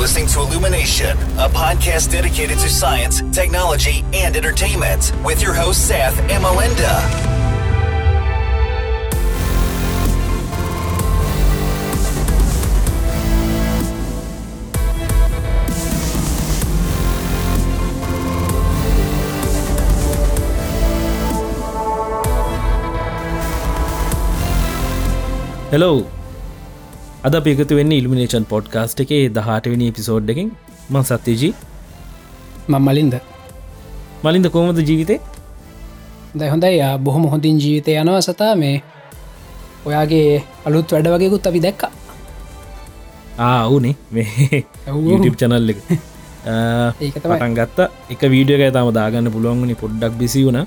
listening to Illumination, a podcast dedicated to science, technology, and entertainment, with your hosts, Seth and Melinda. Hello අද පිකතු වෙන්න ඉල්මිනේෂන් podcast එකේ දහටවෙනි episode එකින් මං සත්‍යජී. මං මලින්ද. මලින්ද කෝමද ජීවිතේ? දැ හොඳයි බොහොම හොඳින් ජීවිතය යනවා සතා. මේ ඔයාගේ අලුත් වැඩ වගේකුත් අපි දැක්ක. ආවනේ මේ චනල් එක. ඒක තමයි. පටන් ගත්ත. එක වීඩියෝ එක තම දාගන්න පුළුවන්ගනි පොඩ්ඩක් බිසි වුණ.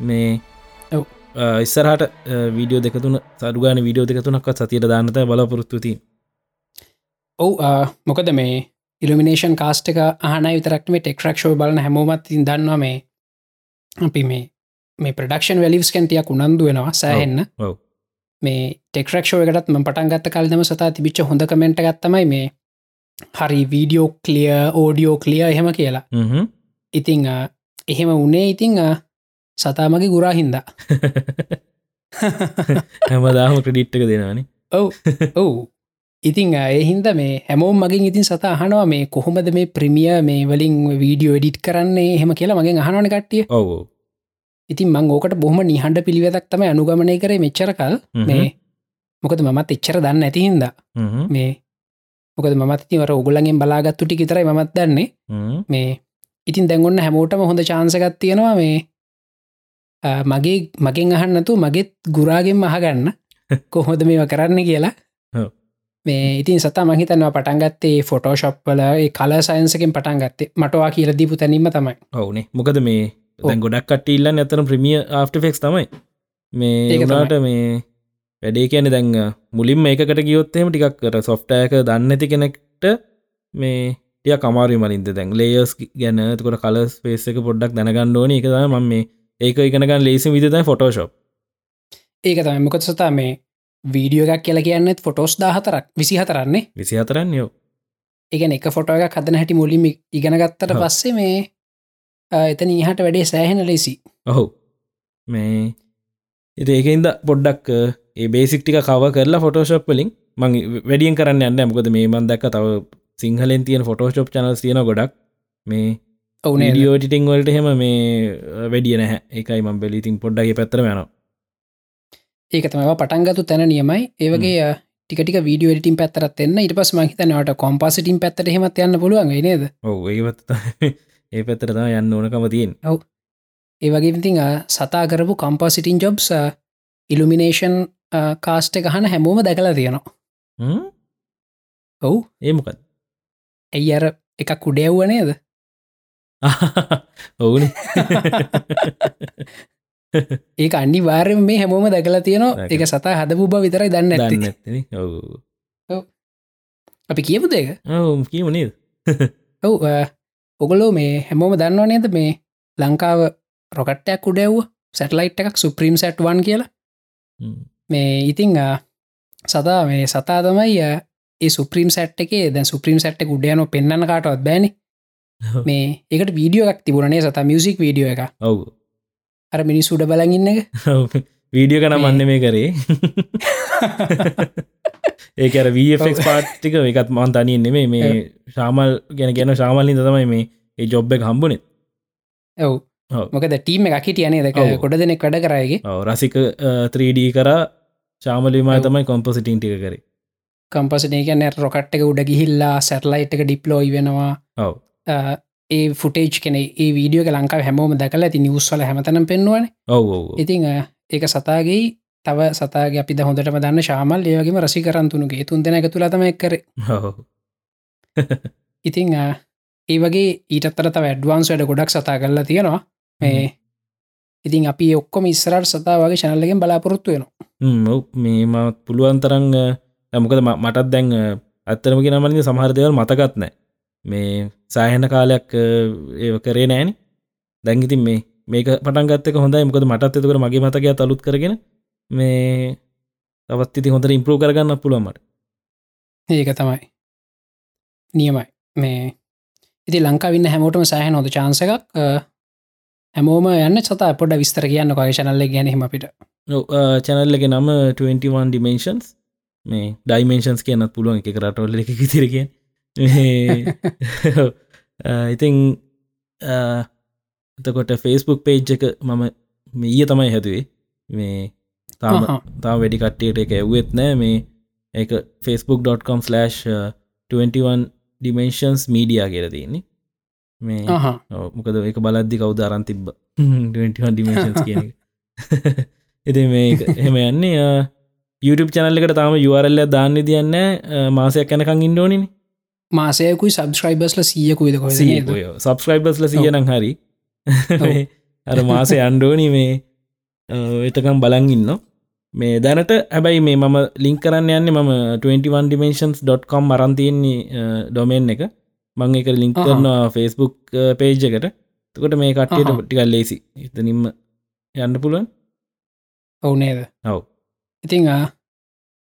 මේ. ඉස්සරහට වීඩියෝ දෙකතුන සඩුගාන වීඩියෝ දෙකතුනක් සතියට දාන්නත බලපොරොත්තුති ඔව් මොකද මේ ඉල්ිනේෂන් කාස්ටක අහන විතරක්ම ටෙක්රක්ෂෝ බලන හැමෝමත් දන්නවා මේ අපි මේ මේ ප්‍රඩක්ෂන් වැලිස් කැන්ටියක් උනන්දු වෙනවා සෑහෙන්න. මේ ටෙක්රක්ෂෝ එකටත් ම පටන් ගත්ත කල්දම සතා තිබිච්ච හොඳ කමෙන්ට ගත්තමයි මේ හරි වීඩියෝ කලිය ඕඩියෝ කලිය එහෙම කියලා. ඉතිං එහෙම උනේ ඉතිං සතාමගේ ගුරා හින්දා. හැමදාම ක්‍රඩිට්ක දෙනවානේ. ඔව් ඔව්. ඉතිං ඒ හින්ද මේ හැමෝම් මගින් ඉතින් සතා අහනවා මේ කොහොමද මේ ප්‍රමිය මේ වලින් වීඩියෝ එඩිට් කරන්නේ එහෙම කියලා මගෙන් අහනවන කට්ටිය. ඔව් ඉතින් මං ඕකට බොහම නිහන්ඩ පිළිවෙතක් තම අනුගමනය කරේ මෙච්චරකල් හ්ම්. මේ මොකද මමත් එච්චර දන්න ඇති හින්දා. හ්ම්. මේ මොකද මත් තිවර ඔගුලගෙන් බලාගත්තු ටි විතරයි මත් දන්නේ. හ්ම්. මේ ඉතින් දැන්ගොන්න හැමෝටම හොඳ චාන්සකත් තියෙනවා මේ මගේ මගෙන් අහන්නතු මගෙත් ගුරාගෙන් මහගන්න කොහොද මේවා කරන්න කියලා. මේ ඉතින් සතා මහිතනවා පටන්ගත්තේ ෆොටෝශප්වල කල සයින්සකෙන් පටන් ගත්තේ. මටවා කියල දීපු තැනීම තමයි. ඔවුනේ. මොකද මේ ගොඩක් කටඉල්ල ඇතන ප්‍රමිය ආෆ්ටෆෙක්ස් තමයි. මේ ඒක තමයි. ඒකට මේ වැඩේ කියන දැන් මුලින්ම ඒකට ගියොත්තෙම ටිකක් කර සොෆ්ටයක දන්න ඇති කෙනෙක්ට මේ ටිය කමාරි මලින්ද. දැන් ලේයස් ගැන තකොට කලස් පේස එක පොඩ්ඩක් දැනගන්න ඕන. එක තම ම මේ ඒක ඉගෙනගන්න ලේසි විතයි ෆොටෝශප් ඒක තමයි. මොකත් සතා මේ වීඩියෝ එකක් කියලා කියන්නෙත් ෆොටෝස් දාහතරක් විසි හතරන්නේ විසි හතරන්න යෝ එකන එක ෆොටෝ එක හදන හැටි මුලිම ඉගෙන ගත්තට ඔව්. පස්සේ මේ අ, එතන ඉහට වැඩේ සෑහෙන ලෙසි. ඔහු. මේ එති ඒකන්ද පොඩ්ඩක් ඒ බේසික්ටික කව කරලා ෆොටෝශප් වලින් මං වැඩියෙන් කරන්න යන්න මොකද මේ මන් දක්ක තව සිංහලෙන් තියෙන ෆොටෝශප් චනල් තියෙන ගොඩක්. මේ ඔවුනේ ඩියෝටිටිං වලට හෙම මේ වැඩිය නැහැ. ඒකයි මම් බෙලිතින් පොඩ්ඩගේ පැත්තර යන ඒක තමයි. පටන්ගතු තැන නියමයි. ඒවගේ ටිකට වීඩියෝ ටින් පැත්තරත් එන්න. ඉට පස් මහිතනට කොම්පසිටින් පැත්තට හෙමත් යන්න පුළුවන්. නේද? ඔව ඒවත් ඒ පැත්තරතා යන්න ඕනකම තියෙන් ඒවගේ ඉතිං සතා කරපු කම්පසිටින් ජොබ්ස් ඉල්ිනේෂන් කාස්ට එක හන හැමෝම දැකලා තියෙනවා. ඔවු. ඒමකත් ඇයි අර එකක් කුඩෙව්ව නේද ඔවුනි. ඒක අනි වාරෙන් මේ හැමෝම දැකලා තියෙනවා. එක සතා හදපු බ විතරයි දන්න දන්න අපි කියපු දෙක කියීම නේද? ඔව් ඔගොලෝ මේ හැමෝම දන්නවා නේද මේ ලංකාව රොකට්ටයක් උඩෙව්ව සැටලයිට් එකක් සුප්‍රීම් සැට්වන් කියලා. මේ ඉතිං සතා මේ සතා තමයි ඒ සුප්‍රීම් සැට් එකේ දැ සුප්‍රීම් සැට් උඩයන පෙන්න්න කාටවත් බෑනි මේ ඒකට වීඩියෝ එකක් තිබුණනේ සතා? මියසික් වීඩියෝ එක ඔවු. අර මිනිස් උඩ බලගන්න වීඩියෝ කන මන්න මේ කරේ. ඒකර වෆෙක් පාට්ටික එකත් මන් තනියෙන් නෙමේ මේ ශාමල් ගැන ගැන ශාමල්ලින් තමයි මේ ඒ ජොබ් එක හම්බුණෙත් ඔව්. ඔව්. මොකද ටීම එකක් හිටියනේ දෙක. කොඩ දෙනෙක් වැඩ කරයගේ රසික 3D කර. ශාමලිමා. තමයි කොම්පසිටින් ටික කරේ. කම්පසනය ගැන රොකට් එක උඩ ගිහිල්ලා සැටලයිට් එක ඩිප්ලෝයි වෙනවා. ඔව ඒ ෆුටේජ් කෙනෙ ඒ වීඩියෝ ලංකාව හැමෝම දැකල ඇති නිවස්වල හැමතනම් පෙන්වන ඔව් ඉතිං ඒක සතාගේ තව සතාගේ අපි හොඳටම දන්න ශාමල් ඒවගේම රසි කරන්තුනුගේ තුන් දෙන එක තුළ තම එක්කර ඔව්. ඉතිං ඒ වගේ ඊටත්තර තව ඇඩ්වාන්ස් වැඩ ගොඩක් සතා කරලා තියෙනවා. මේ ඉතින් අපි ඔක්කොම ඉස්සරට සතා වගේ ශනල්ලගෙන් බලාපොරොත්තු වෙනවා. මේ මත් පුළුවන් තරං මොකද මටත් දැන් ඇත්තරම ගෙනමලින් සමහරදවල් මතකත් නෑ මේ සෑහෙන කාලයක් ඒ කරේ නෑන. දැංගිතින් මේ මේක පටන් ගත්තක හොඳයි. මොකද මටත් එතකට මගේ මතකය අලුත් කරගෙන මේ තවත් ඉති හොඳට ඉම්පරූ කරගන්න පුළුවන්මට ඒක තමයි. නියමයි. මේ ඉති ලංකා වින්න හැමෝටම සෑහන හොද චාන්ස එකක්. හැමෝම යන්න සතා පොඩ විස්තර කියන්න කොය චනල්ල ගැනීම අපිට. චැනල්ලක නම 21 ඩිමේන්ශන්ස් මේ ඩයිමේන්ශන්ස් කියනත් පුළුවන් එක රටවල්ල එක කිතිරක ඉතිං එතකොට ෆේස්බුක් පේජ් එක මම ඊය තමයි හැතුවේ මේ තාම තා වැඩි කට්ටියට එක ඇව්වෙත් නෑ. මේ එක facebook.com/21 ඩිමේන්ශන්ස් මීඩියා කියර තියන්නේ. මේ මොකද එක බලද්දි කවුද අරන් තිබ්බ? 21 ඩිමේන්ශන්ස් කියන එති මේ එහෙම යන්නේ. YouTube චැනල්ලකට තාම යුවරල්ල දාන්න දියන්න මාසයක් යැනකං ඉන්ඩෝනින් මාසයකුයි සබස්ක්‍රයිබස්ල සියකුයිද කො සබස්ක්‍රයිබස්ල සියනම් හරි. අර මාසය අන්ඩෝනි මේ එතකම් බලන් ඉන්න මේ දැනට හැබැයි මේ මම ලිංක් කරන්න යන්න මම 21ඩිමේන්ශන්ස්.com අරන්තියන්නේ ඩොමෙන් එක. මං එක ලිංක් කරනවා ෆෙස්බුක් පේජ් එකට. තකොට මේ කට්ටියට ටිකල් ලේසි. එතනින්ම යන්න පුළුවන්. ඔවු නේද? ඔව. ඉතිං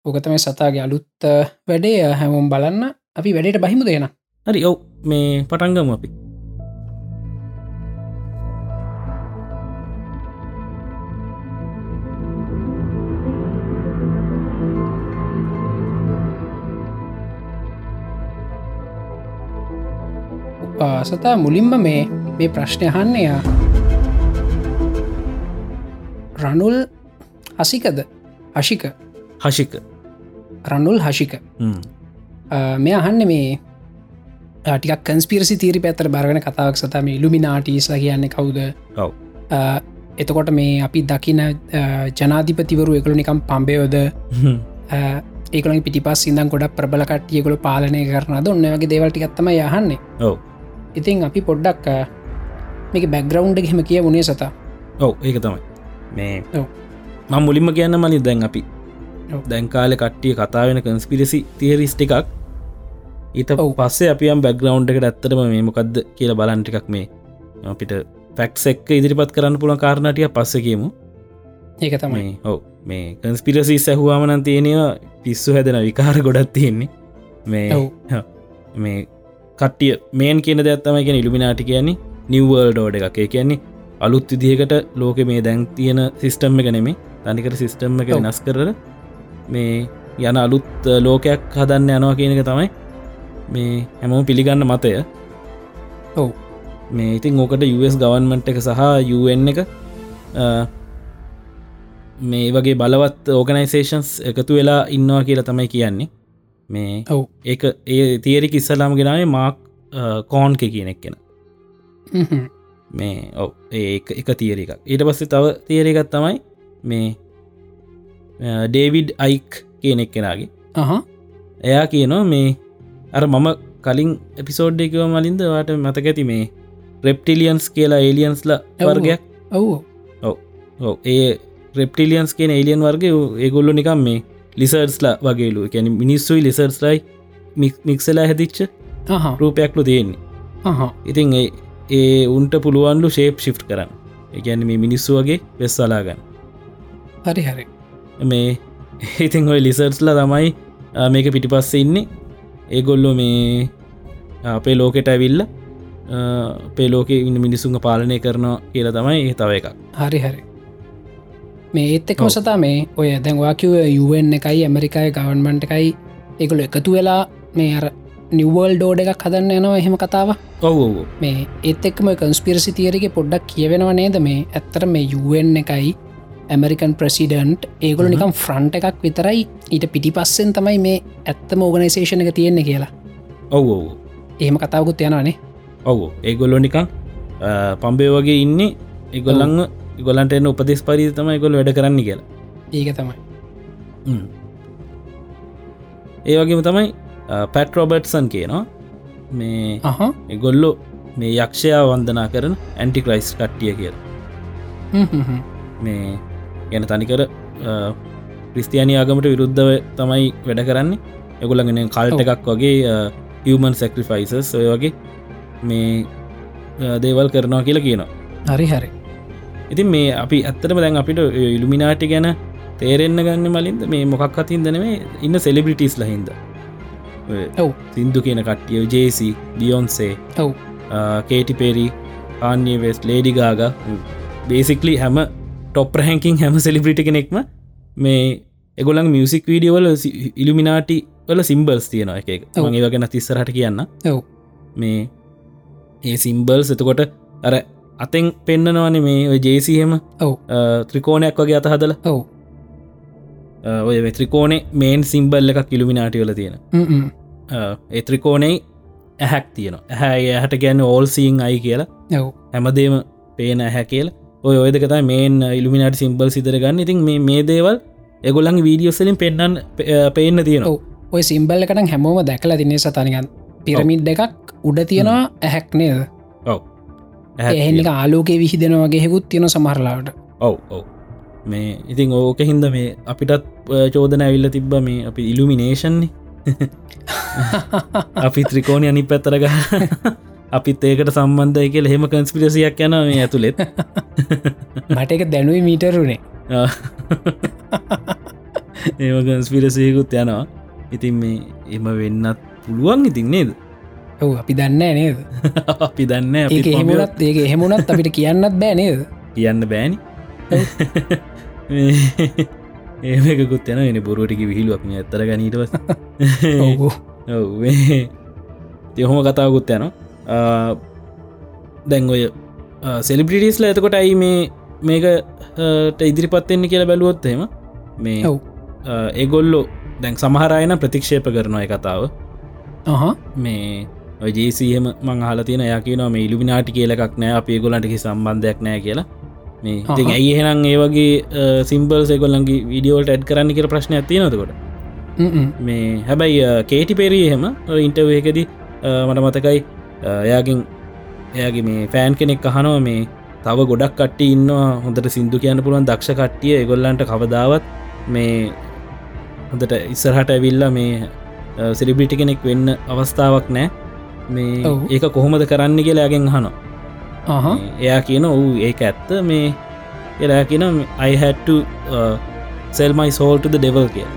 ඕකතම සතාගේ අලුත් වැඩේ. හැමෝම් බලන්න අපි වැඩට බහිමු දෙෙන හරි ඔව්. මේ පටන්ගම අපි. සතා මුලින්ම මේ මේ ප්‍රශ්නය අහන්නේය රනුල් හසිකද? හශික හශික රනුල් හශික මේ අහන්න මේ ටික් කන්ස්පිරසි තීරි පැත්තර බරගෙන කතාවක් සතම ඉල්ලුමිනාටීස්ලා කියන්නේ කවුද? ඔව. එතකොට මේ අපි දකින ජනාධිපතිවරු එකළු නිකම් පම්බයෝද ඒකල පිටිපස් සිදන් ගොඩක් ප්‍රබල කට්ියකොළ පාලනය කරන ද ඔන්න වගේ දේවල්ටිගත්තම යහන්නේ ඔව. ඉතින් අපි පොඩ්ඩක් මේක බැක්ග්‍රවන්් හෙම කිය වුණේ සතා. ඔව ඒක තමයි. මේ මං මුලින්ම කියන්න මලින් දැන් අපි දැන්කාල කට්ටිය කතාවෙන කන්ස්පිරසි තිේරිස්ට එකක් ඊට පස්සේ අපියම් බැග්‍රවන්් එකට ඇත්තරම මේ මොකක්ද කියල බලන්ට එකක් මේ අපිට ෆැක්ස් එක්ක ඉදිරිපත් කරන්න පුළන් කාරණටිය පස්ස කියමු. ඒක තමයි. ඔව. මේ කන්ස්පිරසි සැහවාමනන් තියෙනවා පිස්සු හැදෙන විකාර ගොඩත් තියෙන්නේ. මේ මේ කට්ටිය මේන් කියන දැත්තම කියෙන ඉල්ිමිනාටි කියන්නේ නිවර්ල් ෝඩ එකක්. ඒ කියන්නේ අලුත් විදිහකට ලෝක මේ දැන් තියෙන සිිස්ටම් එක නෙමේ තනිකට සිිස්ටම් එක නස් කරල මේ යන අලුත් ලෝකයක් හදන්න යනවා කියන එක තමයි මේ හැමෝම පිළිගන්න මතය. ඔව. මේ ඉතින් ඕකට US ගවන්මන්ට් එක සහ UN එක මේ වගේ බලවත් ඕගනයිසේෂන්ස් එකතු වෙලා ඉන්නවා කියලා තමයි කියන්නේ. මේ ඔව්. ඒ ඒ තිේරි කිස්සලාම ගෙනාවේ මාක් කෝන්ක කියනෙක් කෙන මේ ඔව ඒ එක තිේර එකක්. ඊට පස්සේ තව තේරෙකත් තමයි මේ ඩේවිඩ් අයික් කියනෙක් කෙනගේ එයා කියනවා මේ අර මම කලින් එපිසෝඩ් එකව මලින්ද? වාට මතක ඇති මේ රෙප්ටිලියන්ස් කියලා ඒලියන්ස්ල වර්ගයක්? ඔව්. ඔව. ඒ රෙප්ටිලියන්ස් කියන ඒලියන් වර්ග ඒගොල්ලු නිකම් මේ ලිසර්ස්ලා වගේලු කැන මිනිස්සුයි ලිසර්ස්ලයි මික්සලා හැදිච්ච රූපයක්ලු තියෙන්නේ. ඉතින් ඒ ඒ උන්ට පුළුවන්ලු ශේප් ශිප් කරන්න. එකැන මේ මිනිස්සු වගේ වෙස්සලාගන්න හරි හරි මේ ඉතින් ඔය ලිසර්ස්ලා තමයි මේක පිටිපස්ස ඉන්නේ. ඒගොල්ලො මේ අපේ ලෝකෙට ඇවිල්ල අපේ ලෝක ඉන්න මිනිසුන්ග පාලනය කරනවා කියලා තමයි ඒ තව එකක්. හරි හරි. මේ ඒත් එක්ම සතා මේ ඔය දැන්වා කිව යුවන් එකයි ඇමරිකායි ගවන්මන්ට එකයි ඒගොල එකතු වෙලා මේ අර නිවල් ඩෝඩ එකක් හදන්න යනවා එහෙම කතාව ඔව මේ ඒත් එක්ම කන්ස්පිරසි තියරක පොඩ්ඩක් කියවෙනව නේද? මේ ඇත්තර මේ යුවන් එකයි ඇමරිකන් ප්‍රසිඩන්ට් ඒගොල නිකම් ෆ්‍රන්ට් එකක් විතරයි ඊට පිටි පස්සෙන් තමයි මේ ඇත්තම ඕගනයිසේෂන එක තියෙන්නේ කියලා. ඔව් ඔව්. එහෙම කතාවකුත් යනවානේ. ඔව් ඒගොල්ලො නිකං පම්බේ වගේ ඉන්නේ එගොල්ලං ගොලන්ට එන්න උපදෙස් පරි තමයි ගොල් වැඩ කරන්න කියලා. ඒක තමයි. ඒ වගේම තමයි පැට රොබර්ට්සන් කියනවා. මේ එගොල්ලො මේ යක්ෂයා වන්දනා කරන ඇන්ටික්‍රයිස් කට්ටිය කියල. මේ ගැන තනිකර ක්‍රිස්තියානි ආගමට විරුද්ධව තමයි වැඩ කරන්නේ. එගොලගෙන කල්ට එකක් වගේ හමන් සැක්‍රිෆයිසස් ඔය වගේ මේ දේවල් කරනවා කියලා කියනවා. හරි හරි. ඉතින් මේ අපි ඇත්තටම දැන් අපිට ඉල්ිමිනාටි ගැන තේරෙන්න්න ගන්න මලින්ද? මේ මොකක් අතින් දනේ ඉන්න සෙලිබිටිස් ලහින්ද ඔව්. සින්දු කියන කට්ටිය ජේසි බියොන්සේ ඔව්. Katy Perry Kanye West Lady Gaga basically හැම ටොප් හැකින් හැම සෙලිබ්‍රිටි කෙනෙක්ම මේ එගොලන් මියසික් වීඩියවල ඉල්ිමිනාටි වල සිම්බල්ස් තියෙන එක ඔව්. ඒ ගැන තිස්සරට කියන්න. ඔව්. මේ ඒ සිම්බල්ස් එතකොට අර අතෙන් පෙන්න්නනවන මේ ඔය ජේසියම ඔව්. ත්‍රිකෝණයක් වගේ අතහදල. ඔව්. ඔය ත්‍රිකෝනේ මේන් සිම්බල් එකක් ඉල්ිමිනාටිවල තියෙන. හ්ම්. ඒත්‍රිකෝනෙයි ඇහැක් තියෙන ඇහැ ඇහට ගැන්න ඕල්සිීන් අයි කියලා. ඔව්. හැමදේම පේන ඇහැ කියල ඔය ඔයදකතා මේන් ඉල්ිමිනාට සිම්බල් සිදර ගන්න. ඉතින් මේ මේ දේවල් එගොලන් වීඩියෝසලින් පෙන්න්න පේන්න තියෙනවා. ඔව්. ඔය සිම්බල් එකටන් හැමෝම දැකලා තින්නේ සතනිකන් පිරමිඩ් එකක් උඩ තියෙනවා ඇහැක් නේද? ඔව්. ඇහැ එහෙනික ආලෝකේ විහිදෙනවගේ හෙකුත් තියෙන සමහරලාට ඔව් ඔව්. මේ ඉතින් ඕක හින්ද මේ අපිටත් අ, චෝදන ඇවිල්ල තිබ්බ මේ අපි ඉල්ලුමිනේෂන්නේ අපි ත්‍රිකෝණය අනි පැත්තරග අපිත් ඒකට සම්බන්ධය කියල හෙම කන්ස්පිරසියක් යන මේ ඇතුළෙත්. මට එක දැනුයි මීටරුණේ ඒම කන්ස්පිරසයකුත් යනවා. ඉතින් මේ එම වෙන්නත් පුළුවන් ඉතින් නේද? ඔව් අපි දන්න නේද? අපි දන්න එහෙමුණත් ඒක එහෙමුණත් අපිට කියන්නත් බෑ නේද? කියන්න බෑනි. ඒමකුත් යන එන බොරුවටික විහිලු අපි ඇත්තර ගනීටවස් ඔව්. තියහොම කතාවකුත් යන දැන් ඔය සෙලිබ්‍රිටිස්ල ඇතකොට අයි මේ මේකට ඉදිරිපත්වෙන්නේ කියලා බැලුවොත් එහෙම මේ ඒගොල්ලෝ දැන් සමහරයන ප්‍රතික්ෂේප කරනය කතාව. මේ ජේසියම මං හල තියන යකින මේ ඉල්ිමිනාටි කියලක් නෑ අපේ ගොලන්ටකි සම්බන්ධයක් නෑ කියලා. මේ අහහ. ඇයි එහෙනම් ඒ වගේ සිම්බල් සෙකොල්ලන්ගේ විඩියෝල්ට ඇඩ් කරන්න කියර ප්‍රශ්න ඇති නොතකොට මේ හැබැයි කේටි පෙරී එහෙම ඉන්ටව එකද මට මතකයි එයාගින් එයාගේ මේ ෆෑන් කෙනෙක් අහනවා මේ තව ගොඩක් කට්ටි ඉන්න හොඳට සිින්දු කියන්න පුළුවන් දක්ෂ කට්ටිය එගොල්ලන්ට කවදාවත් මේ හොඳට ඉස්සරහට ඇවිල්ල මේ සිරිබිටි කෙනෙක් වෙන්න අවස්ථාවක් නෑ. මේ. ඒක කොහොමද කරන්න කියලාගෙන් අහ. එයා කියන ඔවු ඒක ඇත්ත. මේ එලා කියන අයිහැට්ට සෙල්මයි සෝල්ට ඩෙවල් කිය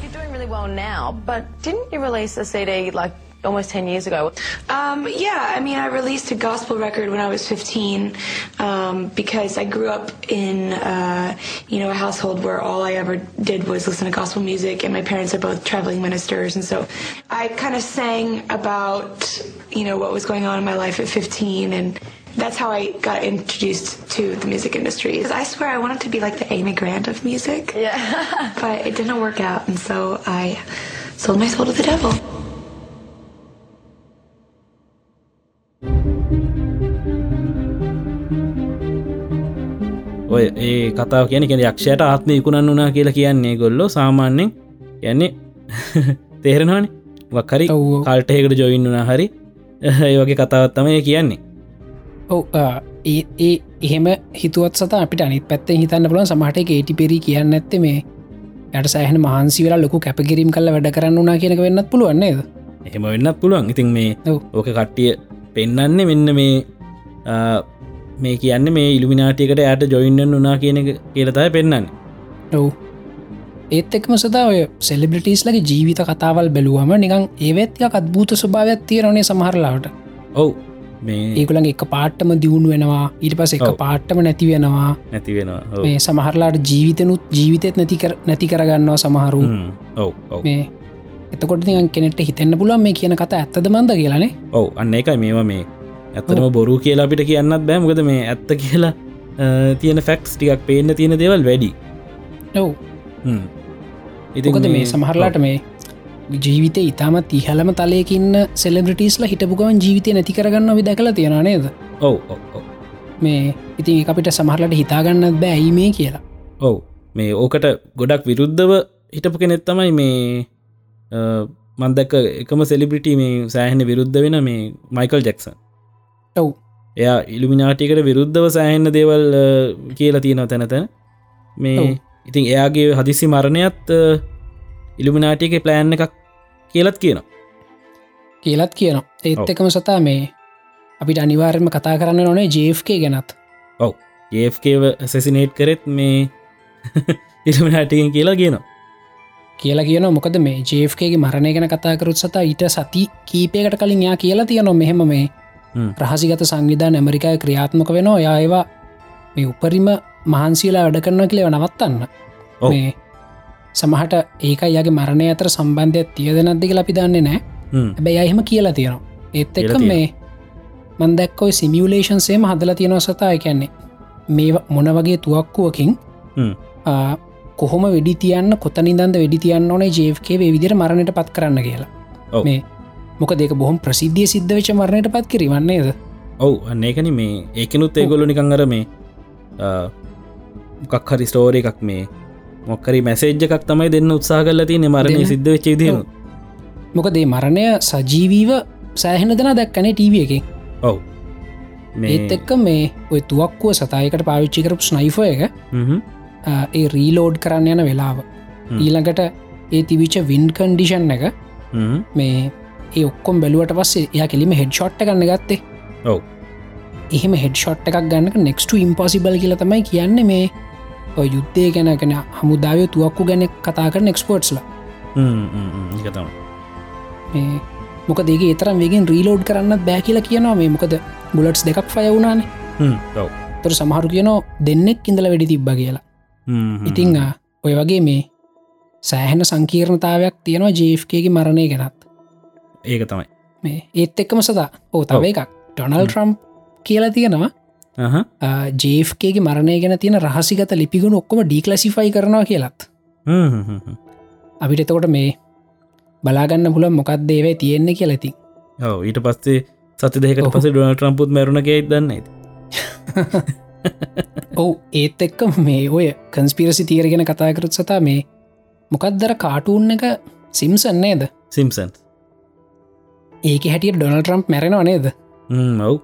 You're doing really well now, but didn't you release a CD like almost 10 years ago? Um, yeah, I mean, I released a gospel record when I was 15 um, because I grew up in, uh, you know, a household where all I ever did was listen to gospel music, and my parents are both traveling ministers, and so I kind of sang about, you know, what was going on in my life at 15, and that's how I got introduced to the music industry. I swear I wanted to be like the Amy Grant of music, Yeah. but it didn't work out, and so I sold my soul to the devil. ඔය ඒ කතාව කියන කෙන යක්ෂයට ආත්ම ඉකුණන් වනා කියලා කියන්නේ ගොල්ලෝ සාමාන්‍යෙන් යන්නේ තේරෙනවානි? වක්කරි ඔව්. කල්ටයකට ජොයින් වනා හරි ඒ වගේ කතාවත්තමය කියන්නේ. ඔව් ඒ එහෙම හිතුවත් සත අපිට අනි පැත්තේ හිතන්න පුලන් සමහට ඒටි පෙරි කියන්න ඇත්තේ මේ යට සෑහන මහන්සි වෙලා ලොකු කැපකිරීම් කල වැඩ කරන්න වනා කියනක වෙන්නත් පුළුවන්නේද එහෙම වෙන්නත් පුළුවන්. ඉතින් මේ. ඕක කට්ටිය පෙන්නන්නේ මෙන්න මේ මේ කියන්න මේ ඉල්ිමිනාටියකට යට ජොයින්ඩන් වනා කියන කියලතයි පෙන්න්න ඔව්. ඒත් එක්ම සතා ඔය සෙලිබිටිස්ලගේ ජීවිත කතාවල් බැලුවම නිකං ඒවත්තික අත්භූත ස්වභාවයක් තීරණය සමහරලාට ඔව්. මේ ඒකුළන් එක පාට්ටම දියුණු වෙනවා ඊට පස එක. පාට්ටම නැති වෙනවා. නැති වෙනවා ඔව්. මේ සමහරලාට ජීවිතනුත් ජීවිතත් නැති නැති කරගන්නවා සමහරු. ඔව්. මේ එතකොට කෙනෙට හිතන්න පුලන් මේ කියන කතා ඇත්තද මන්ද කියලානේ. ඔව් අන්න එකයි මේවා මේ ඇත්තනම බොරු කියලා අපිට කියන්නත් බෑමකද මේ ඇත්ත කියලා තියෙන ෆැක්ස් ටිකක් පේන්න තියෙන දේවල් වැඩි. ඔව්. මොකද මේ සමහරලාට මේ ජීවිත ඉතාමත් ඉහලම තලයකින්න සෙලබ්‍රටිස්ලා හිටපුගවන් ජීවිතය නැති කරගන්න වි දැකලා තියෙන නේද? ඔව් මේ ඉතින් අපිට සමහරලට හිතාගන්නත් බෑයි මේ කියලා. ඔව්. මේ ඕකට ගොඩක් විරුද්ධව හිටපු කෙනෙත් තමයි මේ අ, මන්දක එකම සෙලිබිටි මේ සෑහෙන විරුද්ධ වෙන මේ මයිකල් ජෙක්සන් ඔව්. එයා ඉල්ිමිනාටිකට විරුද්ධව සෑහෙන්න දේවල් කියලා තියෙනව තැනතැන මේ. ඉතින් එයාගේ හදිසි මරණයත් ඉල්ිමිනාටික ප්ලෑන් එකක් කියලත් කියනවා. කියලත් කියනවා. ඔව්. ඒත් එකම සතා මේ අපිට අනිවාර්යම කතා කරන්න නොනේ ජේෆ්කේ ගැනත්. ඔව්. ඒකව සැසිනේට් කරෙත් මේ ඉල්මිනාටිකෙන් කියලා කියනවා කියලා කියන මොකද මේ ජේෆ්කේගේ මරණය ගැන කතා කරුත් සතා ඊට සති කීපයකට කලින් යා කියලා තියනවා. මෙහෙම මේ. රහසිගත සංවිධාන ඇමරිකාය ක්‍රියාත්මක වෙනවා. යා ඒවා මේ උපරිම මහන්සිලා වැඩ කරන කලේව නවත්තන්න. මේ සමහට ඒක අයගේ මරණය අතර සම්බන්ධය තියද නැද්දික අපි දන්නේ නෑ. හැබැයි අහෙම කියලා තියෙනවා. ඒත් එක කියලා මේ මන්දැක්කොයි සිමියලේෂන් සේම හදල තියෙනවා සතා. එකන්නේ මේ මොන වගේ තුවක්කුවකින් කොහොම වෙඩි තියන්න කොතනිදන්ද වෙඩි තියන්න ඕනේ ජේෆ්කේ විදිර මරණයට පත් කරන්න කියලා. මේ මොක දෙක බොහොම ප්‍රසිද්ධිය සිද්ධ වෙච මරණයට පත් කිරවන්නේද ඔව්. අන්න ඒකන මේ ඒකනුත් ඒගොලු නිකංගර මේ මොකක් හරි ස්ටෝර එකක් මේ මොක්කරි මැසේජ් එකක් තමයි දෙන්න උත්සා කල්ල තියනෙ මරණය. සිද්ධ චේදන මොකදේ මරණය සජීවීව සෑහෙන දෙනා දැක්කනේ ටීව එක. ඔව්. ඒත් එක්ක මේ ඔය තුවක්කුව සතායකට පාවිච්චි කරපු ස්නයිෆ එක ඒ රීලෝඩ් කරන්න යන වෙලාව. ඊළඟට ඒ තිවිච වින් කන්ඩිෂන් එක. මේ ඒ ඔක්කොම් බැලුවට පස්සේ එයා කෙලිම හෙඩ් ෂොට්ට ගන්න ගත්තේ ඔව් එහෙම හෙඩ් ෂොට් එකක් ගන්නක නෙක්ස්ට ඉම්පොසිබල් කියල තමයි කියන්න මේ යුද්ධය ගැන ගැන හමුදාව තුවක්කු ගැන කතා කර නෙක්ස්පෝට්ස්ල හ්ම්, හ්ම්, හ්ම්. ඒක තමයි මේ මොක දෙගේ තරම් වගෙන් රීලෝඩ් කරන්න බෑ කියලා කියනවා මේ මොකද බුලට්ස් දෙකක් ෆය වුණානේ තොර සමහරු කියනෝ දෙන්නෙක් ඉඳල වැඩි තිබ්බ කියලා. ඉතිං ඔය වගේ මේ සෑහෙන සංකීර්ණතාවයක් තියෙනවා ජේෆ්කේගේ මරණය ගැනත්. ඒක තමයි. මේ ඒත් එක්කම සදා. ඕ තව එකක්. ඩොනල් ට්‍රම්ප් කියලා තියෙනවා. ජේෆ්කේගේ මරණය ගැන තියෙන රහසිගත ලිපිගුණ ඔක්කොම ඩීකලසිෆයි කරනවා කියලත්. අපිට එතකොට මේ බලාගන්න පුළ මොකක් දේවයි තියෙන්නේ කියලති ඔව් ඊට පස්සේ සති ඔහු. පස ඩොන ට්‍රම්පුත් මැරුණගේ දන්න ඔවු ඒත් එක්ක මේ ඔය කන්ස්පිරසි තීරගෙන කතාකරත් සතා මේ මොකක්දර කාටූන් එක? සිම්සන්නේද සිම්සන් ඒක හැටිය ඩොනල් ට්‍රම්ප් මැරෙනවා නේද? ඔව්.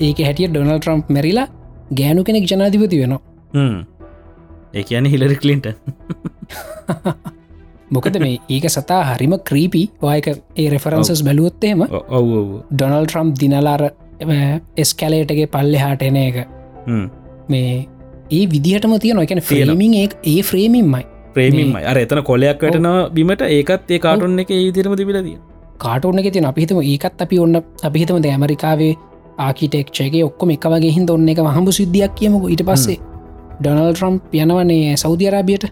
ඒක හැටිය ඩොනල් ට්‍රම්ප් මැරිලා ගෑනු කෙනෙක් ජනාධිපති වෙනවා. ඒ කියන හිලරි කලින්ට මොකද මේ ඒක සතා හරිම ක්‍රීපි වායක ඒ රෙෆරන්සස් බැලුවොත්තේම ඔව් ඔව් ඩොනල් ට්‍රම්ප් දිනලාර එස්කැලේටගේ පල්ලෙ හාට එන එක. මේ ඒ විදිහටම තියන එකන. ෆ්‍රේමිං ඒ ඒ ෆ්‍රේමින්මයි ප්‍රේමින්මයි අර එතන කොලයක් වැටනවා බිමට ඒකත් ඒ කාටුන් එක ඒ දිරම තිබිලදී කාටුන එක තින අපිහිතම ඒකත් අපි ඔන්න අපිහිතමද ඇමරිකාවේ ආකිටෙක්ෂගේ ඔක්කොම එක වගේ හිද ඔන්න එක හම්බු සිද්ධියක් කියමක. ඊට පස්සේ ඩොනල් ට්‍රම්ප් යනවනේ සෞධරාබියට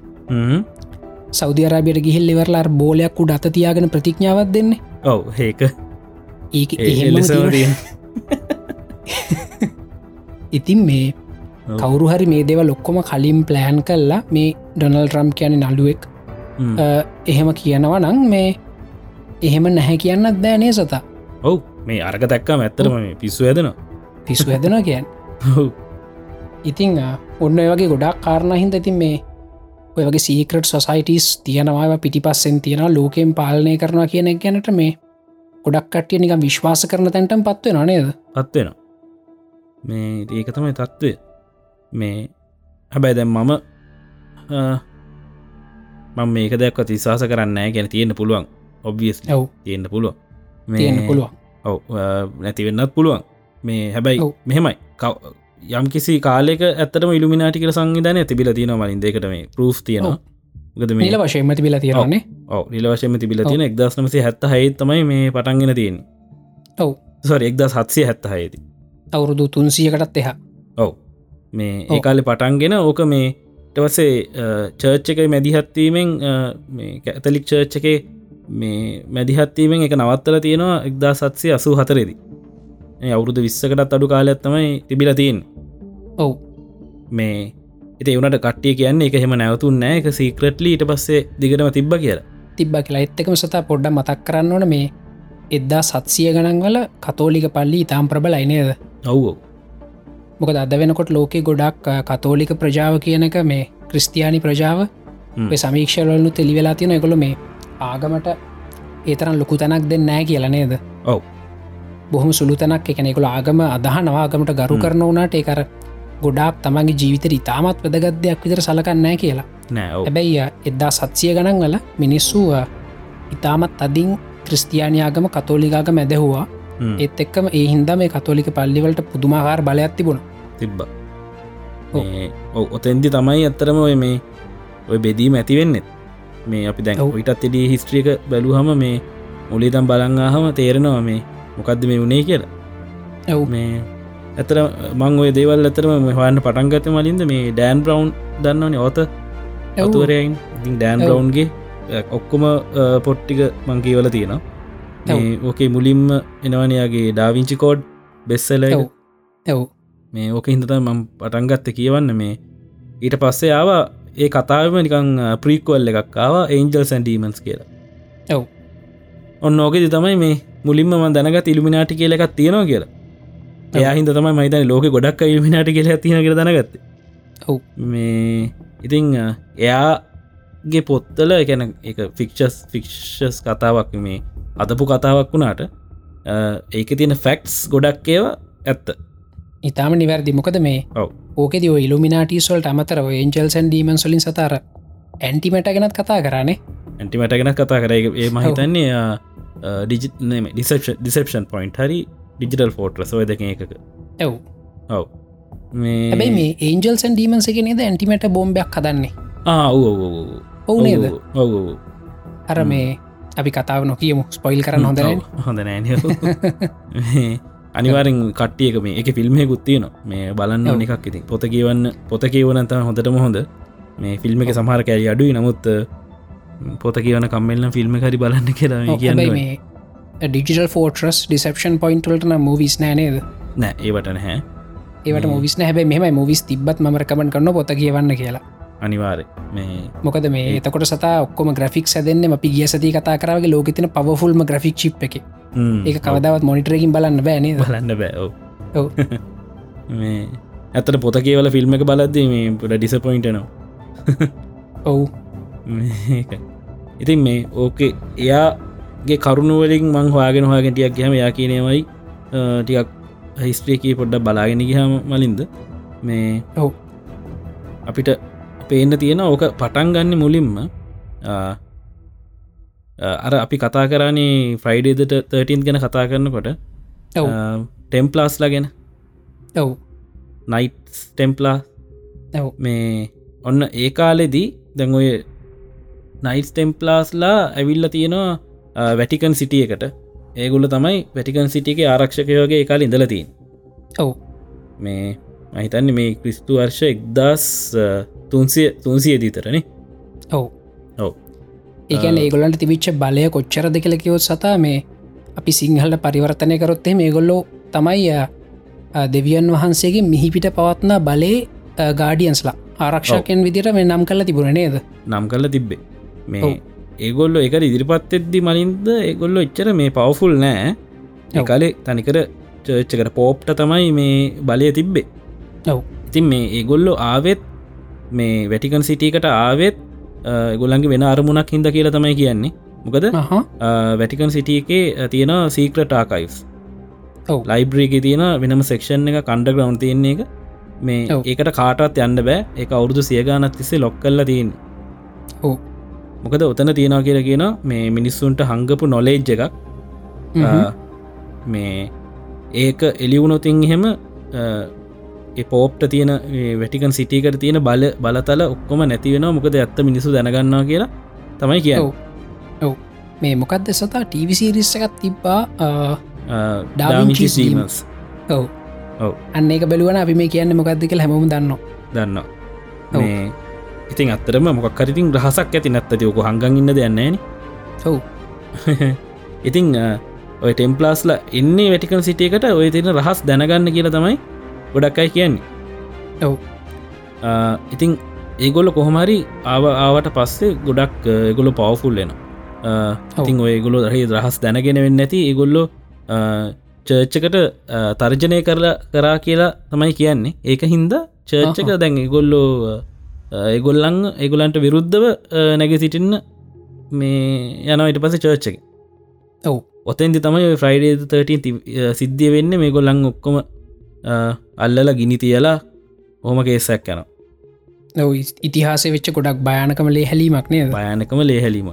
සෞධ අරාබියට ගිහිල් ඉවරලාර් බෝලයක් උඩ අත තියාගෙන ප්‍රතිඥාවත් දෙන්නේ. ඔව් ඒක. ඒ ඉතින් මේ. කවරු හරි මේ දෙව ලොක්කොම කලින් ප්ලෑන් කල්ලා මේ ඩොනල් ට්‍රම්ප් කියන. අ, එහෙම කියනවා නං මේ එහෙම නැහැ කියන්නත් බෑනේ සතා ඔව් මේ අරක දැක්කම ඇත්තරම මේ පිස්සු ඇදනවා පිස්සු හැදෙන කියන් ඔව්. ඉතිං ඔන්න ඔය වගේ ගොඩක් කාරණ හිද ඉතින් මේ ඔය වගේ සීකරට් සොසයිටස් තියෙනවා පිටිපස්සෙන් තියෙන ලෝකෙන් පාලනය කරනවා කියන ගැනට මේ ගොඩක් කටිය නික විශ්වාස කරන තැන්ටම් පත්ව නේද? පත්වෙනවා මේ ඒක තමයි තත්ත්වය මේ හැබැයි දැම් මම මම මේක දැක්ව තිශවාස කරන්න ගැන තියෙන්න්න පුළුවන්. ඔබ්වියස් ඔව්. තියෙන්න්න පුළුව තියෙන පුළුවන්. ඔව නැතිවෙන්නත් පුළුවන්. මේ හැබැයි. මෙහෙමයි. යම් කිසි කාලෙක ඇත්තටම ඉල්ිමිනාටික සංවිධානය තිබිල තියෙන මලින් දෙකට මේ ප්‍රූ් තියනවා ගද මේ නිල වශයෙන්ම තිබිල තියෙනන්නේ ඔව. නිල වශයම තිබිල තියෙන එක්දස්නමසේ හැත්ත හයිතමයි මේ පටන්ගෙන තියෙන ඔව්. සොර එක්දස් හත්සේ හැත්ත හයති අවුරුදු තුන්සියකටත් එහ. ඔව්. මේ ඒකාලෙ පටන්ගෙන ඕක මේ ටවසේ චර්ච් එක මැදිහත්වීමෙන් කැතලික් චර්ච් එක මේ මැදිහත්වීමෙන් එක නවත්තල තියෙනවා එක්දා සත්සේ අසූ හතරෙදි අවුරුදු විස්සකටත් අඩු කාලයක්ත්තමයි තිබිල තියෙන් ඔව්. මේ එත එවනට කට්ටිය කියන්නේ එක හෙම නැවතුන් නෑ. එක සීක්‍රට්ලි ඊට පස්සේ දිගටම තිබ්බ කියලා. තිබ්බ කියලා. එත්තකම සතා පොඩ්ඩ මතක් කරන්න ඕන මේ එද්දා සත්සිය ගණන් වල කතෝලික පල්ලි ඉතාම් ප්‍රබල අයිනේද ඔව් මොකද අද වෙනකොට ලෝකෙ ගොඩක් කතෝලික ප්‍රජාව කියනක මේ ක්‍රස්තියානි ප්‍රජාව හ්ම්. සමීක්ෂවලනු තෙලිවෙලා තියෙන එකකොළ මේ ආගමට ඒතරන් ලොකු තැනක් දෙන්න නෑ කියලා නේද? ඔව්. බොහම සුළු තැනක්. එකනෙකුළ ආගම අදහනවාගමට ගරු කරන වනාට ඒකර ගොඩක් තමගේ ජීවිත ඉතාමත් වැදගත්දයක් විතර සලකන්නෑ කියලා. නෑ හැබැයි අ, එදදා සත්සිය ගණන් වල මිනිස්සු අ, ඉතාමත් අදින් ක්‍රස්තියානයාගම කතෝලිකාග මැදහවා. ඒත් එක්කම ඒ හින්දා මේ කතෝලික පල්ලිවලට පුදුමාහාර බලයක් තිබුණ. තිබ්බ. ඔතෙන්දි තමයි ඇත්තරම ඔය මේ ඔය බෙදීම ඇතිවෙන්නෙත් මේ අපි දැන්. විටත් එඩිය හිස්ට්‍රියක බැලූහම මේ මුලිතම් බලංගාහම තේරෙනවා මේ මොකක්ද මේ වුණේ කියලා. ඔව්. මේ ඇතර මං ඔය දේවල් ඇතරම හන්න පටන්ගත මලින්ද මේ ඩෑන් බ්‍රවන්් දන්නවන ඕත ඇතුවරයයින් ඉතින් ඩෑන්. බ්‍රවන්්ගේ ඔක්කොම පොට්ටික මංකීවල තියෙනවා. මේ ඕකේ මුලින්ම එනවනයාගේ ඩාවිංචි කෝඩ් බෙස්සල. ඔව්. මේ ඕක හිදත මම් පටන්ගත්ත කියවන්න මේ. ඊට පස්සේ ආව ඒ කතාවම නිකං ප්‍රීකවල් එකක් ආව ඒන්ජල් සැන්ඩීමන්ස් කියලා. ඔව්. ඔන්න ඕකෙදි තමයි මේ මුලින්ම ම දැනගත් ඉල්ිමිනාටි කියල එකක් තියෙනවා කියලා එයා හිද තමයි මයිතන ලෝක ගොඩක් ඉල්මිනාටි කියල තියෙන කර දැනගත්ත. ඔව්. මේ ඉතිං එයාගේ පොත්තල එකන එක ෆික්ෂස් ෆික්ෂස් කතාවක් මේ අදපු කතාවක් වුණාට ඒක තියෙන ෆැක්ස් ගොඩක් ඒවා ඇත්ත. ඉතාම නිවැරදි. මොකද මේ ඔව. ඕකෙද ඉල්ිමිනාටසොල්ට අමතර ඒන්ජල්සන් ඩීමන් සොලින් සතර ඇන්ටිමට ගැනත් කතා කරන්නේ ඇන්ටිමට ගෙන කතා කර. එක ඒ මහිතන්නේ ඩිජිත් ඩිසප්ෂන් පොයින්් හරි ඩිජිටල් ෆෝට්‍ර සොය දෙක එකක. ඇව් ඔව. මේ හැබයි මේ ඒන්ජල්සන් ඩීමන්ස එක නේද ඇන්ටිමට බෝම්බයක් හදන්නේ? ඔවු නේද? ඔව අර මේ අපි කතාව නොකියමු ස්පොයිල් කරන්න හොඳන හොඳ නෑ අනිවාරෙන් කට්ටියක මේ එක ෆිල්ම්ය ගුත්තියන මේ බලන්න. නිකක් ඉතින්. පොත කියවන්න පොත කියවනතම හොඳටම හොඳ. මේ ෆිල්ම් එක සමහර කැරි අඩුයි. නමුත් පොත කියවන කම්මෙල්ලම් ෆිල්ම් හරි බලන්න කියලා කියන්න ඩිජිටල් ෆෝටරස් ඩිසප්ෂන් පොයින්ටල්ටන මූවිස් නෑනේද නෑ ඒවට නැහැ. ඒවට මොවිස් හැබයි මෙම මොවිස් තිබත් මරකමන් කරන්න පොත කියවන්න කියලා. අනිවාරය මේ මොකද මේ එතකොට සතා ඔක්කොම ග්‍රෆික් සදන්න අපි ගිය සති කතා කරගේ ලෝකතින පවෆුල්ම ග්‍රෆික් චිප් එක. ඒ කවදාවත් මොනිටරකින් බලන්න බෑනේ බලන්න බෑ. මේ ඇතට පොත කියවල ෆිල්ම් එක බලද්දී මේ පොඩ ඩිසපොයින්ටනවා ඔවු. ඉතින් මේ ඕකේ එයාගේ කරුණුවලින් මං හවාගෙන හවාගෙටියක් ගහම යා කියනවයි ටිකක් හිස්ත්‍රියකී පොඩ්ඩ බලාගෙන ගහම මලින්ද? මේ ඔව්. අපිට පේන්න තියෙන ඕක පටන් ගන්න මුලින්ම අර අපි කතා කරන්නේ ෆ්‍රයිඩේදට 13 ගැන කතා කරනකොට ඔව්. ටෙම්පලාස්ලා ගැන. ඔව්. නයිට් ටෙම්පලා මේ ඔන්න ඒ කාලෙදී දැන් ඔය නයිස් ටෙම්පලාස්ලා ඇවිල්ල තියෙනවා වැටිකන් සිටියකට ඒගුල්ල තමයි වැටිකන් සිටික ආරක්ෂකයෝගේ කාල ඉඳලතින් ඔව්. මේ මහිතන්න මේ ක්‍රිස්තු වර්ෂ එක්දස් තුන්සිය තුන්සිය දීතරනේ ඔව්. ඔව. ඒකන ඒගොලන්ට තිවිච්ච බලය කොච්චරද කියල කිවොත් සතා මේ අපි සිංහල්ල පරිවර්තනය කරොත්තේ මේ ගොල්ලෝ තමයි දෙවියන් වහන්සේගේ මිහිපිට පවත්නා බලේ ගාඩියන්ස්ලා ආරක්ෂකයන් විදිට මේ නම් කල තිබුණ නේද? නම් කරල තිබ්බේ. මේ. ඒගොල්ල එක ඉදිරිපත් එද්දි මලින්ද ඒගොල්ලො එච්චර මේ පවෆුල් නෑ. කලේ තනිකර චර්ච්චකට පෝප්ට තමයි මේ බලය තිබ්බේ. ඔව්. ඉතින් මේ ඒගොල්ලො ආවෙත් මේ වැටිකන් සිටියකට ආවෙත් ගොල්ලන්ගේ වෙන අරමුණක් හිද කියලා තමයි කියන්නේ. මොකද වැටිකන් සිටියකේ තියෙන සීක්‍රට ආකයිස් ඔව්. ලයිබ්‍රීක තියෙන වෙනම සෙක්ෂන් එක කණ්ඩ ග්‍රවන්් තියන්නේ එක. මේ. ඒකට කාටත් යන්න බෑ. එක අවුරුදු සියගානත් තිස්සේ ලොක් කල්ල තියෙන් ඔව් මොකද ඔතන තියෙනවා කියලා කියන මේ මිනිස්සුන්ට හංගපු නොලේජ් එකක්. මේ ඒක එලිවුණොතින් එහෙම පෝප්ට තියෙන වැටිකන් සිටියකට තියෙන බල බලතල ඔක්කොම නැතිවෙන මොකද ඇත්ත මිනිසු දැනගන්නවා කියලා තමයි කිය ඔව්. මේ මොකක්ද සතා? ටීවිසිරිස්ස එකත් තිබ්බා ඩාමිචීමස් ඔව්. ඔව්. අන්න එක බලුවන අපි මේ කියන්න මොකක්ද කියල හැම දන්න දන්න ඔව්. මේ ඉතින් අත්තරම මොක්කරිතින් රහසක් ඇති නැත්තති ඕක හංගන් ඉන්න දෙයන්නේන ඔව්. ඉතිං ඔය ටෙම්පලාස්ලා එන්නේ වැටිකන් සිටියකට ඔය තින රහස් දැනගන්න කියලා තමයි ගොඩක් අයි කියන්නේ. ඔව්. ඉතිං ඒගොල්ල කොහොමරි ආව ආවට පස්සේ ගොඩක් ගොල පවෆුල් එන ඉතින් ඔය ගොලො රහි රහස් දැනගෙන වෙන්න ඇති ඒගොල්ලො චර්ච්චකට තර්ජනය කරලා කරා කියලා තමයි කියන්නේ. ඒක හින්ද චර්ච්චක. දැන් ඒගොල්ලෝ ඒගොල්ලං ඒගොලන්ට විරුද්ධව නැග සිටින්න මේ යනවට පස චර්ච්චක ඔව්. ඔතෙන්දි තමයි ෆ්‍රයිඩේ 13 සිද්ධිය වෙන්න. මේ ගොල්ලං ඔක්කොම අල්ලල ගිනි තියලා හෝම කේසැක් යන ඔව් ඉතිහාස වෙච්ච ගොඩක් භයානකමලේ හැලීමක් නේද? භයනකම ලේහැලීම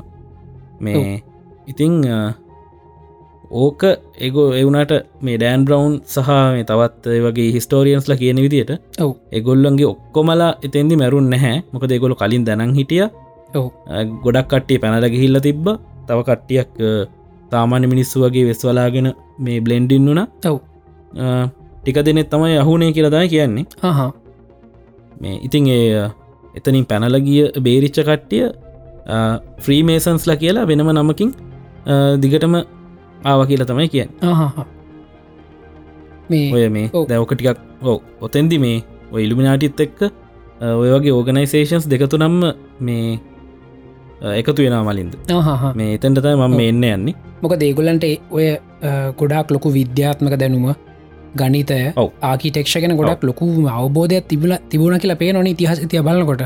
මේ ඉතිං ඕක එගෝ එවුනට මේ ඩෑන් බ්‍රවන්් සහ මේ තවත් වගේ හිස්ටෝරියන්ස්ල කියන විදියට ඔව්. එගොල්ලන්ගේ ඔක්කොමලා එතෙන්දි මැරුන් නැහැ. මොක දෙගොල කලින් දැනන් හිටිය. ගොඩක් කට්ටිය පැනල ගිහිල්ල තිබ්බ. තව කට්ටියක් තාමාන්‍ය මිනිස්සු වගේ වෙස්වලාගෙන මේ බ්ලෙන්ඩින් වුන ඔව්. ටික දෙනෙත් තමයි අහුනේ කියලදයි කියන්නේ. හහ මේ ඉතින් ඒ එතනින් පැනල ගිය බේරිච්ච කට්ටිය ෆ්‍රීමේසන්ස්ල කියලා වෙනම නමකින් දිගටම ආව කියලා තමයි කියන්න. හහ මේ ඔය මේ. දැවක ටිකක් ඔව ඔතැන්දි මේ ඔය ඉල්ිමිනාටිත් එක්ක ඔය වගේ ඕගනයිසේෂන්ස් දෙකතු නම්ම මේ එකතු වෙන මලින්ද. මේ එතැන්ටතයි මම ඔව්. එන්න යන්නේ. මොක දේගොලන්ට ඔය ගොඩක් ලොකු විද්‍යාත්මක දැනුම ගනිතය ඔව්. ආකිටෙක්ෂගෙන ගොඩක් ලොකු අවබෝධයක් තිබල තිබුණ කියලා පේ නොන ඉතිහස තිය බලකොට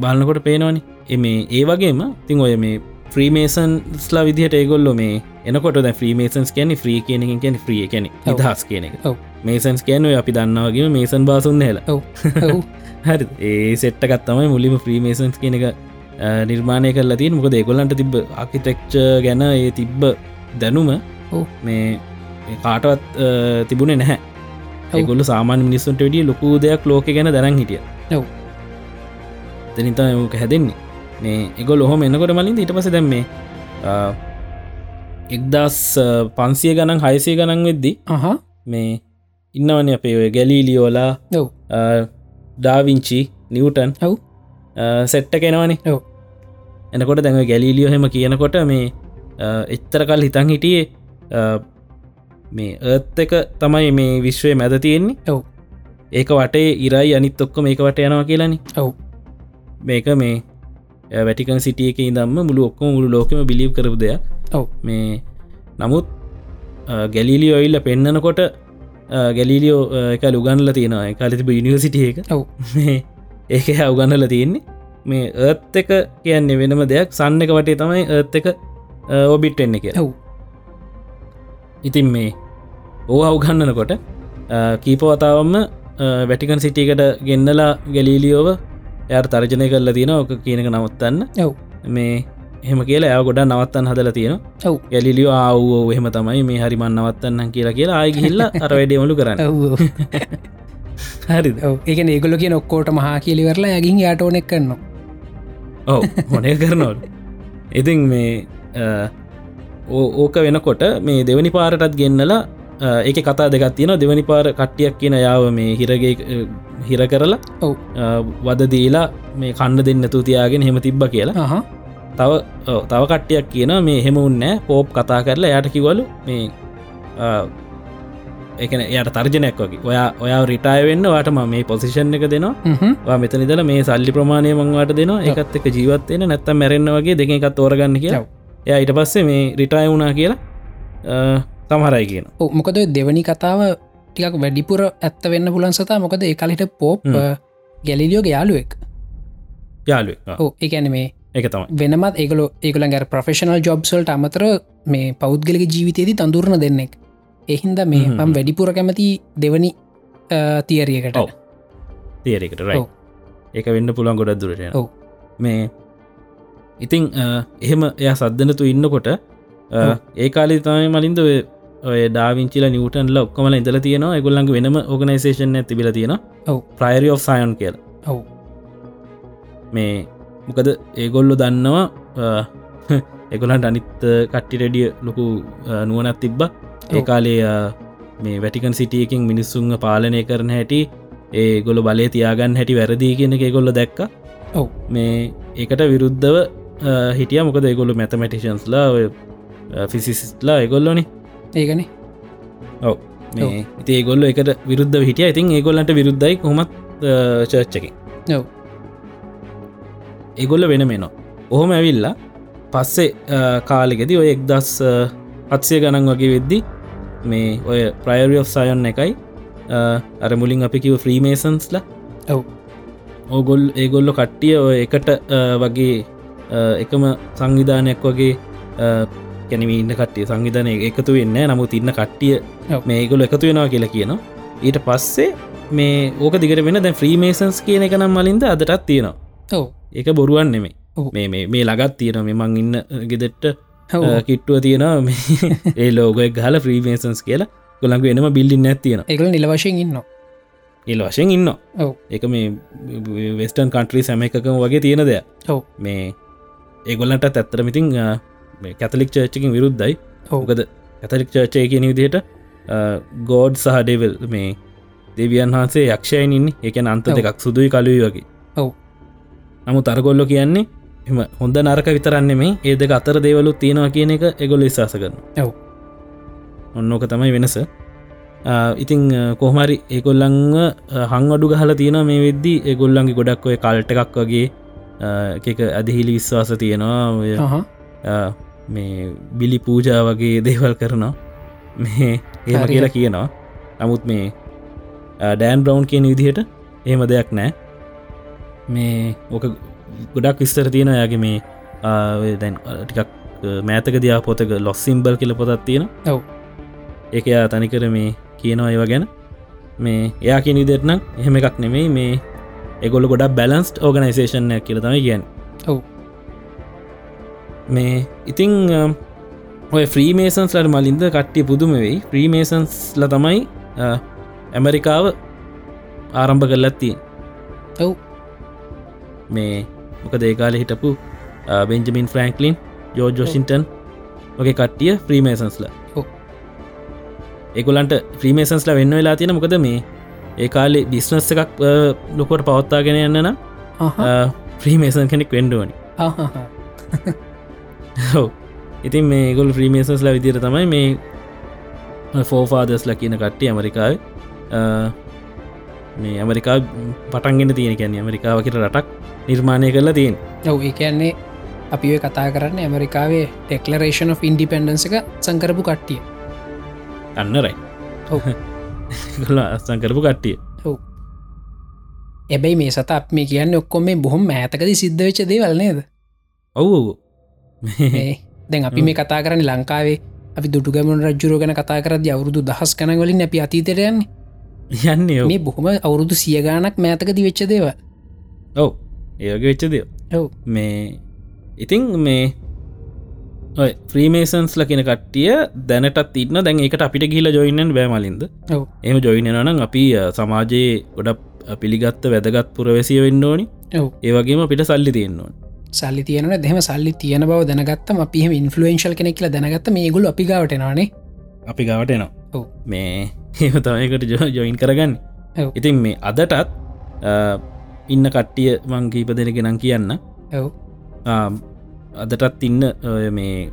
බලන්නකොට පේනවනි. එමේ ඒ වගේම තින් ඔය මේ ෆ්‍රීමේසන්ස්ලා විදිහට ඒගොල්ලො මේ එනකොට දැ ෆ්‍රීමේසන්ස් කියන ්‍රී කියන කියන ්‍රිය ඔව්. දහස් කියන එක. මේසන්ස් කියන ඔය අපි දන්නවගේ මේසන් බාසුන් හෙල හරි ඒ සෙට්ටකත්තමයි මුලිම ෆ්‍රීමේසන්ස් කියන එක නිර්මාණය කල තින් මොක දෙගොල්ලන්ට තිබ ආකිතෙක්ච ගැන ඒ තිබ්බ දැනුම. මේ කාටවත් තිබුණේ නැහැ ඔව්. ඒගොල්ල සාමාන්‍ය මිනිස්සුන්ට වැඩිය ලොකු දෙයක් ලෝක ගැන දැනන් හිටිය. තනිතා යක හැදෙන්නේ මේ එගොල් ඔහොම එන්නකොට මලින් ඊට පස දැම්මේ එක්දස් පන්සිය ගණන් හයිසය ගණන් වෙද්දි අහ. මේ ඉන්නවන අපේ ඔය ගැලීලියෝලා ඔව්. ඩාවිංචි නිවටන් ඔව්. සෙට්ට කෙනවනේ ඔව්. එනකොට දැඟ ගැලීලියෝ හෙම කියනකොට මේ එච්තර කල් හිතන් හිටියේ මේ ඒත් එක තමයි මේ විශ්වය මැද තියෙන්නේ. ඔව්. ඒක වටේ ඉරයි අනිත් ඔක්ක මේක වට යනවා කියලනි. ඔව්. මේක මේ වැටිකන් සිටියක ඉදම්ම මුළු ඔක්කොම මුළු ලෝකම බිලිව් කරපු දෙයක්. ඔව්. මේ නමුත් ගැලීලියෝ ඔයිල්ල පෙන්නනකොට ගැලීලියෝ එක ලුගන්ල තියෙනවා. කාලතිබ යනිවසිටිය එක. ඔව්. මේ ඒක අවගන්නල තියෙන්නේ. මේ ඒත් එක කියන්නේ වෙනම දෙයක්. සන්න එක වටේ තමයි ඒත් එක ඔබිට් එන්න කිය ඔව්. ඉතින් මේ ඕ අවගන්නනකොට කීපවතාවම්ම වැටිකන් සිටියකට ගෙන්නලා ගැලීලියෝව එයට තර්ජනය කරලා තියෙන ඕක කියනක නවත්තන්න. ඔව්. මේ එහෙම කියලා ඇය ගොඩ නවත්තන් හදල තියෙන ඔව්. ගැලිලියෝ ආවෝ එහෙම තමයි මේ හරිමන් නවත්තන්න කියලා කියලා ආයගිහිල්ල අර වැඩියමලු කරන්න. හරි ඒක ඒගොල කිය ඔක්කෝට මහා කියලිවරලා යගින් යාට ඕනෙක් කරන්න ඔව මොනය කරනවල් ඉතින් මේ ඕක වෙනකොට මේ දෙවනි පාරටත් ගෙන්නලා ඒක කතා දෙකක් තියෙන දෙවනි පාර කට්ටියක් කියන යාව මේ හිරගේ හිර කරලා ඔව්. වද දීලා මේ කන්න දෙන්න තුතියාගෙන හෙම තිබ්බ කියලා. අහ තව තව කට්ටියක් කියන මේ හෙම උන්නෑ පෝප් කතා කරලා යට කිවලු මේ එකන යට තර්ජනයක් වගේ. ඔයා ඔයා රිටාය වෙන්න වාට ම පොසිෂන් එක දෙනවා. හ්ම්. වා මෙතනිදල මේ සල්ලි ප්‍රමාණය මංවාට දෙනවා. එකත් එක ජීවත්වයෙන නැත්තම් මැරෙන්න්න වගේ දෙක එකත් තෝරගන්න කියලා. එය ඊට පස්සේ මේ රිටාය වුණා කියලා තමහරයි කියන මොකද දෙවනි කතාව ටිකක් වැඩිපුර ඇත්ත වෙන්න පුලන් සතා මොකද ඒ කලිට පෝප් හ්ම්. ගැලිලියෝගේ යාලුවෙක් යාලුව ඕ ඒඇන මේ එක තමයි වෙනමත් ඒගල ඒගල ගැ ප්‍රෆෙෂනල් ජොබ්සල්ට අමතර මේ පෞද්ගලික ජීවිතයේදී තඳුරන දෙන්නෙක් එහින්ද මේ. මම් වැඩිපුර කැමති දෙවනි තියරියකට ඔව්. තේරෙකට රයි. ඒක වෙන්න පුළුවන් ගොඩක් දුරට ඔව්. මේ ඉතිං එහෙම එය සද්ධනතු ඉන්නකොට. ඒ කාලි තමයි මලින්ද ඔය ඩාවිංචිල නිවටන්ල ඔක්කමල ඉඳල තියෙනවා. එගොල්ලන්ගේ වෙනම ඕගනයිසේෂන් තිබිල තියෙන. ප්‍රයිරි of සයන් කියල. ඔව්. මේ මොකද ඒගොල්ලො දන්නවා එගොලන්ට අනිත් කට්ටි රෙඩිය ලොකු නුවනත් තිබ්බ. ඒ කාලේ අ, මේ වැටිකන් සිටියකින් මිනිස්සුන්ව පාලනය කරන හැටි ඒ ගොල බලය තියාගන්න හැටි වැරදිී කියන එක ගොල්ල දැක්ක. ඔව්. මේ ඒකට විරුද්ධව හිටිය. මොකද ඒගොල්ලු මැතමටිෂන්ස්ලා ෆිසිස්ලා එගොල්ලොනි ඒගන ඔව. ඒගොල්ල එකට විරුද්ධ හිටිය. ඉතින් ඒගොල්ලන්ට විරුද්ධයි කොමත් චර්ච්චකින් ඔව්. ඒගොල්ල වෙන මෙනවා ඔහොම ඇවිල්ලා පස්සේ කාලෙගෙද ඔය එක්දස් අත්සය ගණන් වගේ වෙද්දි මේ ඔය ප්‍රයරිය සයන් එකයි අර මුලින් අපි කිව ෆ්‍රීමේසන්ස්ල ඔව්. ඕගොල් ඒගොල්ලො කට්ටිය ඔය එකට වගේ එකම සංවිධානයක් වගේ කැනම ඉන්න කට්ටිය සංවිධනය එකතු වෙන්න නමුත් ඉන්න කට්ටිය. මේගොල එකතු වෙනවා කියලා කියනවා. ඊට පස්සේ මේ ඕක දිගට වෙන දැ ෆ්‍රීමේසන්ස් කියන එක නම් මලින්ද අදටත් තියෙනවා. ඔව්. ඒක බොරුවන් නෙමේ. මේ මේ මේ ලගත් තියෙන මෙමං ඉන්න ගෙදෙට්ට. කිට්ටුව තියෙන ඒ ලෝගොක් ගහල ෆ්‍රීමේසන්ස් කියලා. ගොළඟ එනම බිල්ලින්න ඇත්තියෙන ඒගල නිල වශයෙන් ඉන්න එල් වශයෙන් ඉන්න එක මේ වෙස්ටන් කන්ට්‍රී සැම එකකම වගේ තියෙන දෙයක්. මේ ඒගොල්ලට ඇත්තර මිතින් කැතලික් චර්චකින් විරුද්ධයි. ඕකද ඇතලික් චර්චය කියන විදිහට ගෝඩ් සහ ඩෙවල් මේ දෙවියන් වහන්සේ යක්ෂයන් ඉන්න. එකන අන්ත. දෙකක් සුදුයි කලුයි වගේ. ඔව්. නමු තරගොල්ලො කියන්නේ එම හොඳ නරක විතරන්න මේ ඒ දෙක අතර දේවලු තියෙනවා කියන එක එගොල විශවාස කරන ඔව්. ඔන්නෝක තමයි වෙනස. ඉතිං කොහමරි ඒකොල්ලංව හං අඩු ගහල තියෙන මේ වෙද්දී. ඒගොල්ලන්ගේ ගොඩක් ඔය කල්ට එකක් වගේ ආ, එකක අදහිලි විශ්වාස තියෙනවා මේ බිලි පූජා වගේ දේවල් කරනවා. මේ ඒම. කියලා කියනවා. නමුත් මේ ඩෑන් බ්‍රවන්් කියන විදිහට එහෙම දෙයක් නෑ. මේ ඕක ගොඩක් විස්තර තියෙන යාගේ මේ දැන් ටිකක් මෑතක දයා පොතක ලොස් සිම්බල් කියල පොතත් තියෙන ඔව්. ඒක එයා තනිකර මේ කියනවා ඒව ගැන. මේ එයා කිය නිදෙත්නම් එහෙම එකක් නෙමෙයි. මේ එගොල්ල ගොඩක් බැලන්ස්ට ඕගනයිසේෂන්යක් කියල තමයි කියන්න. ඔව් මේ ඉතිං ඔය ෆ්‍රීමේසන්ස් ලට මලින්ද කට්ටිය පුදුම වෙයි. ප්‍රීමේසන්ස් ල තමයි ඇමරිකාව ආරම්භ කරලත් තියෙන් ඔව්. මේ මොක දේකාල හිටපු බෙන්ජමින් ෆ්‍රෑන්ක්ලින් ජෝ ජෝෂින්ටන් වගේ කට්ටිය ෆ්‍රීමේසන්ස්ල ඔව්. එකුලන්ට ෆ්‍රීමේසන්ස්ල වෙන්න වෙලා තියෙන මොකද මේ ඒ කාලේ බිස්නස් එකක් ලොකොට පවත්තාගෙන යන්න නම් අහ ෆ්‍රීමේසන් කෙනෙක් වෙන්ඩුවනි ඔව්. ඉතින් මේ ගොල් ්‍රීමේසන්ස්ලා විදිර තමයි මේ ෆෝෆාදස්ල කියන කට්ටිය ඇමරිකාව මේ ඇමරිකා පටන්ගෙන තියෙන කැන්නේ ඇමරිකාවකට රටක් නිර්මාණය කරලා තියෙන්. ඔව් කියන්නේ අපි ඔය කතා කරන්න ඇමරිකාවේ ටෙක්ලරේෂන් of ඉන්ඩිපෙන්ඩන්ස එක සංකරපු කට්ටිය. අන්නරයි. ගොල අස්සංකරපු කට්ටිය. එබැයි මේ සත අප මේ කියන්න ඔක්කොම මේ බොහොම ඇතකද සිද්ධ වෙච්ච දේවල් නේද? ඔවු දැන් අපි මේ කතා කරන්න ලංකාවේ. අපි දුටුගමන් රජ්ජුර ගැන කතා කරද අවුරුදු දහස් කන වලින් අපි අතීතරයන්නේ යන්නේ. මේ බොහොම අවුරුදු සියගානක් මෑතක දිවෙච්ච දේව ඔව්. ඒගේ වෙච්ච දෙය ඔව්. මේ ඉතිං මේ ඔය ෆ්‍රීමේසන්ස් ලකින කට්ටිය දැනටත් ඉන්න. දැන් එකට අපිට ගිල ජොයින්නන් බෑමලින්ද එම ජොයිනනම් අපි සමාජයේ ගොඩ පිළිගත්ත වැදගත් පුරවැසිය වෙන්න ඕනි. ඒවගේම පිට සල්ලි තියෙන්නවා සල්ලි තියන දෙම සල්ලි තියන බව දැනගත්තම අපි ඉන්ෆලුවෙන්ශල් කෙනෙ කියල දැනගත්ත මේ ගුල අපි ගවටනවානේ අපි ගවට එනවා. ඔව්. මේ ඒම තමයකට ජොයින් කරගන්න. ඉතින් මේ අදටත් ඉන්න කට්ටිය මං කීප දෙනගෙනම් කියන්න. ආ, අදටත් ඉන්න ඔය මේ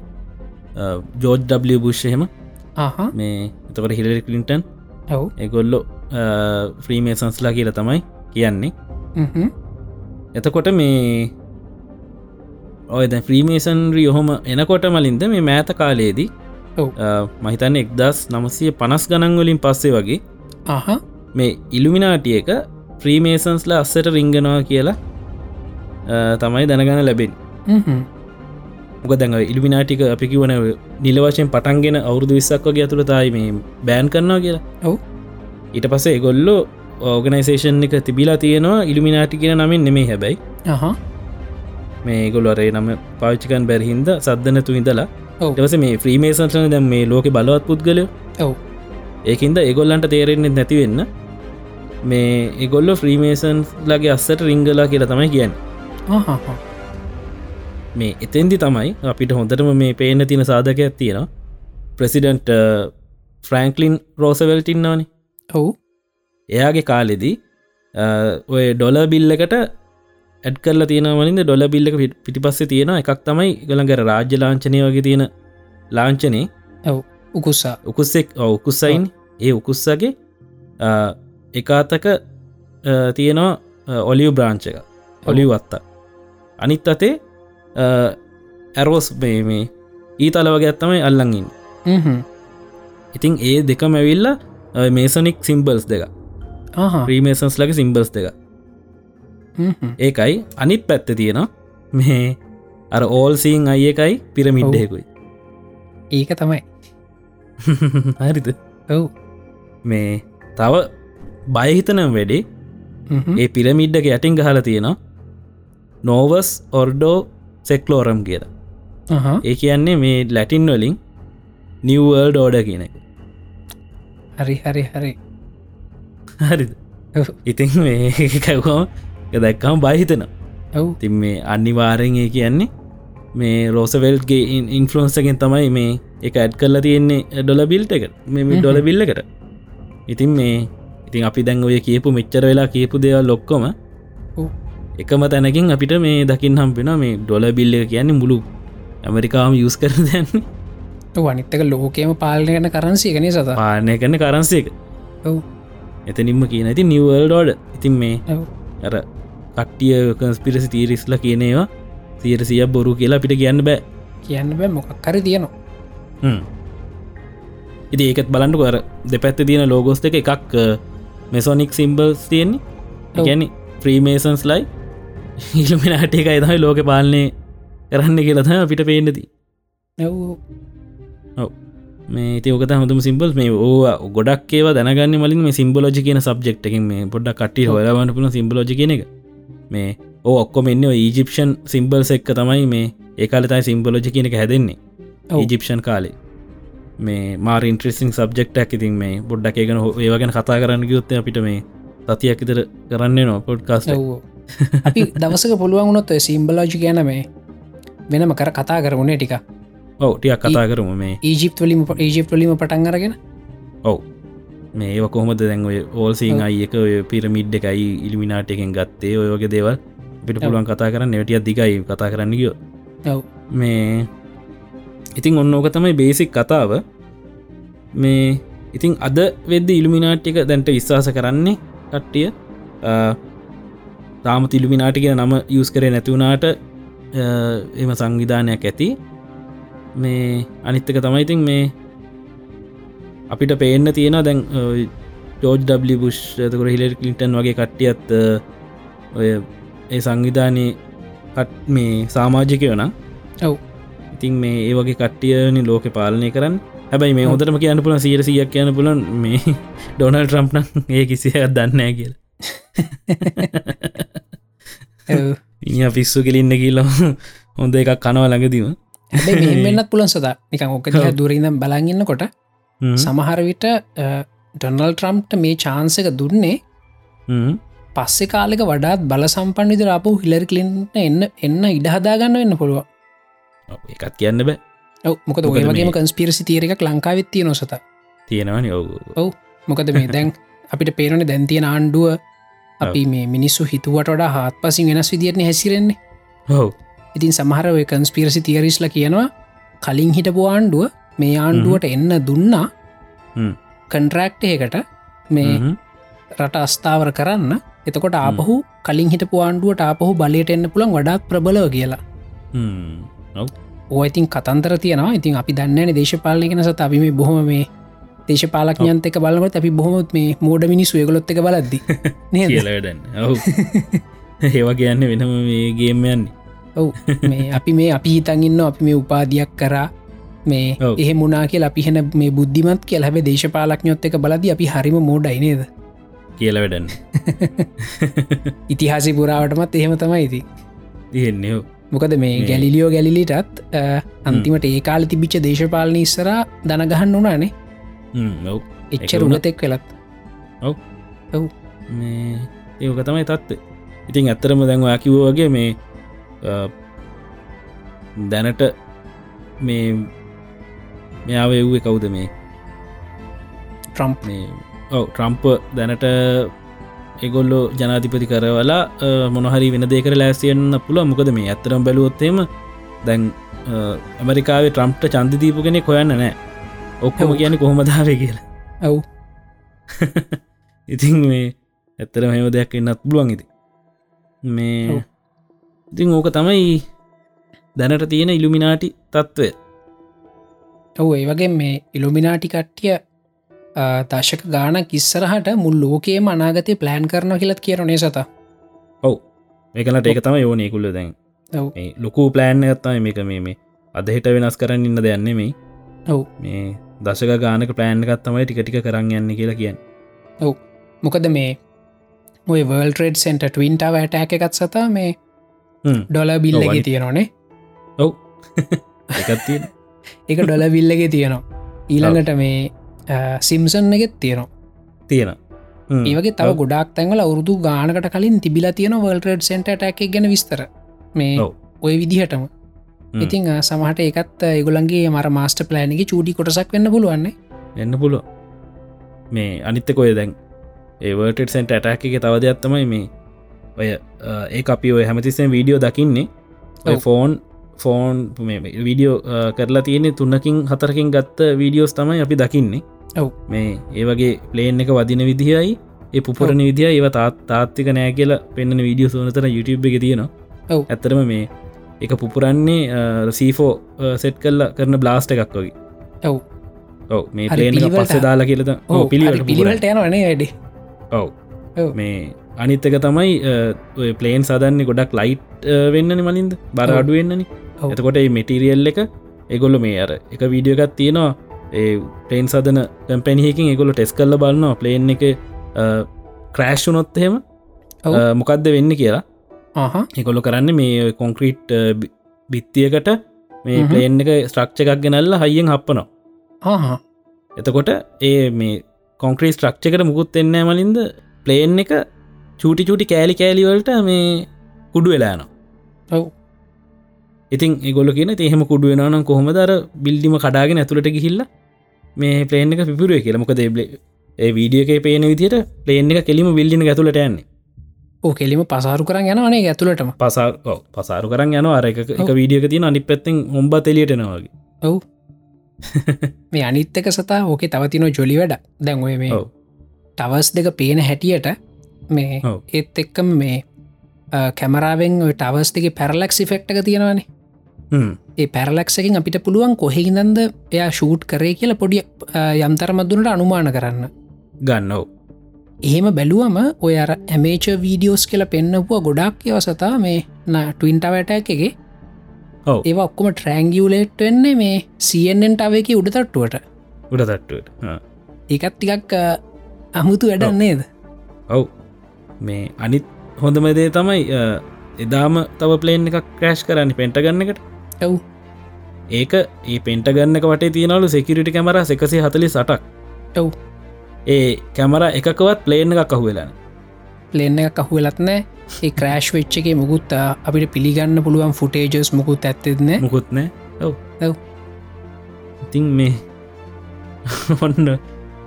ජෝඩ් බුෂ්හෙම ආහ. මේ එතකට හිලරි කලින්ටන්. ඔව්. එගොල්ලො ෆ්‍රීමේසන්ස්ලා කියල තමයි කියන්නේ. එතකොට මේ ඔය දැ ෆ්‍රීමේසන්රී ඔහොම එනකොට මලින්ද මේ මෑත කාලයේදී. මහිතන්න එක්දස් නමසය පනස් ගණන්වලින් පස්සේ වගේ ආහ. මේ ඉල්ිමිනාටිය එක ෆ්‍රීමේසන්ස්ල අස්සට රිංගනවා කියලා තමයි දැනගන ලැබෙන්. මොක දැඟ ඉල්ිමිනාටික අපි කිවන නිලවශයෙන් පටන්ගෙන අවුරදු විස්සක් වගේ ඇතුළ තායි මේ බෑන් කරනවා කියලා. ඔව්. ඊට පසේ ගොල්ලෝ ඕගනයිසේෂන් එක තිබිලා තියෙනවා ඉල්ිමිනාටි කියෙන නමින් නෙමේ හැබැයි අහ මේ ගොලොරේ නම පාච්චිකන් බැරහින්ද සද්ධනතු ඉඳලා. ටවස මේ ෆ්‍රීමේසන්සන දැම් මේ ලෝක බලවත් පුද්ගලය ඔව්. ඒකින්ද එගොල්ලන්ට තේරෙන්නෙත් නැතිවෙන්න මේ එගොල්ල ෆ්‍රීමේසන් ලගේ අස්සට රිංගලා කියලා තමයි කියන්න. මේ එතෙන්දි තමයි අපිට හොඳටම මේ පේන තින සාධකයක් තියෙනවා. ප්‍රසිඩන්ට් ෆ්‍රෑන්ක්ලින් රෝසවල්ටින්නවානි ඔව්. එයාගේ කාලෙදී අ, ඔය ඩොල බිල්ලකට ඇඩ් කරල තියෙනවලින්ද ඩොල බිල්ලක පිටි පස්සේ තියෙන එකක් තමයි ගළඟර රාජ්‍ය ලාංචනය වගේ තියෙන ලාංචනය ඔව් උකුස්සා. උකුස්සෙක් උකුස්සයින් ඒ උකුස්සගේ එකාතක තියෙනවා ඔලියු බ්‍රාංචක ඔලිව් අත්තා. අනිත් අතේ ඇරෝස් මේ මේ ඊතල වගේ ඇත්තමයි අල්ලඟින්. ඉතින් ඒ දෙකම ඇවිල්ල මේසනික් සිම්බල්ස් දෙක. ප්‍රීමේසන්ස් ලගේ සිම්බල්ස් දෙක. ඒකයි අනිත් පැත්ත තියෙනවා මේ අර ඕල් සීන් අය එකයි පිරමිඩ්ඩයකුයි ඒක තමයි. හරිත ඔව්. මේ තව බයහිතනම් වැඩේ. ඒ පිරමිඩ්ඩක යටින් ගහල තියෙනවා නෝවස් ඔර්ඩෝ සෙක්ලෝරම් කියලා. ඒ කියන්නේ මේ ලැටින් වලින් නිවර්ඩ ෝඩ කියන එක. හරි හරි හරි. හරිද? ඉතින් මේ කැවම දැක්කම බහිතන ඔව්. තින් මේ අනිවාරෙන් ඒ කියන්නේ මේ රෝසවෙල්ගේ ඉන්ෆලන්සගෙන් තමයි මේ එක ඇඩ් කරලා තියෙන්නේ ඩොල බිල්ට එක. මේ ඩොල බිල්ල එකට. ඉතින් මේ ඉතින් අපි දැන් ඔය කියපු මෙච්චර වෙලා කියපු දේවල් ලොක්කොම. එකම තැනකින් අපිට මේ දකිින් හම්පෙන මේ ඩොල බිල්ල එක කියන්නේ මුළු ඇමරිකාම යස් කර දැන්නේ වනිත්තක ලෝකේම පාලනය කන කරන්සිය කනේ සත? පාලනය කරන කරන්සේ එක. ඔව්. එතනින්ම කියන ඇති නිවල්ඩෝඩ ඉතින් මේ අර කට්ටිය කන්ස්පිරසි තීරිස්ල කියනේවා සියට සිය බොරු කියලා පිට කියන්න බෑ. කියන්න බෑ මොකක් කර තියනවා. ඉති ඒකත් බලන්ටු කර දෙපැත්ත තියෙන ලෝගෝස් එක එකක් මෙසෝනික් සිම්බල්ස් තියෙන්නේ. ගැන ෆ්‍රීමේසන්ස් ලයි. ඉල්මිනාට එක එතයි ලෝක පාලනය කරන්න කියලත අපිට පේන්නති ඔව්. මේ තියෝකත හොඳම සිම්පල් මේ ඕ ගොඩක් ඒව දැනගන්න මලින් සිම්බලෝජි කියන සබ්ෙක්් එකින් මේ පොඩ්ඩක් කට්ටි හොලවන්න පුළ සිම්බලෝජි කියන එක මේ ඕ ඔක්කොම එන්න ඊජිප්ෂන් සිම්බල්ස් එක්ක තමයි මේ ඒකාලතයි සිම්බලෝජි කියන එක හැදෙන්නේ. ඊජිප්ෂන් කාලේ. මේ මාර ඉන්ට්‍රසින් සබ්ෙක්් ඇතින් මේ බොඩ්ඩක් ඒකන ඒවගෙන කතා කරන්න ගයුත්ත අපිට මේ සතියක් ඉතර කරන්න නවා පොඩ්කාස් ඔව් අපි දවසක පුළුවන් වුණොත් සිම්බලෝජි ගැන මේ වෙනම කර කතා කරගුණේ ටික ඔව ටියක් කතා කරමු මේ. ඊජිප් වලින් ඊජිප් වලිම පටන් අරගෙන. ඔව් මේ ඒව කොහොමද දැන් ඔය ඕල්සිං අයි එක ඔය පිරමිඩ් එකයි ඉලිමිනාට එකෙන් ගත්තේ ඔයගේ දේවල්. පිට පුළුවන් කතා කරන්න නැටිය දිගයි කතා කරන්න ගියෝ ඔව්. මේ ඉතින් ඔන්න ඕක තමයි බේසික් කතාව. මේ ඉතින් අද වෙද්ද ඉල්ිමිනාට්ටික දැන්ට විශ්වාස කරන්නේ කට්ටිය. තාම තිල්ිමිනාටි කියෙන නම යස් කරේ නැතිවුණට එම සංවිධානයක් ඇති. මේ අනිත්තක තමයි ඉතින් මේ අපිට පේන්න තියෙන දැන් ජෝජ් බුෂ් ඇතකර හිලර් කලිටන් වගේ කට්ටියත් ඔය ඒ සංවිධානය කට් මේ සාමාජිකයන ඔව්. ඉතින් මේ ඒ වගේ කට්ටියනි ලෝක පාලනය කරන්න. හැබැයි මේ හොදරම කියන්න පුළ සීර සියක් කියන්න පුලන් මේ ඩොනල් ට්‍රම්ප්න ඒ කිසියක් දන්නෑ කියල. ඉනි පිස්සු කෙලින්න කියලා හොඳ එකක් කනව ළඟදීම. වෙන්නත් පුලන් සදා. නිකං ඕක දුරින්දම් බලගන්න කොට. සමහරවිට ඩොනල් ට්‍රම්ප්ට මේ චාන්සක දුන්නේ. පස්සෙ කාලෙක වඩාත් බල සම්පන් විදිර අපපු හිලර් කලින්ට එන්න එන්න ඉඩහදාගන්න වෙන්න පුළුව එකත් කියන්න බෑ. ඔය වගේම කන්ස්පිරසි තීරක ලංකාවිත්තිය නොසත තියෙනවනි ඔව් මොකද මේ දැන් අපිට පේරන දැන්තියෙන ආණ්ඩුව. අපි මේ මිනිස්සු හිතුවට වඩා හත් පසින් වෙනස් විදිරන හැසිරෙන්නේ. ඔව්. ඉතින් සමහර ඔය කන්ස්පිරසි තියරිස්ල කියනවා කලින් හිටපු ආණ්ඩුව මේ ආණ්ඩුවට එන්න දුන්නා. කන්ට්‍රක්ටයකට මේ. රට අස්ථාවර කරන්න. එතකොට ආපහු කලින් හිටපු ආණ්ඩුවට ආපහු බලයට එන්න පුළන් වඩාක් ප්‍රබලව කියලා. ඕ ඉතින් කතන්තර තියෙනවා. ඉතින් අපි දන්නන දේශපාලනය කෙන සත. අපි මේ බොහොම මේ දේශපාලක්ඥන්ත එක බලමට අපි බොහොමත් මේ මෝඩ මිනිස්සු ගොලොත් එක බලද්දි. ඔව්. ඒවා කියන්න වෙනම මේ ගේම යන්නේ. ඔව්. මේ අපි මේ අපි හිතන් ඉන්න අපි මේ උපාධයක් කරා මේ ඔව්. එහ මුණනා කියල අපි හෙන මේ බුද්ධිමත් කියල. හැබ දේශපාලක්ඥොත් එක බලද අපි හරිම මෝඩයි නේද? කියල වැඩන්න. ඉතිහාසි පුරාවටමත් එහෙම තමයි ඉති තියෙන්නේ ඔව්. මොකද මේ ගැලිලියෝ ගැලිලිටත් අන්තිමට ඒ කාල තිබිච්ච දේශපාලන ඉස්සර දනගහන්න. ඔව්. එච්චර. උනතෙක් වෙලත්. මේ ඒක තමයි තත්ව ඉතින් ඇත්තරම දැන්වා කිව් වගේ මේ දැනට මේ මෙයාව එව්ේ කවුද මේ? ට්‍රම්ප් මේ ඔව ට්‍රම්ප දැනට එගොල්ලෝ ජනාධිපති කරවලා මොනහරි වෙන දේකර ලෑස්තියන්න පුළ මොකද මේ ඇත්තරම් බැලුවොත්තේම දැන් ඇමරිකාවේ ට්‍රම්ප්ට චන්දිදීපු කෙනෙ කොයන්න නෑ. ඔක්කොම. කියන කොහොමදාව කියලා. ඔව් ඉතින් මේ ඇත්තර මෙම දෙයක් එන්නත් පුළුවන් ඉති මේ. ඉතින් ඕක තමයි දැනට තියෙන ඉල්ිමිනාටි තත්ත්වය ඔව ඒ වගේ මේ ඉලුමිනාටි කට්ටිය දශක ගානක් ඉස්සරහට මුල් ලෝකයේ අනාගතය ප්ලෑන් කරන කියලත් කියරනේ සත? ඔව්. ඒකලට ඒක තම යෝනය කුල්ල දැන්. ඔව්. ලොකු ප්ලෑන් ඇත්තම මේක මේ මේ අදහිට වෙනස් කරන්න ඉන්න දෙයන්නේ මේ ඔව්. මේ දශක ගානක ප්ලෑන් ගත්තමයි ටිකටික කරන්න යන්න කියලා කියන්න. මොකද මේ ඔය වර්ල් ට්‍රේඩ් සෙන්ට ටවින්ටාව හැටෑක එකත් සතා මේ. ඩොල ඔව්, බිල්ලගේ තියෙනනේ ඔව්. එකත් තියෙන එක ඩොල බිල්ලගේ තියෙනවා ඊළඟට මේ සිම්සන් එකෙත් තියෙනවා තියෙන. ඒවගේ තව. ගොඩක් තැන්වල අවුරුදු ගානකට කලින් තිබිලා තියෙන වල්ටඩ් සෙන්ට ටැක් ගැන විස්තර මේ. ඔය විදිහටම. ඉතිං සමහට ඒකත් ඒගොලන්ගේ මර මාස්ට ප්ලෑනිගේ චූඩි කොටසක් වෙන්න පුළුවන්නේ එන්න පුළුව මේ අනිත්තකොය දැන් ඒවර්ට සෙන්ට ඇටැක එක තව දෙයක් තමයි මේ ඔය ඒ අපි ඔය හැමතිස්සෙන් වීඩියෝ දකින්නේ ඔය. ෆෝන් ෆෝන් වීඩියෝ කරලා තියෙන්නේ තුන්නකින් හතරකින් ගත්ත වීඩියෝස් තමයි අපි දකින්නේ ඔව්. මේ ඒවගේ ප්ලේන් එක වදින විදිහයි ඒ පුපුරණ විදිහ ඒව තාත් තාත්තික නෑ කියලා පෙන්න්න වීඩියෝ සෝනතර YouTube එක තියෙනවා ඔව්. ඇත්තරම මේ එක පුපුරන්නේ සීෆෝ සෙට් කල්ල කරන බ්ලාස්ට එකක් වගේ ඔව් ඔව මේ පලේන පස්සේ දාලා කියලද ඕ පිළිවට පිළිවලට යන වනේ වැඩේ ඔව. මේ අනිත්තක තමයි ඔය පලේන් සදන්නේ ගොඩක් ලයිට් වෙන්නන මලින්ද බර. අඩුවෙන්න්නනි. එතකොට මෙටිරියල් එක එගොල්ල මේ අර එක වීඩියෝකත් තියෙනවා. ඒ පලේන් සදන කැම්පැනිහකින් එගොල ටෙස් කල්ල බලන්නවා පලේන් එක ක්‍රෑශ්ුනොත් එහෙම මොකක්ද වෙන්න කියලා. ආහ. එකොල්ල කරන්න මේ කොන්ක්‍රීට් බිත්තියකට මේ. පලේන් එක ස්ට්‍රක්්ච එකක් ගෙනල්ල හයියෙන් හප්පනවා. එතකොට ඒ මේ කොන්ක්‍රී ස්ට්‍රක්්චකට මුකුත් එන්න මලින්ද ප්ලේන් එක චූටි චූටි කෑලි කෑලිවලට මේ කුඩු වෙලාන ඔව් ඉතින් ඒගොල කියන එහෙම කුඩුවෙනනම් කොහොම දර බිල්ඩිම කඩාගෙන ඇතුළට ගිහිල්ල මේ පලේන් එක පිපුරුව කියලමක දේබ්ලේ ඒ වීඩිය එක පේන විදිට පලේන් එක කෙලිම විල්ලින ඇතුළට යන්නේ. ඕ කෙලිම පසාරු කරන්න යනනේ ඇතුළටම. පසා පසාරු කරන්න යන අර එක. වීඩියක තින අනි පැත්තෙන් ඔම්බ තෙලියටනවාගේ ඔව්. මේ අනිත්තක සතා ඕකේ තවතින ජොලි වැඩ දැන් ඔය මේ ටවස් දෙක පේන හැටියට මේ. ඒත් එක්කම මේ කැමරාවෙන් ටවස් දෙක පැරලක්සි ෆෙක්ටක තියෙනවානේ. ඒ පැරලක්සකින් අපිට පුළුවන් කොහෙහිදන්ද එයා ෂූට් කරේ කියලා පොඩි යම්තරමත්දුනට අනුමාන කරන්න. ගන්න ඔව්. එහෙම බැලුවම ඔය අර ඇමේච වීඩියෝස් කියල පෙන්න්නපුුව ගොඩක් ඒවසතා මේ ටවින්ටවැට එකගේ ඒවා ඔක්කොම ට්‍රෑංගියවලේට් වෙන්නේ මේ සියෙන්ෙන්ට අවේක උඩතට්ටුවට. උඩ තට්ටුවට ඒකත් ටිකක් අමුතු වැඩන්නේද ඔව්. මේ අනිත් හොඳමදේ තමයි එදාම තව පලේන් එකක් ක්‍රෑශ් කරන්න පෙන්ට ගන්න එකට ඔව් ඒක ඒ පෙන්ට ගන්නක වටේ තියනලු සෙකිරිටි කැමර එකසි හතලි සටක් ඔව් ඒ කැමර එකකවත් පලේන් එකක් අහු වෙලාන ප්ලෙන්න එක කහුවෙලත් නෑ. ඒ ක්‍රෑශ් වෙච්ච එක මුකුත් අපිට පිළිගන්න පුළුවන් ෆුටේජස් මුකුත් ඇත්තෙත්න මුකුත්නෑ ඔව් ඔව්. ඉතින් මේ ඔන්න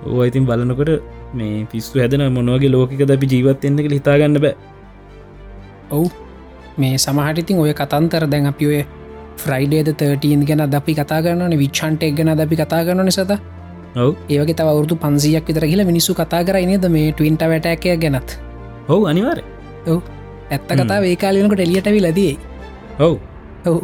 ඕ ඉතින් බලනකොට මේ පිස්සු හැදන මොනවගේ ලෝකක දැපි ජීවත් එන්න හිතාගන්න බෑ. ඔව්. මේ සමහටිතින් ඔය කතන්තර දැන් අපි ඔය ෆ්‍රයිඩේද 13 ගැන දපි කතා කරන්නන විච්චන්ට එක් ගැන දපි කතා කරන නිසත ඔව්. ඒවගේ තවරුදු පන්සියක් විතර කියලා මිනිස්සු කතා කරයි නේද මේ ටවින්ට වැටෑකය ගැනත්? ඔව් අනිවාර ඇත්ත කතා ඒකාලනකට එලියටවි ලදී ඔව්. ඔව්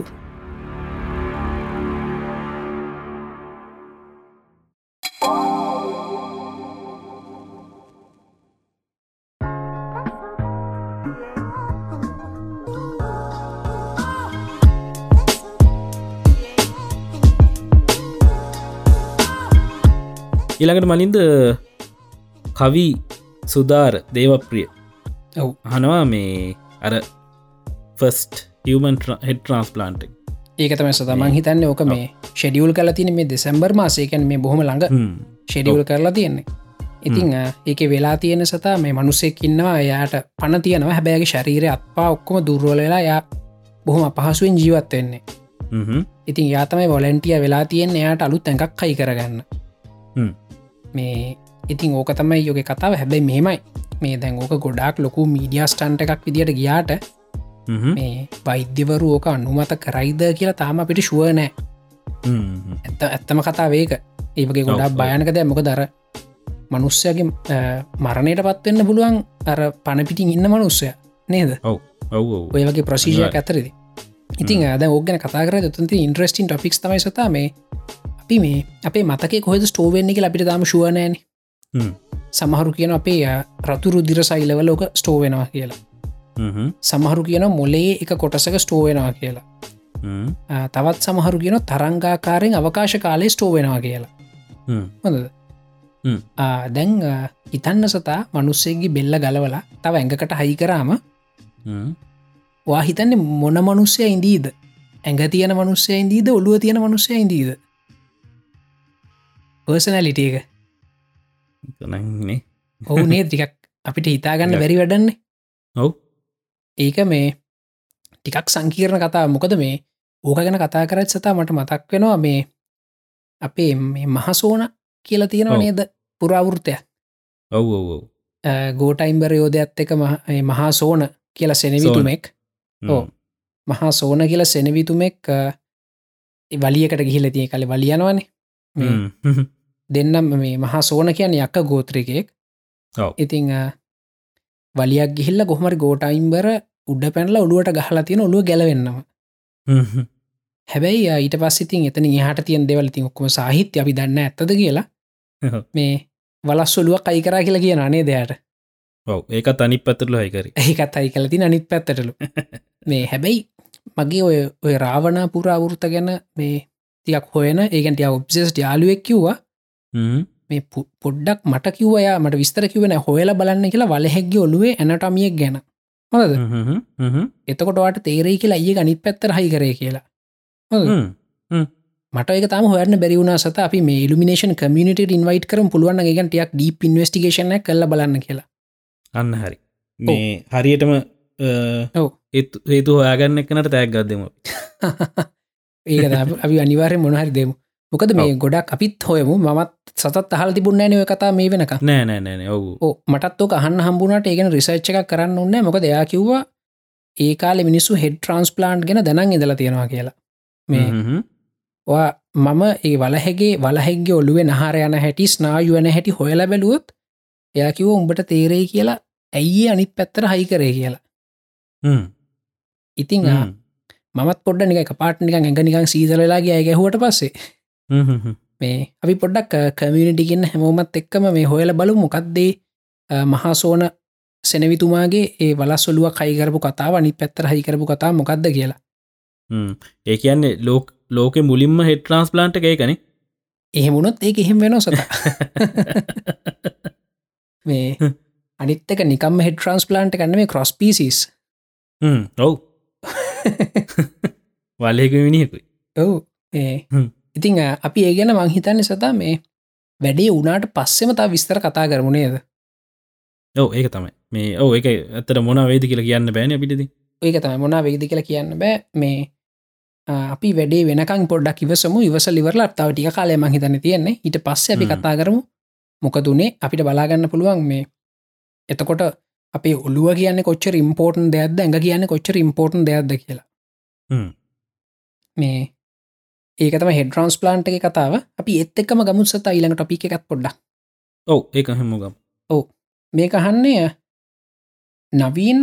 ඊළඟට මලින්ද කවි සුදාර් දේවප්‍රිය. ඔව්. හනවා මේ අර ෆස්ට හමන් හෙඩ ට්‍රන්ස්පලාන්ට ඒකතම සතමන් හිතන්න ඕක මේ ෂෙඩියුල් කල තින මේ දෙසැම්බර් මාසේකැන මේ බොහොම ළඟ ෂෙඩියුල් කරලා තියෙන්නේ. ඉතිං ඒක වෙලා තියෙන සතා මේ මනුස්සෙක් ඉන්නවා. එයාට පණ තියනවා. හැබැගේ ශරීරය අත්පා ඔක්කොම දුර්වලලා යා බොහොම අපහසුවෙන් ජීවත් වෙන්නේ. ඉතින් යාතමයි වොලන්ටිය වෙලා තියෙන් එයාට අලුත් ඇඟක් කයි කරගන්න මේ ඉතින් ඕක තමයි යෝක කතාව. හැබැයි මෙහෙමයි. මේ දැන් ඕක ගොඩක් ලොකු මීඩිය ස්ටන්ට එකක් විදිට ගියාට මේ වෛද්‍යවරු ඕක අනුමත කරයිද කියලා තාම අපිට ශුව නෑ. ඇත්ත ඇත්තම කතා වේක ඒවගේ ගොඩක් ඔව්. භයනක දැ මොක දර මනුස්්‍යයගේ මරණයට පත්වෙන්න පුළුවන් අර පණපිටින් ඉන්න මනුස්සය. නේද? ඔය වගේ අනිවාර්යෙන්. ඇතරද ඉතින් අද ඕගන කතා කර තුන්ති ඉන්ට්‍රස්ටින් ටොෆික්ස් තමයි සතා මේ අපි මේ අපේ මතක කොහෙද ස්ටෝවෙන්න අපිට දාම ශුවනෑන. සමහරු කියන අපේ රතුරු දිරසයිලවල ඕක ස්ටෝවෙනවා කියලා. සමහරු කියන මොලේ එක කොටසක ස්ටෝවෙනවා කියලා. තවත් සමහරු කියන තරංගාකාරයෙන් අවකාශ කාලේ ස්ටෝවෙනවා කියලා. හොඳද? දැන් අ, හිතන්න සතා මනුස්සේගේ බෙල්ල ගලවලා තව ඇඟකට හයි කරාම වා හිතන්නේ මොන මනුස්සය ඉන්දීද ඇඟ තියෙන මනුස්සය ඉන්දීද ඔළුව තියෙන මනුස්සය ඉන්දීද පර්සනැලිට එක. නන්නේ ඔවුනේ ටිකක් අපිට හිතාගන්න. බැරි වැඩන්නේ. ඔව්. ඒක මේ ටිකක් සංකීර්ණ කතා මොකද මේ ඕක ගැන කතා කරත් සතා මට මතක් වෙනවා මේ අපේ මේ මහසෝන කියලා තියෙනව. නේද? පුරාවෘතය ඔව් ඔව් ගෝටයිම්බර යෝධයක්ත් එක මහ- සෝන කියලා සෙනවිතුමෙක්. ඔව්. මහා සෝන කියල සෙනවිතුමෙක් වලියකට ගිහිල තිය කළ වලියනවනේ. දෙන්නම් මේ මහා සෝන කියන යක්ක ගෝත්‍රිකයෙක්. ඉතිං වලියක් ගිහිල්ල කොහමරි ගෝටයිම්බර උඩ පැනල ඔළුවට ගහලා තියෙන ඔළුව ගැලවෙන්නවා. හැබැයි ඊට පස්සිතින් එතන හට තියන් දෙවල තින් ඔක්කම සාහිත්‍ය අපි දන්න ඇත්තද කියලා. මේ වලස් ඔලුවක් අයි කරා කියලා කියන අනේ දෙයට ඔව්. ඒකත් අනි පත්තරලු හයිකරි ඒකත් අයි කලති අනිත් පැත්තටලු. මේ හැබැයි මගේ ඔය ඔය රාවනා පුරාවෘත ගැන මේ තියක් හොයන ඒගැන්ටිය ඔබ්සෙස්ට යාලුවෙක් කිව්වා මේ පොඩ්ඩක් මට කිව්වයා මට විස්තර කිවෙන හොයල බලන්න කියලා වලහෙක්ගේ ඔලුවේ ඇනටමියක් ගැන. හොද එතකොට වාට තේරෙයි කියලා ඒ අනිත් පැත්තර හයි කරය කියලා? මට එක තම හොයන්න බැරිවුණ සත. අපි මේ ඉල්ිනේෂන් කමියට ඉන්වයිට කරම්. පුළුවන් ගන් ටියක් ඩීප ඉන්වස්ටිගේෂන කල්ල බලන්න කියලා. අන්න හරි. මේ හරියටම ඔව්. ඒත් හේතු හොයාගන්න එකනට තෑක් ගත්දම ඒක අපි අනිවාරය මොනහරි දෙමු මොකද මේ ගොඩක් අපිත් හොයමු. මත් සතත් අහල් තිබුන්න නව කතා මේ වෙනක නෑ නෑ නෑන ඔවු. ඕ මටත් ඕක අහන්න හම්බුණට ඒගෙන රිසර්ච්ච එකක් කරන්න ඔන්න මොක දෙයා කිව්වා ඒ කාලෙ මිනිස්සු හෙඩ් ට්‍රන්ස්පලාන්ට් ගෙන දැනන් ඉදලා තියෙනවා කියලා. මේ මම ඒ වලහැගේ වලහෙක්ගේ ඔල්ලුවේ නහර යන හැටි ස්නායුවන හැටි හොයල බැලුවොත් එයා කිව උඹට තේරෙයි කියලා ඇයි අනිත් පැත්තර හයි කරේ කියලා. ඉතිං මත් පොඩ නික පාට්නික ඇඟ නිකං සීදරලාගේ ඇගැහුවට පස්සේ මේ අපි පොඩ්ඩක් කමියනිටිගෙන් හැමෝමත් එක්කම මේ හොයල බලු මොකක්දේ මහාසෝන සෙනවිතුමාගේ ඒ වලස්සොලුව කයිකරපු කතාව අනි පැත්තර හයිකරපු කතා මොකක්ද කියලා? ඒ කියන්නේ ලෝක ලෝක මුලින්ම හෙට ට්‍රන්ස්පලාන්ට එකයි කන එහෙමුණොත් ඒක එහෙම වෙන සත. මේ අනිත්තක නිකම් හෙට ට්‍රන්ස්පලාන්ට කන්න මේ කොස්පිසිස් ඔව්. වලයක මිනිහෙකුයි. ඔව්. ඒ හ්ම්. ඉතිං අපි ඒ ගැන මංහිතන්න සතා මේ වැඩේ උනාට පස්සෙම තා විස්තර කතා කරමුණේද ඔව ඒක තමයි. මේ ඔව එක ඇතට මොන වේද කියලා කියන්න බෑන පිටිති ඒක තමයි. මොනා වෙයිද කියලා කියන්න බෑ. මේ අපි වැඩේ වෙනකං පොඩ්ඩක් ඉවසමු. ඉවස ලිවරල අත්තාව ටික කාලය මහිතන තියෙන්නේ. ඊට පස්සේ අපි. කතා කරමු. මොකදුනේ අපිට බලාගන්න පුළුවන් මේ එතකොට අපේ ඔළුව කියන්න කොච්චර ඉම්පෝර්ටන් දෙයක්ද? ඇඟ කියන්න කොච්චර ඉම්පෝර්ටන් දෙයක්ද කියලා. මේ ඒකතම හෙඩරන්ස් ප්ලාන්ට් එක කතාව. අපි එත් එක්කම ගමුත්සත ඊළඟ ටොපි එකත් පොඩ්ඩක්. ඔව ඒක හැමෝගම් මේක අහන්නේ නවීන්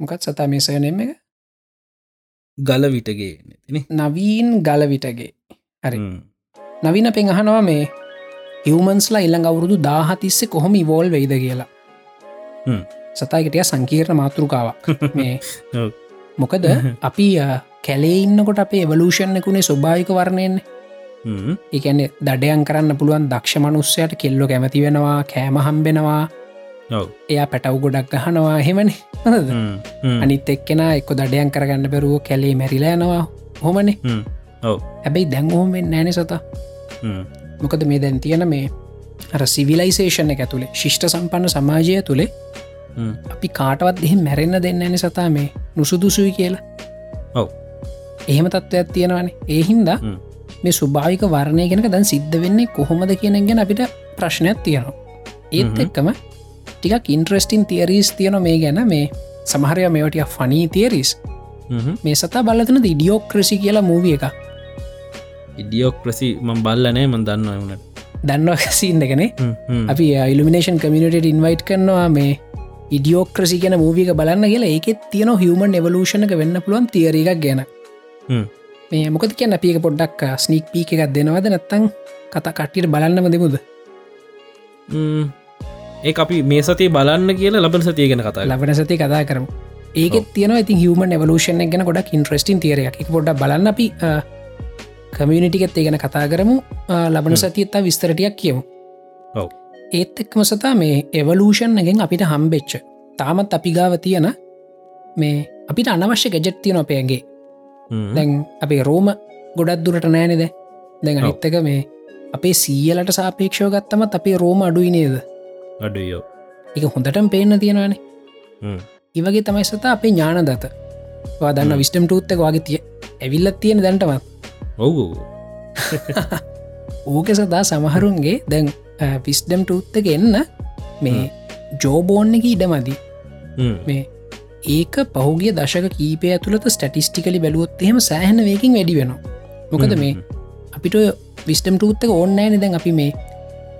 මොකත් සතා මේ සයනෙම එක? ගල විටගේ නවීන් ගලවිටගේ. හරි. නවීන පෙන් අහනවා මේ හිවමන්ස්ලා ඉල්ළඟ අවුරුදු දාහතිස්සේ කොහොම ඉවෝල් වෙයිද කියලා. සතයිකටය සංකීර්ණ මාතෘකාවක්. මේ. මොකද අපි අ, කැලේ ඉන්නකොට අපේ එවලූෂණ එකුණේ ස්වභාවික වරණයෙන් එකන්නේ දඩයන් කරන්න පුළුවන් දක්ෂ මනුස්සයට කෙල්ලො කැමති වෙනවා කෑම හම්බෙනවා. එයා පැටව් ගොඩක් ගහනවා හෙමනි අනිත් එක්කෙන එක්ක දඩයන් කරගන්න බැරුව කැලේ මැරිලෑනවා හොමනේ හැබැයි දැංහෝම නෑන සත. මොකද මේ දැන් තියෙන මේ අර සිවිලයිසේෂණ එක ඇතුළේ ශිෂ්ට සම්පන්න සමාජය තුළේ අපි කාටවත් එහෙ මැරෙන්න්න දෙන්න ඇන සතා මේ නුසුදුසුයි කියලා. ඔව්. එහෙම තත්ත්වයක් තියෙනවානේ. ඒහින්දා. මේ සුභාවික වරණය ගෙනක දැන් සිද්ධ වෙන්නේ කොහොමද කියන ගැන අපිට ප්‍රශ්නයක් තියෙනවා. ඒත්. එක්කම ටිකක් ඉන්ට්‍රස්ටින් තියරීස් තියන මේ ගැන. මේ සමහරය මේවටිය ෆනී තියරිස් මේ සතා බලතන ඉඩියෝක් ක්‍රසි කියලා මූවිය එක ඉඩියෝක් ප්‍රසි මම් බල්ලනෑ මන් දන්න වුණට. දන්නවා සින්නගෙන අපි ඉල්ිනේෂන් කමිනිට ඉන්වයිට් කරනවා මේ ඉඩියෝක්‍රසි කියන මූවික බලන්න කියලා ඒකෙත් තියෙන හිවමන් එවලූෂණක වෙන්න පුළුවන් තියරක් ගැන. මේ මොකද කියන්න? අපික පොඩ්ඩක් ස්නික් පීක එකක් දෙනවද? නැත්තං කතා කට්ටියට බලන්නම දෙමුද? ඒ අපි මේ සතිය බලන්න කියලා ලබන සතිය ගැන කතා ලබන සති කතා කරම. ඒකෙත් තියන ඉති හම එවලූෂණ ගැන ගොඩක් ඉන්ට්‍රස්ටින් තියරයක් එක පොඩ්ඩ බලන්න අපි කමියනිටිකෙත් ඒ ගැන කතා කරමු. ආ, ලබන සතියත්තා විස්තරටියක් කියමු. ඔව් ඒත් එක්ම සතා මේ එවලූෂන් ගෙන් අපිට හම්බෙච්ච තාමත් අපි ගාව තියෙන මේ අපිට අනවශ්‍ය ගැජෙට් තියන අපයගේ දැන් අපේ රෝම ගොඩක් දුරට නෑනෙද දැන්. අනිත්තක මේ අපේ සීයලට සාපේක්ෂව ගත්තමත් අපේ රෝම අඩුයි නේද? අඩුයෝ එක හොඳටම පේන්න තියෙනවානේ. ඉවගේ තමයි සතා අපේ ඥාන දත දන්න විස්ටම් ටූත්තක වගේ තිය ඇවිල්ලත් තියෙන දැන්ටමත්. ඔවු. ඕක සදා සමහරුන්ගේ දැන් විස්ඩම් ටූත්තක එන්න මේ ජෝබෝන්න එක ඉඩමදි. මේ ඒක පහුගේ දශක කීපය ඇතුළත ස්ටටිස්ටිකලි බැලුවොත් එහෙම සෑහන වේකින් වැඩි වෙනවා. මොකද මේ අපිට විස්ටම් ටූත්තක ඕන්නෑ දැන් අපි මේ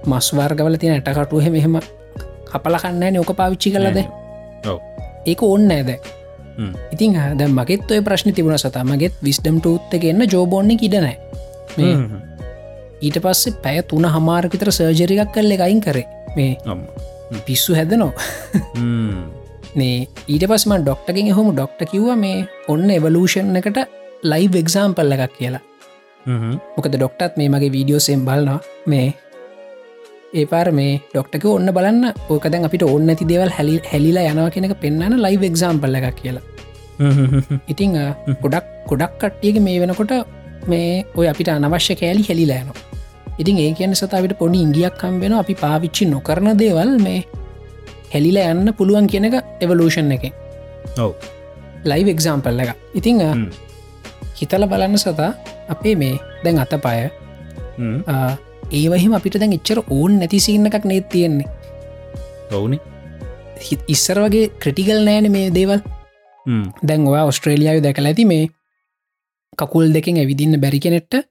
මස්වාර්ගවල තියෙන ඇටකටුව හෙම එහෙම කපලකන්නෑ ඕක පාවිච්චි කලද ඒක ඕන්න ඇද ඉතින් ද මගෙත් ඔය ප්‍රශ්න තිබුණ සතා. මගෙත් විස්ඩම් ටූත්තක එන්න ජෝබෝන්න ඉඩනෑ ඊට පස්සේ පැය තුන හමාරකිතර සර්ජරිකක් කල්ල එකයින් කරේ. මේ පිස්සු හැදනෝ මේ ඊට පස්ම ඩොක්ටගෙන් හොම ඩොක්ට කිව්ව මේ ඔන්න එවලූෂන් එකට ලයිව් එක්සාම්පල්ල එකක් කියලා. මොකද ඩොක්ටත් මේ මගේ වීඩියෝසෙන් බලනවා. මේ ඒ පාර මේ ඩොක්ටක ඔන්න බලන්න. ඕක දැන් අපිට ඔන්න ඇති දේවල් හැලි හැලිලා යනවා කෙනෙක පෙන්න්න ලයිව් එක්සාම්පල්ල එකක් කියලා. ඉතිං ගොඩක් ගොඩක් කට්ටියක මේ වෙනකොට මේ ඔය අපිට අනවශ්‍ය කෑලි හෙලිලෑනවා ඉතින් ඒ කියන සතාවිට පොඩි ඉංගියක් කම්බෙන අපි පාවිච්චි නොකරන දේවල් මේ හැලිලා යන්න පුළුවන් කියන එක එවලූෂන් එක ඔව. ලයිව් එක්සාම්පල් එක ඉතිං හිතල බලන්න සතා අපේ මේ දැන් අත පය ඒවහිම අපිට දැන් එච්චර ඕන් නැතිසින්න එකක් නේ තියෙන්නේ? ඔවුනි. ඉස්සර වගේ ක්‍රටිකල් නෑන මේ දේවල්. දැන් ඔයා ඔස්ට්‍රේලියාව දැකල ඇති මේ කකුල් දෙකින් ඇවිදින්න බැරි කෙනෙට්ට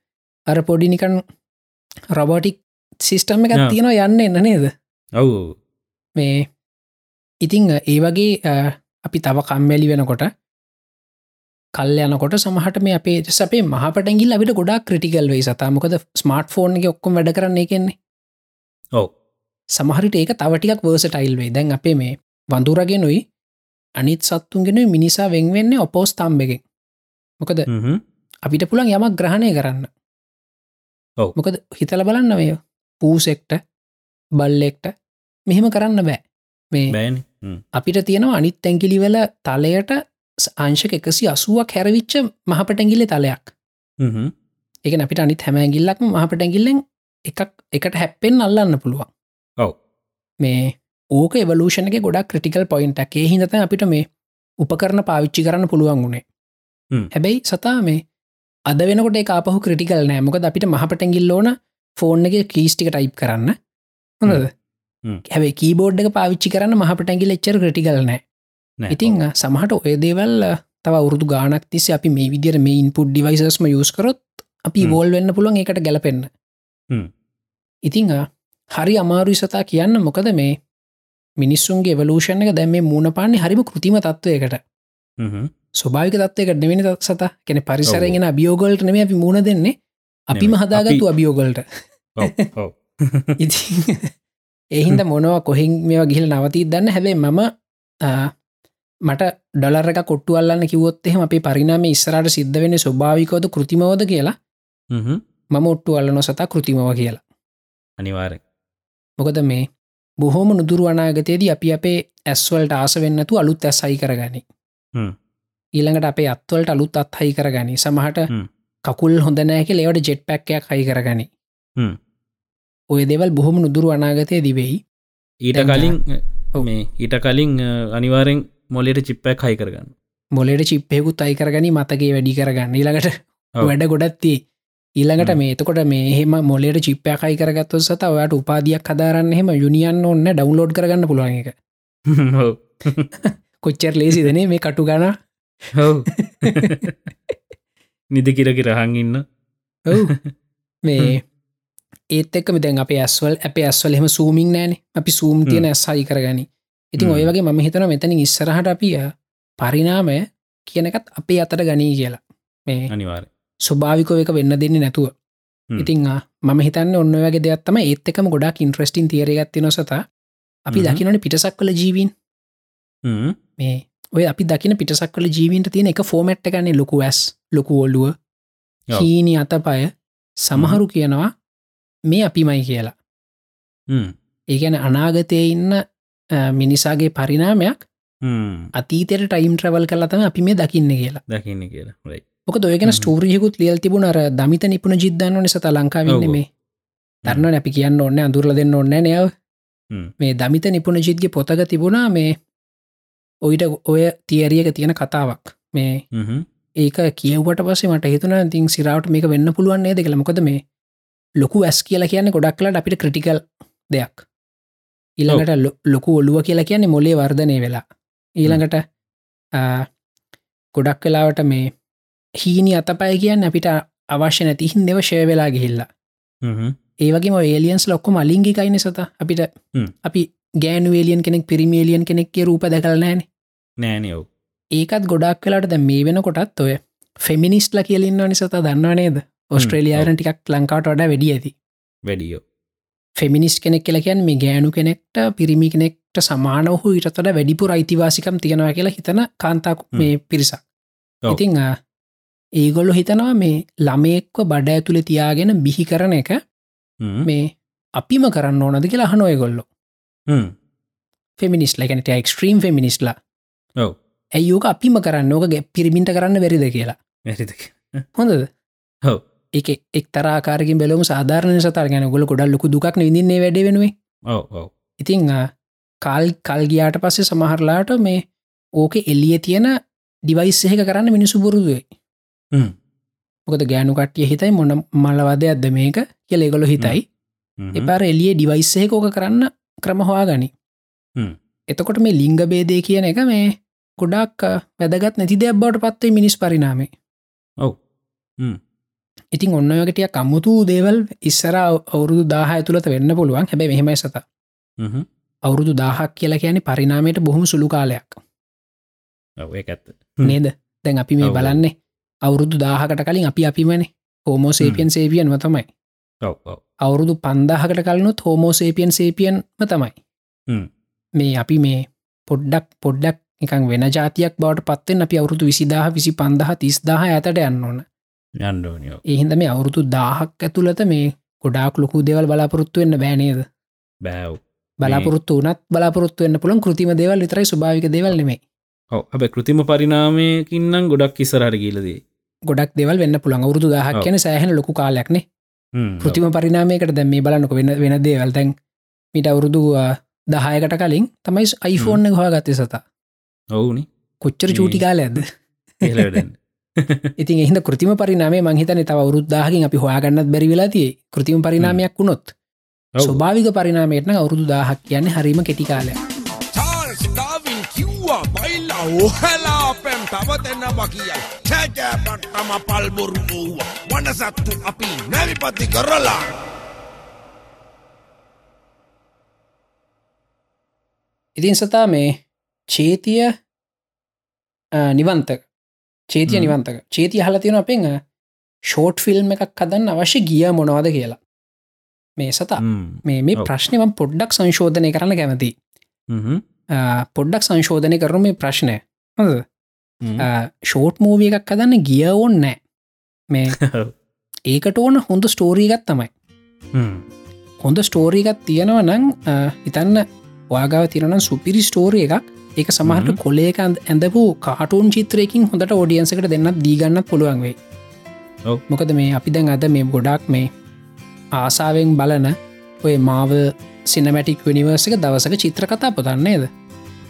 අර පොඩිනිකන් රබෝටික් සිිස්ටම් එකක් තියෙනවා යන්න එන්න නේද? ඔවු. මේ ඉතිං ඒ වගේ අපි තව කම්මැලි වෙනකොට කල් යනකොට සමහට මේ අපේ සපේ මහපටැගිල් අපිට ගොඩා ක්‍රටිකල් වේ සතා. මොකද ස්මර්ට් ෆෝන් එක ඔක්කොම වැඩ කරන්නේ කෙන්නේ ඔව. සමහරිට ඒක තවටිකක් වර්සටයිල් වේ දැන් අපේ මේ වඳුරගෙනුයි අනිත් සත්තුන්ගෙන මිනිසා වෙන්වෙන්නේ ඔපෝස් තම්බගෙන් මොකද අපිට පුළන් යමක් ග්‍රහණය කරන්න. මොකද හිතල බලන්න මේ පූසෙක්ට බල්ලෙක්ට මෙහෙම කරන්න බෑ. මේ අපිට තියෙනවා අනිත් තැංකිලිවල තලයට අංශක එකසි අසුවක් හැරවිච්ච මහපටැගිල්ල තලයක්. එක අපිට අනිත් හැමැගිල්ලක්ම මහපටැගිල්ලෙන් එකක් එකට හැප්පෙන් අල්ලන්න පුළුවන්. ඔව්. මේ ඕක එවලූෂණ එක ගොඩක් ක්‍රටිකල් පොයින්ට එකේ හිදත අපිට මේ උපකරන පාවිච්චි කරන්න පුළුවන් වුණේ. හැබැයි සතා මේ අද වෙනකොට එක අපහු ක්‍රටිකල් නෑ. මොකද අපිට මහපටැගිල් ඕන ෆෝන් එක කීස්ටික ටයිප් කරන්න. හොඳද. හැබයි කීබෝඩ් එක පාවිච්චි කරන්න මහපටැගිල් එච්චර ක්‍රටිකල් නෑ. ඉතිං සමහට ඔය දේවල් තව උරුදු ගානක් තිස්ස අපි මේ විදිර මේ ඉන්පුඩ් ඩිවයිසස්ම යස් කරොත් අපි. වෝල් වෙන්න පුළුවන් එකට ගැලපෙන්න්න. ඉතිං හරි අමාරුයි සතා කියන්න. මොකද මේ මිනිස්සුන්ගේ වලූෂණ එක දැම මේ මූුණ පාන්නේ හරිම කෘතිම තත්වයකට. හ්ම්. ස්වභාවික තත්වයකට නෙවෙන සත. කෙන පරිසරගෙන. අභියෝගල්ට නෙම අපි මුණ දෙන්නේ. අපි- අභියෝගල්ට ඔව් ඉති එහින්ද මොනවා කොහෙන් මේවා ගිහිල් නවතී දන්න හැබේ මම මට ඩොලරක කොට්ටු අල්ලන්න කිවොත් එහෙම අපේ පරිනාම ඉස්සරට සිද්ධ වෙන ස්වභාවිකෝද කෘතිමවද කියලා. මම ඔට්ටු අල්ලන සතා කෘතිමව කියලා. අනිවාරෙන් මොකද මේ බොහෝම නුදුරු අනාගතයේදී අපි අපේ ඇස්වල්ට ආස වෙන්නතු අලුත් ඇස් හයි කරගනි. ඊළඟට අපේ අත්වලට අලුත් අත් හයි කරගනි සමහට. කකුල් හොඳ නෑක ලෙවට ජෙට් පැක්කයක් හයි කරගනි. ඔය දෙවල් බොහොම නුදුරු අනාගතය දිවෙයි ඊට කලින්. මේ ඊට කලින් අනිවාරෙන් මොලට චිප්පැක් හයි කරගන්න මොලට චිප්පයකුත් අයි කරගනි මතගේ වැඩි කරගන්න ඊළඟට. වැඩ ගොඩත්ති ඊළඟට හ්ම්. මේ එතකොට මේ හෙම මොලට චිප්පයක් අයි කරගත්තු සත ඔයාට උපාදියක් හදාරන්න හෙම යුනිියන් ඔන්න ඩවන්ලෝඩ් කරගන්න පුළුවන් එක. කොච්චර් ලේසිදනේ මේ කටු ගන ඔව්. නිදි කිරකි රහන් ඉන්න. ඔව්. මේ ඒත් එක්ක දැන් අප ඇස්වල් අප ඇස්වල් එම සූමින් නෑන. අපි සූම් තියෙන ඇස්සයි කරගනි. ඉතින්. ඔය වගේ මම හිතන මෙතනින් ඉස්සරහට අපිය පරිනාමය කියනකත් අපේ අතට ගනී කියලා. මේ අනිවාර ස්වභාවිකෝ එක වෙන්න දෙන්නේ නැතුව. හ්ම්. ඉතිං ආ, මම හිතන්න ඔන්න වගේ දෙයක්ත්තම ඒත් එකම ගොඩක් ඉන්ට්‍රස්ටින් තේරගත්ති නොසත අපි හ්ම්. දකිනට පිටසක් කළ ජීවීන් මේ ඔය අපි දකින පිටසක් කළ ජීවින්ට තියෙන එක ෆෝමට් ගන්නේ ලොකු ඇස් ලොකු ඔල්ලුව. හීනි අතපය සමහරු කියනවා මේ අපිමයි කියලා. ඒගැන අනාගතය ඉන්න මිනිසාගේ පරිනාමයක් අතීතයට ටයිම් ට්‍රවල් කලතම අපි මේ දකින්න කියලා. දකින්න කියලා. මොක දොයගෙන. ස්ටෝරියකුත් ලියල් තිබුණ අර දමිත නිපුණ ජිද්ධන්න නිසත ලංකාවන්න. මේ. දන්න නැපි කියන්න ඔන්න අඳුරල දෙන්න ඔන්න නෑව. මේ දමිත නිපුණ ජිත්ගේ පොතක තිබුණා මේ ඔයිට ඔය තියරියක තියෙන කතාවක්. මේ. ඒක කියවට පස්සේ මට හිතුන තින් සිරාවට මේක වෙන්න පුළුවන්න්නේ දෙකළ මොකද මේ ලොකු ඇස් කියලා කියන්න ගොඩක් කලට අපිට ක්‍රටිකල් දෙයක්. ඊළඟට ලොකු ඔල්ලුව කියලා කියන්නේ මොලේ වර්ධනය වෙලා. ඊළඟට ගොඩක් වෙලාවට මේ හීනි අතපය කියන්න අපිට අවශ්‍ය නැති හින්දව ශය වෙලා ගිහිල්ලා. ඒවගේ ඒලියන්ස් ලොක්කොම අලිංගිකයින සත අපිට. අපි ගෑනුවේලියන් කෙනෙක් පිරිමියලියන් කෙනෙක්ගේ රූප දැකල නෑන නෑනයෝ ඒකත් ගොඩක් වෙලාට ද මේ වෙන කොටත් ඔය ෆෙමිනිස්ටල කියලින්න නිසත දන්නවා නේද? ඔස්ට්‍රේලියයාරන් ටිකක් ලංකාට වඩ වැඩිය ඇති. වැඩියෝ ෆෙමිනිස් කෙනෙක් කියලකයන් මේ ගෑනු කෙනෙක්ට පිරිමි කෙනෙක්ට සමානවහු ඉටතට වැඩිපුර අයිතිවාසිකම් තියෙනවා කියලා හිතන කාන්තාක්. මේ පිරිසක්. ඉතිං ඒගොල්ලො හිතනවා මේ ළමයෙක්ව බඩ ඇතුළෙ තියාගෙන බිහි කරන එක. මේ අපිම කරන්න ඕනද කියලා හනොයගොල්ලො හ්ම්. ෆෙමිනිස් ලකනට එක්ස්ට්‍රීම් ෆෙමිනිස්ලා ඔව්. ඇයෝක අපිම කරන්න? ඕක පිරිමින්ට කරන්න වැරිද කියලා. හොඳද? හෝ එක එක් තරාකාරකින් බැලම සාධාරණ සතර ගැන ගොල ගොඩල් ලොකු දුක් විදින්නේ වැඩ වෙනුවේ ඉතිං කල් කල් ගියාට පස්සේ සමහරලාට මේ ඕක එල්ලිය තියෙන ඩිවයිස් එහෙක කරන්න මිනිසු පුරුදුවේ. මොකද ගෑනු කට්ටිය හිතයි මොන මලවද ඇද මේක කියල ඒගොල හිතයි. එපාර එලිය ඩිවයිස්සේක ඕක කරන්න ක්‍රම හවා ගනි හ්ම්. එතකොට මේ ලිංග බේදය කියන එක මේ ගොඩක් වැදගත් නැති දෙයක් බවට පත්වේ මිනිස් පරිනාමේ ඔව්. ඉතින් ඔන්නයකටිය කම්මුතු දේවල් ඉස්සර අවුරුදු දාහ ඇතුළත වෙන්න පුළුවන්. හැබැ මෙහෙමයි සත. හ්ම්. අවුරුදු දාහක් කියලා කියන පරිනාමයට බොහොම සුළු කාලයක්. හ්ම්. නේද? දැන් අපි මේ. බලන්නේ අවුරුදු දාහකට කලින් අපි අපිමන. හෝමෝසේපියන් සේපියන්ම තමයි ඔව් ඔව් අවුරුදු පන්දාහකට කලනුත් හෝමෝසේපියන් සේපියන්ම තමයි. මේ අපි මේ පොඩ්ඩක් පොඩ්ඩක් එකන් වෙන ජාතියක් බවට පත්වෙන් අපි අවුරුදු විසිදාහ විසි පන්දහ තිස්දාහ ඇතට යන්න ඕන. එහින්ද මේ අවුරුදු දාහක් ඇතුළත මේ ගොඩාක් ලොකු දෙවල් බලාපොරොත්තු වෙන්න බෑනේද බෑව් බලාපොරොත්තු වනත් බලාපොරොත්තු වන්න පුළන් කෘතිම දෙවල් විතරයි ස්භාවික දෙවල් නෙමේ ඔව අප කෘතිම පරිනාමයකින්නම් ගොඩක් ඉස්සරහට ගීලදී ගොඩක් දෙවල් වෙන්න පුළන් අවුරුදු දාහක්. කියන සෑහන ලොකු කාලයක්නේ කෘතිම පරිනාමයකට දැම් මේ බලන්නක වෙන වෙන දේවල්. තැන් මිට අවුරුදු දහයකට කලින් තමයි iPhoneෆෝන් හවා ගත්තය සතා. ඔවුනි. කොච්චර මේ- චූටිකාල ඇද ඉතින් එහිද කෘතිම පරිනාමේ මංහිතන තව අවුරුද්දාහකින් අපි හොයාගන්නත් බැරිවෙලා තිය කෘතිම පරිනාමයක් වුණොත්. ස්වභාවික පරිනාමයටන අවුරුදු දාහක් කියන්නේ හරිම කෙටිකාලය චාල්ස් ඩාවින් කිව්වා බයිලා ඔහලා පැම් තවතෙන්නවා කිය කෑකෑපට්ටම පල්බොරු වූව වනසත්තු අපි නැවිපති කරලා ඉතින් සතා මේ චේතිය නිවන්තක. චේතිය. නිවන්තක. චේතිය හල තියෙන අපෙන් ෂෝට් ෆිල්ම් එකක් හදන්න අවශ්‍ය ගිය මොනවද කියලා. මේ සතා. මේ මේ ඔව්. ප්‍රශ්නයම පොඩ්ඩක් සංශෝධනය කරන්න කැමති පොඩ්ඩක් සංශෝධනය කරන මේ ප්‍රශ්නය. හොඳද? ෂෝට් මූවිය එකක් හදන්න ගිය ඕන්න නෑ මේ ඒකට ඕන හොඳ ස්ටෝරීගත් තමයි. හොඳ ස්ටෝරීගත් තියෙනවා නං හිතන්න වාගාව තිරනම් සුපිරි ස්ටෝරිය එකක්. ඒක සමහට. කොලේක ඇඳපු කාටූන් චිත්‍රයකින් හොඳට ෝඩියන්සකට දෙන්නත් දීගන්නත් පුළුවන් වේ ඔව්. මොකද මේ අපි දැන් අද මේ ගොඩක් මේ ආසාාවෙන් බලන ඔය මාවල් සිනමැටික් විනිවර්සක දවසක චිත්‍ර කතා පොතන්නේද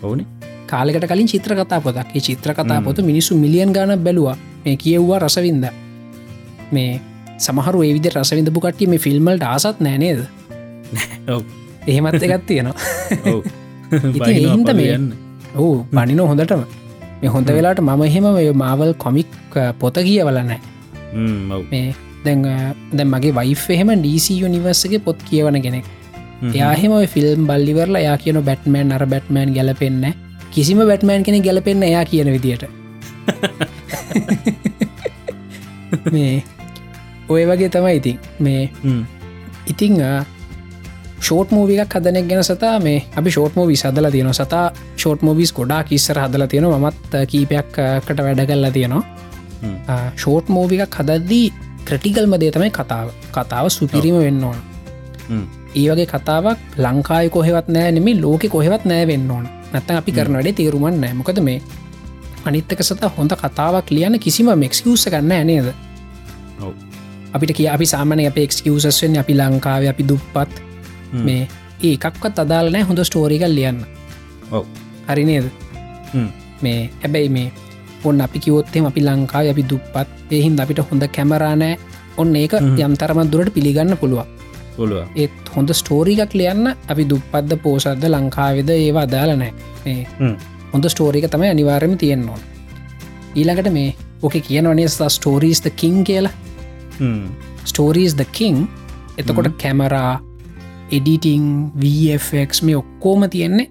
ඔවුනි කාලෙකට කලින් චිත්‍ර කතා පොතක් ඒ චිත්‍ර කතා හ්ම්. පොත මිනිසු මිලියන් ගාන බැලවා. මේ කියව්වා රසවින්ද. මේ සමහරු ඒවිදි රසවිඳපු කට්ටිය මේ ෆිල්මල්ට ආසත් නෑනේද එහෙමත් එකත් තියෙනවා. ඔව්. ඉතින් ඒ හින්දා මේ- යන්න. ඕ බනිනෝ හොඳටම. මේ හොඳ වෙලාට මම එහෙම මාවල් කොමික් අ, පොත කියවල නෑ. ඔව්. මේ දැන් අ, දැන් මගේ වයිෆ එහෙම ඩීසි යනිවර්සගේ පොත් කියවන කෙනෙක්. එයාහෙම ෆිල්ම් බල්ලිවරලා යා කියන බැට්මෑන් අර බැට්මෑන් ගැලපෙන්න්න කිසිම බැට්මෑන් කෙනෙ ගැලපෙන්න්න එයා කියන විදියට. මේ ඔය වගේ තමයි ඉතින්. මේ ඉතිං ෂෝට් මූවියක් හදනෙක් ගැන සතා මේ අපි ෂෝට් මෝවි සදල තියෙන සතා ෂෝට් මෝවිස් ගොඩා කිස්සර හදල තියෙන මත් කීපයක්කට වැඩ කල්ලා තියෙනවා. ෂෝට් මෝවිකක් හදද්දී ක්‍රටිකල්ම දේ තමයි කතාව. කතාව සුපිරිම වෙන්න ඕන. ඒ වගේ කතාවක් ලංකාය කොහෙවත් නෑ නෙමේ ලෝක කොහෙවත් නෑ වෙන්න ඕන නැත්තන් අපි කරන වැඩේ තේරුමන් නෑ මොකද මේ අනිත්තක සත හොඳ කතාවක් ලියන කිසිම මෙක්ස්කියස්ස ගන්න ඇනේද. අපිට කිය අපි සාමනය අප එක්කවසස්වෙන් අපි ලංකාව අපි දුප්පත්. මේ ඒ එකක්වත් අදාලනෑ හොඳ ස්ටෝරිකල් ලියන්න. හරි නේද. මේ හැබැයි මේ ඔන්න අපි කිවොත්තෙම අපි ලංකාව අපි දුප්පත්. එහින්ද අපිට හොඳ කැමරානෑ ඔන්න ඒක යම්තරමත් දුරට පිළිගන්න පුළුවන් පුළුව ඒත් හොඳ ස්ටෝරිකක් ලියන්න අපි දුප්පද්ද පෝසද්ද ලංකාවෙද ඒවා අදාලනෑ හොඳ ස්ටෝරික තමයි අනිවාර්යම තියෙන්නවා ඊළඟට මේ ඕක කියනවනේ ස්ථ ස්ටෝරීස් ද කින් කියලා. ස්ටෝරීස් ද කින් එතකොට කැමරා එඩිටිං VFX මේ ඔක්කෝම තියෙන්නේ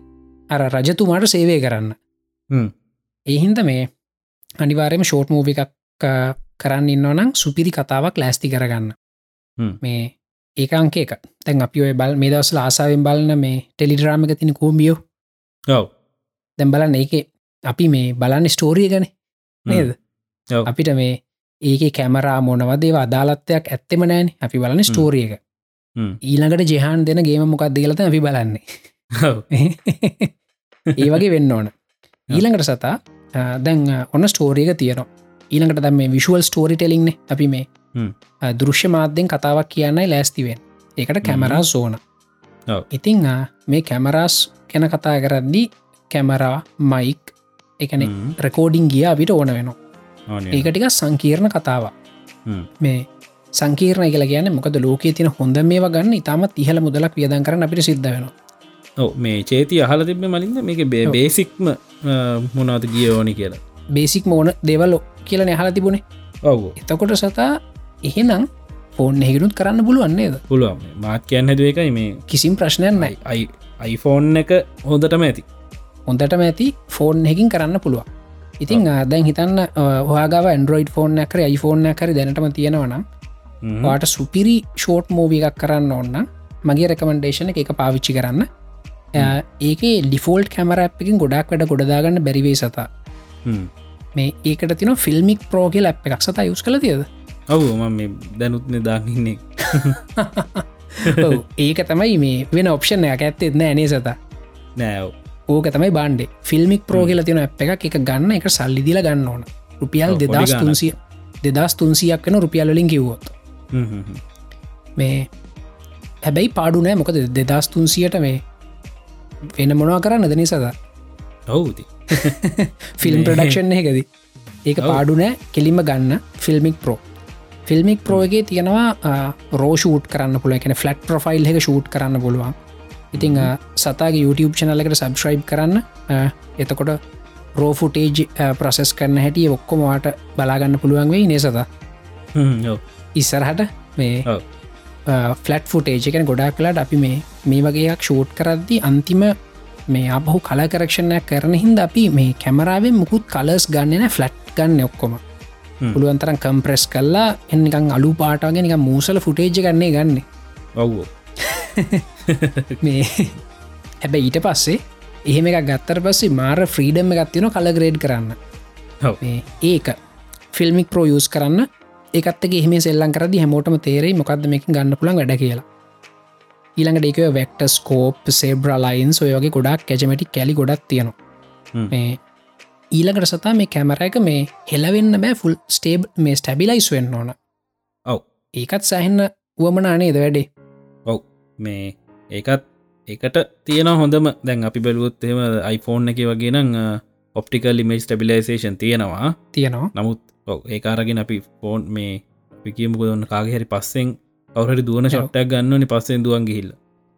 අර රජතුමාට සේවය කරන්න. ඒහින්ද මේ අනිවාරයම ෂෝට් මූවි එකක් කරන්න ඉන්නවනම් සුපිරි කතාවක් ලෑස්ති කරගන්න. මේ ඒකංක එක තැන් අපි ඔය බල් මේ දවස් ආසාාවෙන් බලන්න මේ ටෙලිඩ්‍රාමික තින කෝමියෝ ඔව්. දැම් බලන්න ඒක අපි මේ බලන්න ස්ටෝරිය ගැන නේද. අපිට මේ ඒක කැමරා මොනවදේ අදාලත්වයක් ඇත්තෙම නෑන අපි බලන්න ස්ටෝරිය එක. ඊළඟට ජෙහන් දෙන ගේම මොකක් දෙලත අපි බලන්නේ. ඒ වගේ වෙන්න ඕන. ඊළඟට සතා දැන් ඔන්න ස්ටෝරියක තියනවා. ඊළඟට දැම් මේ විශුවල් ස්ටෝරි ටෙලිින්න අපි මේ දෘශ්‍ය මාධ්‍යෙන් කතාවක් කියන්නයි ලෑස්තිවෙන් ඒකට කැමරා සෝන. ඉතිං මේ කැමරාස් කැන කතා කරද්දී කැමරා මයික් එකන. රකෝඩිං ගිය අපිට ඕන වෙනවා. ඒකටික සංකීර්ණ කතාවක්. හ්ම්. මේ සංකීර්ණ කියල ගැන මොකද ලෝකයේ තින හොඳ මේ ගන්න ඉතාමත් ඉහල මුදලක් වියදන් කරන අපිට සිද්ධ වෙනවා. ඔව් මේ චේති අහල තිබ මලින්ද? මේක. බේසික්ම මොනවද ගිය ඕනි කියලා? බේසික් මෝන දෙවල් කියල නැහල තිබුණේ. ඔව්. එතකොට සතා එහෙනම් ෆෝන් හෙගෙනුත් කරන්න පුළුවන්නේද පුළුවන්. මාත් කියන්න හැදුව එකයි මේ. කිසිම් ප්‍රශ්නයක් නයි අයි අයිෆෝන් එක හොඳටම ඇති. හොඳටම ඇති ෆෝන් හැකින් කරන්න පුළුවන්. ඉතින් දැන් හිතන්න හග ඇන්ඩරෝයිඩ් ෆෝන් ඇකර iPhoneෆෝන් ඇකර දැනටම තියෙනවනම්. වාට සුපිරි ෂෝට් මෝවි එකක් කරන්න ඔන්න මගේ රෙකමන්ඩේෂන එක පාවිච්චි කරන්න. ඒක ඩිෆෝල්ට් කැමර අප්කින් ගොඩක් වැඩ ගොඩදාගන්න බැරිවේ සතා. මේ ඒකට තින ෆිල්මික් ප්‍රෝගල් අප් එකක්. සතා යුස් කළ තියද ඔව් ම දැනුත්න දාගන්නේ ඔව්, ඒක තමයි මේ වෙන ඔප්ෂණ එක ඇත්තෙත් නෑ නේ සතා? නෑව් ඕක තමයි බන්්ඩේ ෆිල්මික් ප්‍රෝගල තියන එකක් එක ගන්න එක සල්ලිදිල ගන්න ඕන. රුපියල් දෙදස්. තුන්සිය දෙදස් තුන්සියක් වන රුපියල්ලින් කිව්වොත්. මේ හැබැයි පාඩු නෑ මොකද දෙදස් තුන්සියට මේ වෙන මොනවා කරන්න දනි සදා ඔවුති ෆිල්ම් ප්‍රඩක්ෂන් එකද. ඒක. පාඩු නෑ කෙලිම ගන්න. ෆිල්මික් ප්‍රෝ ෆිල්මික් ප්‍රෝගේ තියෙනවා රෝෂූට් කරන්න පුල එකන ෆලට් ප්‍රොෆයිල් එක ෂූට් කරන්න පුළුවන්. ඉතිං සතාගේ YouTube චනලකට සබස්්‍රයිබ් කරන්න. එතකොට රෝෆුටේජ් ප්‍රසෙස් කරන්න හැටිය ඔක්කොමවාට බලාගන්න පුළුවන් වෙයි නේ සත? ඉස්සරහට මේ. ෆලට් ෆුටේජ එකන ගොඩක් කලාට අපි මේ මේ වගේයක් ෂූට් කරද්දි අන්තිම මේ අපහු කල කරක්ෂණයක් කරන හින්ද අපි මේ කැමරාවෙන් මුකුත් කලස් ගන්නන ෆලට් ගන්න ඔක්කොම හ්ම්. පුළුවන්තරම් කම්ප්‍රෙස් කල්ලා එනිකං අලු පාටගෙන එක මූසල ෆුටේජ් ගන්නේ ගන්න. ඔව්ෝ මේ හැබැ ඊට පස්සේ එහෙම එකක් ගත්තර පස්සේ මාර ෆ්‍රීඩම් එකත්තින කල ග්‍රේඩ් කරන්න. ඒක ෆිල්මික් ප්‍රෝ යස් කරන්න. ඒකත්ක එහෙම සෙල්ලන් කරදි හැමෝටම තේරෙයි මොකක්ද මේක ගන්න පුළන් වැඩ කියලා. ඊළඟට ඒක වෙක්ට ස්කෝප් සේබ්‍ර ලයින්ස් ඔය වගේ ගොඩක් කැජමටි කැලි ගොඩක් තියෙනවා. මේ ඊළඟට සතා මේ කැමර එක මේ හෙලවෙන්න බෑ ෆුල් ස්ටේබ් මේ ස්ටැබිලයිස් වෙන්න ඕන. ඔව්. ඒකත් සැහෙන්න වුවමනානේද වැඩේ? ඔව්. මේ ඒකත් එකට තියෙන හොඳම. දැන් අපි බැලුවොත් එම iPhoneෆෝන් එක වගේ නම් ඔප්ටිකල් ඉමේජ් ටබිලේසේෂන් තියෙනවා. තියෙනවා. නමුත් ඒකාරගෙන අපි ෆෝන් මේ පිකියමුක දන්න කාගේ හරි පස්සෙන් කවරට දුවන ශට්ටක් ගන්නනි පස්සෙන් දුවන් ගිහිල්ල.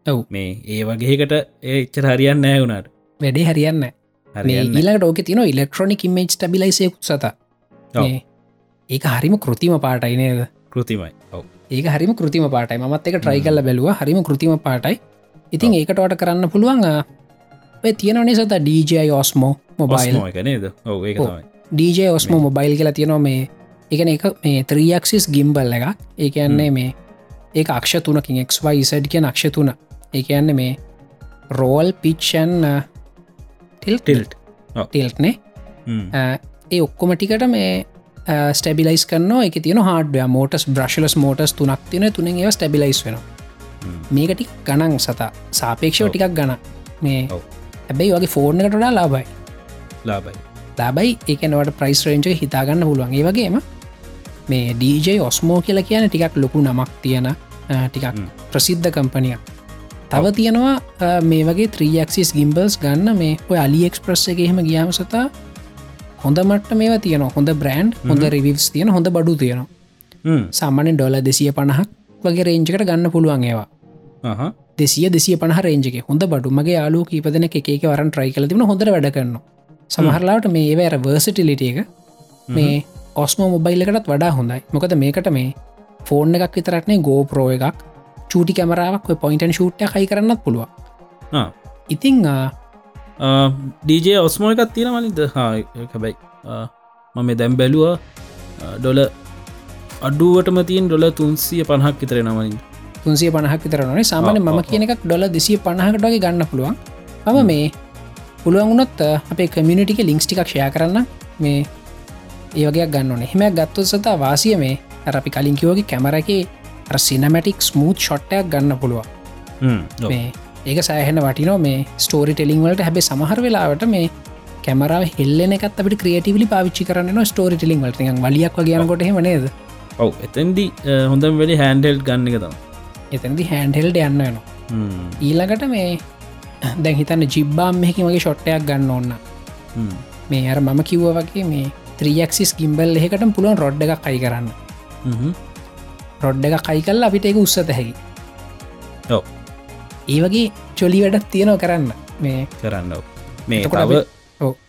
ඔව්. මේ ඒ වගේකට ඒ එච්චර හරියන්න නෑ වුණට වැඩේ හරියන්න ඊලට ඕක තින ඉලෙක්ට්‍රොනික් ඉමේජ් ටබිලයිසයකුත් සත. ඒක හරිම කෘතිම පාටයි නේද? කෘතිමයි. ඒක හරිම කෘතිම පාටයි. මත් එක ට්‍රයි කල්ල බැලුව. හරිම කෘතිම පාටයි. ඉතින් ඒකටවට කරන්න පුළුවන් තියෙනනේ සත? DJ ඔස්මෝ මොබයිල් නේද? DJ ඔස්මෝ මොබයිල් කියලා තියෙනවා මේ එකන එක මේ ත්‍රියක්සිස් ගිම්බල් එක ඒ කියන්නේ මේ ඒ අක්ෂ තුනකින් එක්වයිසඩ් කිය අක්ෂ තුන. ඒ කියන්න මේ රෝල් පිච්ෂන් ටිල් ටිල්ට් ටිල්ට්නේ ඒ ඔක්කොම ටිකට මේ ස්ටබිලයිස් කන්න එක තියන හඩ මෝටස් බ්‍රශලස් මෝටස් තුනක් තින තුනෙන් ඒ ස්ටබිලයිස් වෙන මේකටි ගණන් සතා. සාපේක්ෂව. ටිකක් ගණ මේ. හැබැයි වගේ ෆෝර්න එකටඩා ලාබයි ලාබයි ලාබයි ඒකනවට ප්‍රයිස් රේන්ජ හිතාගන්න පුළුවන්. ඒ වගේම මේ DJ ඔස්මෝ කියලා කියන ටිකක් ලොකු නමක් තියෙන ටිකක් ප්‍රසිද්ධ කම්පනියක් තව තියෙනවා මේ වගේ ත්‍රීක්සිස් ගිම්බල්ස් ගන්න මේ ඔය අලි එක්ස්ප්‍රස් එක එහෙම ගියාම සතා හොඳ මට මේ තියෙන හොඳ බ්‍රන්් හොඳ රිවිස් තියෙන හොඳ බඩු තියෙනවා. සාමානෙන් ඩොල දෙසිය පණහක් වගේ රේංජකට ගන්න පුළුවන් ඒවා. දෙසිය දෙසිය පහ රේජක හොඳ බඩු. මගේ යාලු කීපදන එකක වරන් ට්‍රයි කල තිබන හොඳ වැඩ කරන්න සමහරලාට මේ ඒවැර වර්සිටිලිට එක මේ ඔස්ම මොබයිල්ලකටත් වඩා හොඳයි. මොකද මේකට මේ ෆෝර්න එකක් විතරක්නේ ගෝපරෝ එකක් චූටි කැමරාවක් පොයින්ටන් ෂූට්ය හයි කරන්නත් පුළුව. ඉතිං ඩජ ඔස්මෝ එකත් තියෙන මලින්ද හැබැයි මම දැම් බැලුව ඩොල අඩුවටම තින් ඩොල තුන්සිය පණහක් විතර නමලින් තුන්සිය පණහක් විතරනේ සාමාන ආ, ම කියන එකක් ඩොල දෙසිය පණහකටගේ ගන්න පුළුවන්. මම මේ පුළුවන් වුණොත් අ, අපේ කමියනිටික ලිංක්ස් ටිකක් ෂය කරන්න. මේ ඒවගේ ගන්න හෙම ගත්තු සතා වාසිය මේ අර අපි කලින් කිවෝගේ කැමරගේ සිනමටික් ස්මූත් ෂොට්ටයක් ගන්න පුළුවන්. මේ ඒක සෑහෙන වටිනෝ මේ ස්ටෝරි ටෙලිං වලට හැබේ සමහර වෙලාවට මේ කැමරාව හෙල්ලෙන එකත් අපට ක්‍රියටවිලි පාවිච්චි කරන්න ස්ටෝරි ටෙලිං වලට. වලියක් වගේනකොට හෙමනේද ඔව එතන්දි හොඳම් වැඩි හැන්ඩෙල් ගන්න එක තම එතනදි හැන්ඩෙල්ඩ යන්න වෙනවා. ඊළඟට මේ දැන් හිතන්න ජිබ්බාම් මෙහකි මගේ ෂොට්ටයක් ගන්න ඕන්න මේ අර මම කිව්ව වගේ මේ ත්‍රියක්සිස් ගිම්බල් එහෙකට පුළුවන් රොඩ් එකක් කයි කරන්න රොඩ් එක කයි කල්ල අපිට එක උත්සත හැකි ඒ වගේ චොලි වැඩක් තියෙනව කරන්න මේ කරන්න. මේ තව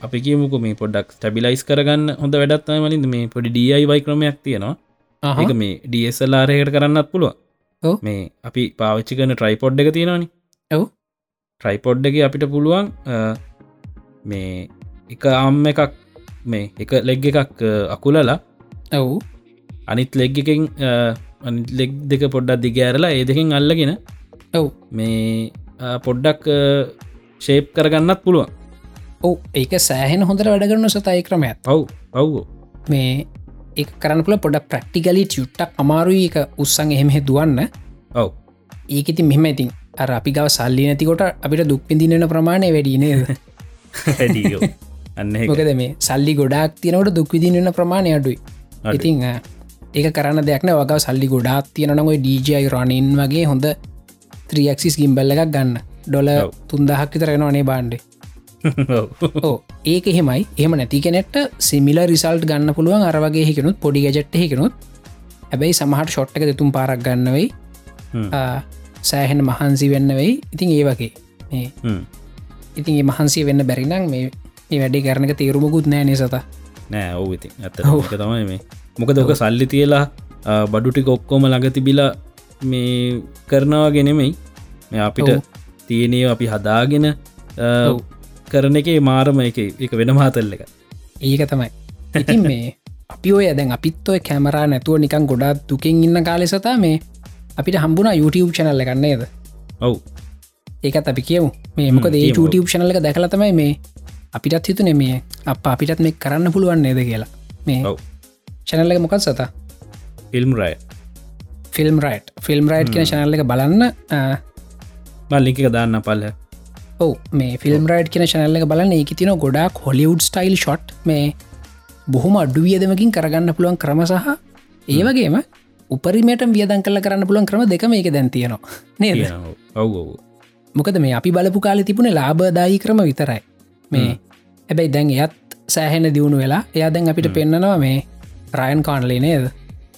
අපි- කියමුක මේ පොඩක් ස්ටබිලයිස් කරගන්න හොඳ වැඩත්ම මලින්ද මේ පොඩි ඩයි ක්‍රමයක් තියෙනවා. එක මේ ඩස්ලාරයකට කරන්නත් පුළුව. මේ අපි පාවිච්චි කන ට්‍රයිපොඩ් එක තියෙනවානි ඔව්. ට්‍රයිපොඩ් එක අපිට පුළුවන් මේ එක අම්ම එකක් මේ එක ලෙග් එකක් අකුලලා ඔව් අනිත් ලෙග් එකෙන් ලෙග් දෙක පොඩ්ඩක් දිගෑරලා ඒ දෙකින් අල්ලගෙන ඔව්. මේ පොඩ්ඩක් ශේප් කරගන්නත් පුළුවන්. ඔව් ඒක සෑහෙන හොඳට වැඩගරන්න සතයි ක්‍රමයක්. පව් පව්ෝ මේ ඒ කරන්න පුළ පොඩ ප්‍රක්ටිකලි ටියුට්ටක් අමාරුයි. එක උත්සන් එහෙම දුවන්න. ඔව්. ඒකති මෙහෙම ඉතින් අර අපි ගව සල්ලි නැතිකොට අපිට දුක්පිදිනන ප්‍රමාණය වැඩිනේද අන්න ඒක. මොකද මේ සල්ලි ගොඩක් තියනට දුක්විදින්න ප්‍රමාණය අඩුයි. ඉතිං ඒක කරන්න දෙයක්න වග සල්ලි ගොඩාක් තියෙනනොයි DJයි රනින් වගේ හොඳ ත්‍රියක්සිස් ගිම්බල්ල එකක් ගන්න. ඩොල. තුන්දහක් විතරෙනවානේ බාන්්ඩේ ඔව්. ඕ ඒක එහෙමයි. එහම නැති කෙනෙට සිමිල රිසල්ට් ගන්න පුළුවන්. අරවගේ හිකනුත් පොඩි ගැජට්ට හිකනුත්. හැබැයි සමහට ෂොට් එක දෙතුම් පාරක් ගන්නවෙයි. සෑහෙන මහන්සි වෙන්න වෙයි. ඉතින් ඒ වගේ. ඉතින් ඒ මහන්සේ වෙන්න බැරිනම් මේ වැඩි කරනක තේරුමකුත් නෑ නිසත නෑ ඔව ඉති ඇත තමයි මේ මොකද ඕක සල්ලි තියලා බඩුටි කොක්කෝම ළඟ තිබිලා මේ කරනවා ගෙනෙමයි මේ අපිට ඔව්. තියනය අපි හදාගෙන. කරන එක මාරම එක එක වෙන මාතල්ල එක. ඒක තමයි. ඉතින් මේ අපි ඔය දැන් අපිත් ඔය කැමරා නැතුව නිකන් ගොඩක් දුකින් ඉන්න කාලෙසතා මේ අපිට හම්බුණ YouTube චනල්ල ගන්නේද ඔව්. ඒකත් අපි කියමු. මේ මොකද ඒ. YouTube චනල්ල එක දැකල තමයි මේ අපිටත් හිතුනේ මේ අප අපිටත් මේ කරන්න පුළුවන් නේද කියලා. මේ ඔව් චනල්ල එක මොකත් සත? ෆිල්ම් රය ෆිල්ම් රයිට් ෆිල්ම් රයිට් කියන චනල්ල එක බලන්න ආ, මල්ලික දාන්න පල්ල. ඔව් මේ ෆිල්ම් රයිට් කියන චනල්ල එක බලන්න. ඒක තින ගොඩක් හොලිවුඩ් ස්ටයිල් ෂොට් මේ බොහොම අඩු වියදමකින් කරගන්න පුළුවන් ක්‍රම සහ ඒවගේම උපරිමට වියදන් කල කරන්න පුළුවන් ක්‍රම දෙකම ඒක දැන් තියෙනවා. නේද? ඔව්. මොකද මේ අපි බලපු කාලෙ තිබුණ ලාබදායි ක්‍රම විතරයි. මේ හැබැයි දැන් එයත් සෑහෙන දියුණු වෙලා එයා දැන් අපිට පෙන්න්නනවා මේ රයන් කාන්ලේ නේද?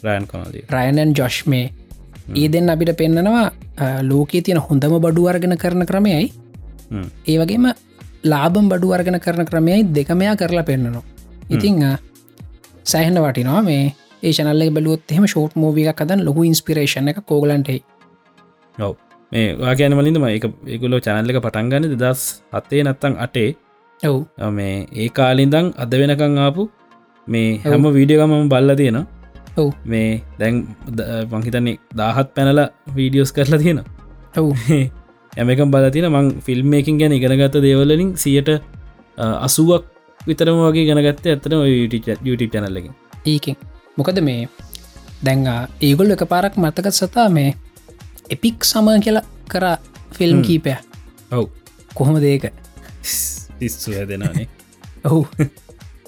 රෑන් කනදී රයනන් ජොෂ් මේ ඒ දෙන්න අපිට පෙන්නනවා ලෝකයේ තියෙන හොඳම බඩු අර්ගෙන කරන ක්‍රමයයි. ඒ වගේම ලාබම් බඩු අර්ගෙන කරන ක්‍රමයයි දෙකමයා කරලා පෙන්න්නනවා ඉතිං සෑහන වටිනවා මේ. ඒ ශනල්ල බලුත් එහම ෂෝට් මෝවියක් අදන් ලොකු ඉන්ස්පිරේෂණ එක කෝගලන්ටේ ඔව්. මේ වාගෑන මලින්දම එක ඒකුලෝ චැනල්ල එක පටන්ගන්න දස් හත්තේ නත්තං අටේ ඔව්. මේ ඒ කාලින්දං අද වෙනකං ආපු මේ හැම වීඩියගමම බල්ල තියෙන ඔව්. මේ දැන් මංහිතන්නේ දාහත් පැනල වීඩියෝස් කරලා තියෙන ඔව්. ඇමකම් බලතින මං ෆිල්ම්මේකින් ගැන ඉගෙනගත්ත දේවලින් සියට අසුවක් විතරම වගේ ගැනගත්ත ඇත්තන YouTube චැනල්ලකින් ඒකෙන්. මොකද මේ දැංග ඒගොල් එක පාරක් මතකත් සතා මේ එපික් සම කියලා කර ෆිල්ම් කීපය ඔව්. කොහොම දේක හැදෙනනේ ඔහු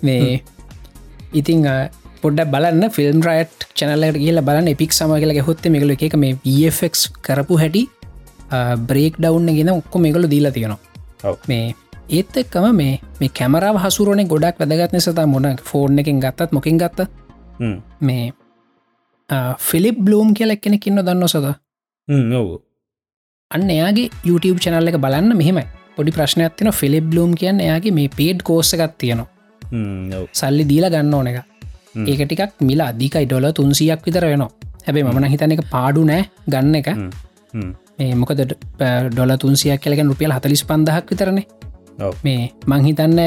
මේ ඉතිං අ, පොඩ්ඩ බලන්න ෆිල්ම් රයිට් චනලට කියල බලන්න එපික් සම කියල හොත්ත මෙකල එක මේ වෆක් කරපු හැටි බ්‍රේක් ඩවන්න ගෙන ඔක්කො මෙගලු දීලා තියෙනවා. මේ ඒත් එක්කම මේ මේ කැමරාව හසුරුවන ගොඩක් වැදගත්න සතා මොන ෆෝර්න් එකින් ගත්තත් මොකින් ගත්ත. මේ ෆිලිප් බ්ලූම් කියල එක්කෙනෙක් ඉන්න දන්න සද? අන්න එයාගේ YouTube චනල්ල එක බලන්න මෙහෙමයි. පොඩි ප්‍රශ්නයක් තින ෆිලිප් බ්ලූම් කියන්න එයාගේ මේ පේඩ් කෝස්සකත් තියෙනවා සල්ලි දීලා ගන්න ඕන එක. ඒක ටිකක් මිල අධිකයි ඩොල තුන්සියක් විතර වෙනවා. හැබයි මන හිතන එක පාඩු නෑ ගන්න එක. මේ මොකද ඩොල තුන්සියක් කලගෙන රුපියල් හතලිස් පන්දහක් විතරන. ඔව්. මේ මංහිතන්න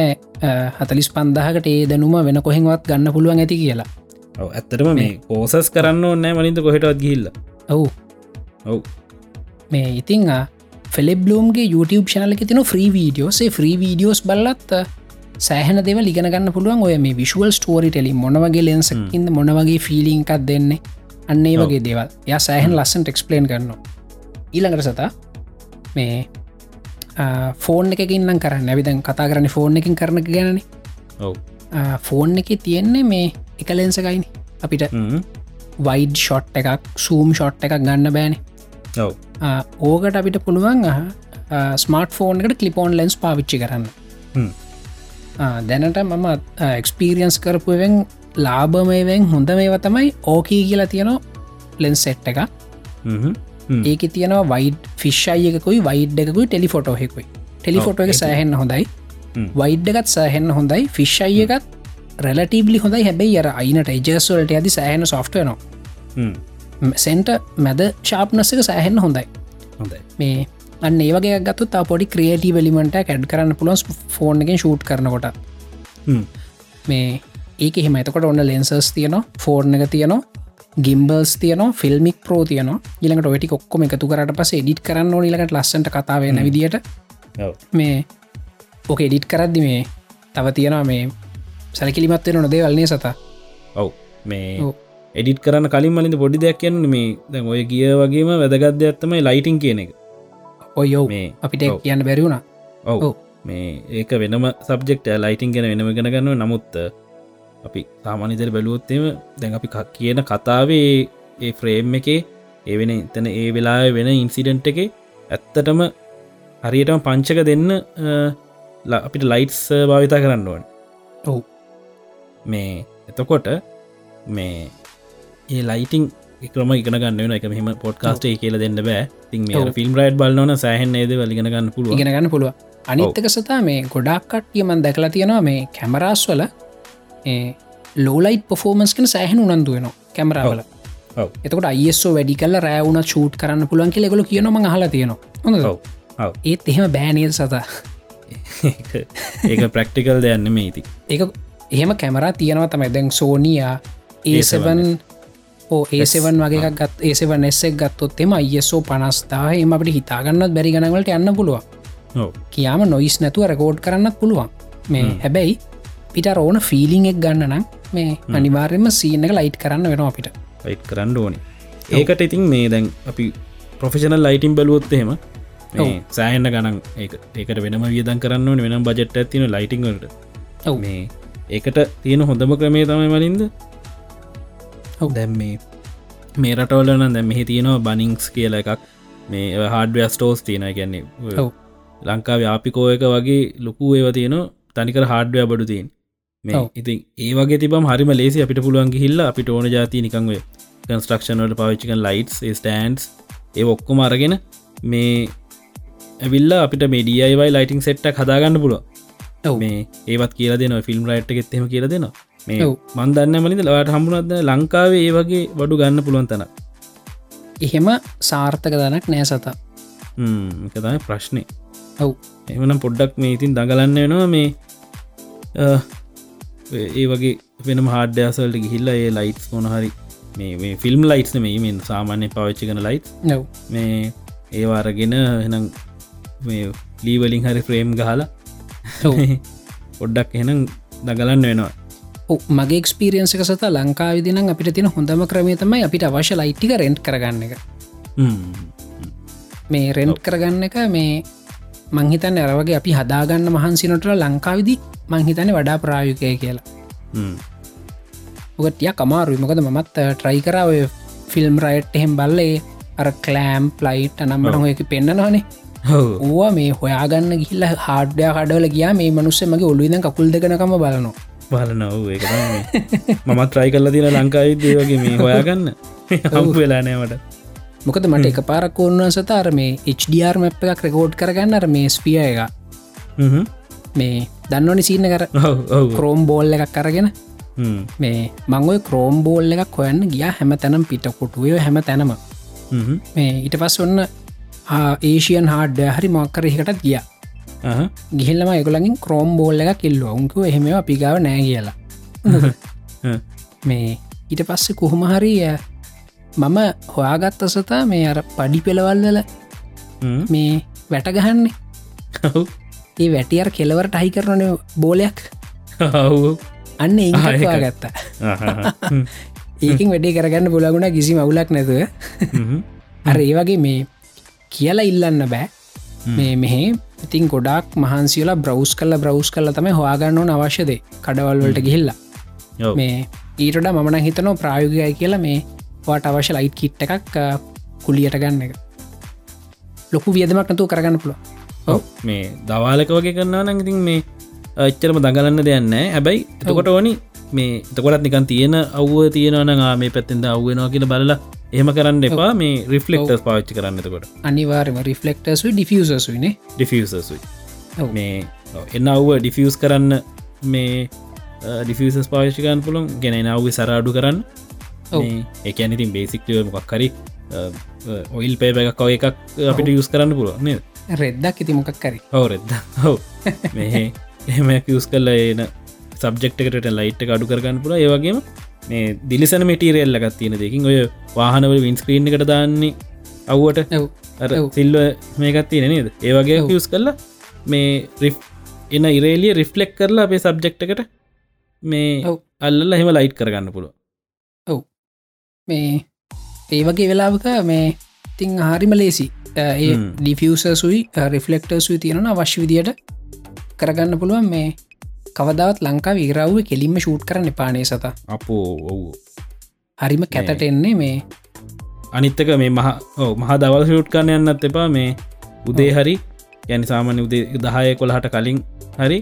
හතලිස් පන්දාහකට ඒ දැනුම වෙන කොහෙන්වත් ගන්න පුළුවන් ඇති කියලා. ඔව් ඇත්තටම මේ කෝසස් කරන්න ඕන්නෑ මනින්ද කොහෙටත් ගිල්ල ඔවු. ඔව්. මේ ඉතිං ෆෙලෙබ්ලෝම්ගේ YouTube ශනලක තින ්‍රී වීඩියෝසේ ෆ්‍රී වීඩියෝස් බලත් සෑහන දෙව ලිගනගන්න පුළුවන් ඔය මේ විශුවල් ස්ටෝරි ටෙලි මොනවගේ ලෙන්සකින්ද මොනවගේ ෆිලිංකක් දෙන්නේ අන්නේ වගේ දේවල්. ය සෑහන් ලස්සන් ටෙක්ස්පලේන් කරන්න ඊළඟට සතා මේ ෆෝන් එකකින්නම් කරන්න. ඇවිදන් කතා කරන්න ෆෝන් එකින් කරන ගැනන. ෆෝන් එක තියෙන්නේ මේ එක ලෙන්සකයිනි අපිට වයිඩ් ෂොට් එකක් සූම් ෂොට් එකක් ගන්න බෑන. ඕකට අපිට පුළුවන් ස්මර්ට ෆෝන් එකට කලිපෝන් ලෙන්ස් පාවිච්චි කරන්න දැනට මම එක්ස්පීරියන්ස් කරපුවෙන් ලාබමයවෙන් හොඳ මේව තමයි ඕකී කියලා තියනවා ලෙන්ස් සෙට් එක. ඒක තියෙනවා වයිඩ් ෆිශ්ෂයකුයි වයිඩ් එකකුයි ටෙලිෆොටෝහෙකුයි ටෙලිෆොටෝ එක. සෑහෙන්න හොඳයි. හ්ම්. වයිඩ් එකත් සෑහෙන්න හොඳයි. ෆිශ්ෂය එකත් රැලටීබලි හොඳයි. හැබැයි අර අයිනට එජස්වලට ඇති සෑහන සොෆ්ටයනවා හ්ම්, සෙන්ට මැද ශාප්නස්සක සෑහෙන්න හොඳයි. හොඳයි. මේ අන්න ඒවගේ ගත්තු තා පොඩි ක්‍රියටී වෙලිමට කැඩ් කරන්න පුලොස් ෆෝන් එකෙන් ෂූට් කරනකොට. මේ ඒක එහෙම එතකොට ඔන්න ලෙන්සස් තියනවා ෆෝර්න එක තියනවා ගිම්බල්ස් තියනවා ෆිල්මික් ප්‍රෝ තියනවා. ඉළඟට ඔටි ඔක්කොම එකතු කරට පස එඩිට කරන්න ඕනිලකට ලස්සට කතාව වෙන විදිට මේ ඕක එඩිට් කරද්දි මේ තව තියෙනවා මේ සැලකිලිමත්වෙන නොදේ වල්න්නේ සතා? ඔව්. මේ. එඩිට කරන්න කලින් මලින්ද පොඩි දෙයක් කියන්න මේ දැන් ඔය ගිය වගේම වැදගත්ද ඇත්තමයි ලයිටිං කියන එක ඔයෝ අපිට. කියන්න බැරිවුණ ඔව්. මේ ඒක වෙනම සබ්ජෙක්ට ලයිටිං ගෙන වෙනම ගෙන ගන්න නමුත් අපි සාමානිතර බැලුවොත්තේම දැන් අපි කියන කතාවේ ඒ ෆ්‍රේම් එකේ ඒ වෙන එතන ඒ වෙලා වෙන ඉන්සිඩන්ට් එක ඇත්තටම හරියටම පංචක දෙන්න අපිට ලයිට්ස් භාවිතා කරන්න ඕන. ඔව්. මේ එතකොට මේ ඒ ලයිටිං ක්‍රම ඉගෙන ගන්න වෙන එක මෙම පොඩ්කාස්ටේ කියල දෙන්න බෑ. තින්. ෆිල්ම් රයිඩ් බලන්න සෑහන් ඒද වලිගෙන ගන්න පුළුව ඉගෙන ගන්න පුළුව අනිත්තක සතා මේ ගොඩක් කට්ටියමන් දැකලා තියෙනවා මේ කැමරාස් වල ලෝලයිට පොෆෝමන්ස් කන සෑහන උනන්දු වෙනවා කැමරාවල එතකට අයිස්සෝ වැඩි කල්ල රෑවුණ චූට් කරන්න පුළුවන් කෙලෙගොල කියනම හල තියෙනවා. හොඳ ඒත් එහෙම බෑනල් සතා? ඒක ප්‍රක්ටිකල් දෙයන්න මේ ඉති ඒ එහෙම කැමරා තියෙනවා තමයි. දැන් සෝනියා ඒසවන් ඕ ඒසවන් වගේ ගත් ඒසවන් එස්සෙක් ගත්තොත් එම අයිසෝ පනස්ථා එම අපට හිතාගන්නත් බැරි ගනවලට යන්න පුළුවන්. කියාම නොයිස් නැතුව රකෝඩ් කරන්නත් පුළුවන්. මේ හැබැයි පිට රෝන ෆීලිං එක් ගන්න නම් මේ අනිවාර්යම සීන එක ලයිට් කරන්න වෙනවා අපිට. යිට් කරන්න ඕනි. ඒකට ඉතින් මේ දැන් අපි ප්‍රොෆෙෂනල් ලයිටිම් බැලුවොත් එහෙම සෑහන්න ගනන් ඒකට වෙනම වියදන් කරන්න වෙනම් බජෙට් ඇතින ලයිටිංවලට ඔව්. මේ ඒකට තියෙන හොඳම ක්‍රමේ තමයි මලින්ද? ඔව්. දැම් මේ මේ රටවලන දැ මෙහි තියෙනවා බනිංස් කියල එකක්. මේ හාඩ ස්ටෝස් තියෙන ගැන්නේ. ලංකා ව්‍යාපිකෝ එක වගේ ලොකු ඒව තියෙන තනිකර හාඩ්වය බඩු තියෙන්. මේ. ඉතින් ඒ වගේ තිබම් හරිම ලේසි අපිට පුළුවන් හිල්ල අපිට ඕන ජාති නිකංවේ කන්ස්ට්‍රක්ෂන්වලට පවිච්චිකන් ලයිටස් ස්ටන්ස් ඒ ඔක්කොම අරගෙන මේ ඇවිල්ල අපිට මේඩියයිවයි ලයිටිං සෙට්ටක් හදාගන්න පුළුව. මේ ඒවත් කියල දෙන ෆිල්ම් රයිට් එකෙත්තෙම කියල දෙනවා මේ. මන්දන්න මලින්ද ලවට හම්බුණත්ද ලංකාවේ ඒ වගේ වඩු ගන්න පුළුවන් තන එහෙම සාර්ථක දනක් නෑ සතා. එකතයි ප්‍රශ්නය ඔව්. එමනම් පොඩ්ඩක් මේ ඉතින් දඟලන්න වෙනවා මේ ඒ වගේ වෙන හාඩ්‍යසල්ට ගිහිල්ල ඒ ලයිටස් මොනහරි මේ ෆිල්ම් ලයිට්ස් මේ මෙන් සාමාන්‍ය පවිච්චි කන ලයිට් නව් මේ ඒවාරගෙන එනම් මේ ලීවලින් හරි ෆ්‍රේම් ගහලා. පොඩ්ඩක් එනම් දගලන්න වෙනවා මගේ එක්ස්පිරියන්සක සත ලංකා විදිනම් අපිට තින හොඳම ක්‍රමය තමයි අපිට අවශ්‍ය ලයිට්ටික රෙන්ට් කරගන්න එක. මේ රෙන්ට් කරගන්න එක මේ මංහිතන් ඇරවගේ අපි හදාගන්න මහන්සිනොට ලංකාවිදි මංහිතන වඩා ප්‍රායුකය කියලා. හ්ම්. මොකටිය කමාරුයි මොකද මත් ට්‍රයි කරාව ෆිල්ම් රයිට් එහෙම් බල්ලේ. අර කලෑම් ප්ලයිට් නම්බට හොයක පෙන්න්නනවානේ ඕවා මේ හොයාගන්න ගිල්ල හාඩ්‍ය කඩවල ගියා. මේ මනුස්ස මගේ ඔල්ලුවද කකුල් දෙකනකම බලනවා බලනව ඒක මමත් ට්‍රයි කල්ල තින ලංකායි දේවගේ මේ හොයාගන්න. හම්පු වෙලානෑවට මොකද මට එක පාරක් ඕන්න සතාර මේ HDR මැප් එකක් රෙකෝඩ් කරගන්න අර මේ ස්පිය එක. මේ දන්නවනි සිීන කර ක්‍රෝම් බෝල් එකක් කරගෙන මේ මංගොයි ක්‍රෝම් බෝල් එකක් හොයන්න ගිය හැම තැනම් පිටකොටුවය හැම. තැනම මේ ඊට පස් ඔන්න ඒෂයන් හාඩ හරි මක්කරහිකටත් ගිය ගිහිල්ලම එකකුලගින් ක්‍රෝම් බෝල්ල එක කිල්ලුව උන්කු එහෙම අපිගාව නෑ කියලා. මේ ඊට පස්සේ කොහොම හරිය මම හොයාගත්ත සතා මේ අර පඩි පෙළවල්වල මේ වැටගහන්නේ ඒ වැටියර් කෙලවරට හහි කරන බෝලයක් අන්න ඒවා ගත්තා ඒකින් වැඩේ කරගන්න පුලගුණ කිසි මවුලක් නැතුව. අර ඒ වගේ මේ කියලා ඉල්ලන්න බෑ. මේ මෙහෙ ඉතින් ගොඩක් මහන්සිල බ්‍රවස් කල්ල බ්‍රවස් කල්ල තම හවාගන්න ඕන අවශ්‍යද කඩවල්වලට ගිහිල්ලා. මේ ඊටට මමන හිතනෝ ප්‍රායෝගය කියලා මේ වාට අවශ්‍ය ලයිට් කිට්ට එකක් කුලියට ගන්න එක. ලොකු වියදමක් නතු කරගන්න පුළුව මේ දවාලක වගේ කරන්නා නඟඉතින් මේ එච්චරම දඟලන්න දෙයන්න හැබැයි එතකොට ඕනි මේ තකොටත් නිකන් තියෙන අව්ව තියෙනවන මේ පැත්තෙන්ද අව්වෙනවා කියන බලලා එහම කරන්න එපා මේ රිෆලෙක්ටර්ස් පාච්චි කරන්නතකොට අනිවාර්ම රිෆලෙක්ටර්සු ඩිෆසසුයිනේ ඩිෆසසුයි මේ එන්න අව්ව ඩිෆියස් කරන්න මේ ඩිෆසස් පාච්චිකන් පුළොන් ගෙන නව්ව සරාඩු කරන්න. ඒ ඉතින් බේසික්ව මොකක් කරි ඔයිල් පේප එකක් එකක් අපිට යුස් කරන්න පුළුව නද? රෙද්දක් ඉති මොකක් කරි හව රෙද්ද. හව මෙහ එහෙම යස් කල්ල එන සබ්ෙක්්කට ලයිට් අඩු කරගන්න පුළ ඒවගේම මේ දිලිසන මටිරෙල්ල එකක් තියෙන දෙකින් ඔය වාහනවල වින්ස්ක්‍රීන් එකට දාන්නේ අව්වට. සිල්ව මේකත් තියෙන නේද? ඒවගේ යස් කරලා මේ රිෆ් එන ඉරේලිය රිෆ්ලෙක් කරලා අපේ සබ්ජෙක්් එකට මේ අල්ල හෙම ලයිට් කරගන්න පුළුව ඔව්. මේ ඒ වගේ වෙලාවක මේ තිං හරිම ලේසි ඒ ඩිෆසසුයි රිෆලෙක්ටර්සුයි තියෙනවා අවශ්‍ය විදියට කරගන්න පුළුවන් මේ කවදාවත් ලංකා විරාව කෙලින්ම ෂූට් කරන්න පානේ සත? අපෝ ඔව් හරිම කැතට එන්නේ මේ. අනිත්තක මේ මහ මහ දවල් ෂූට් කරන්න යන්නත් එපා. මේ උදේ හරි යනි සාමාන්‍ය උදේ දහය කොළහට කලින් හරි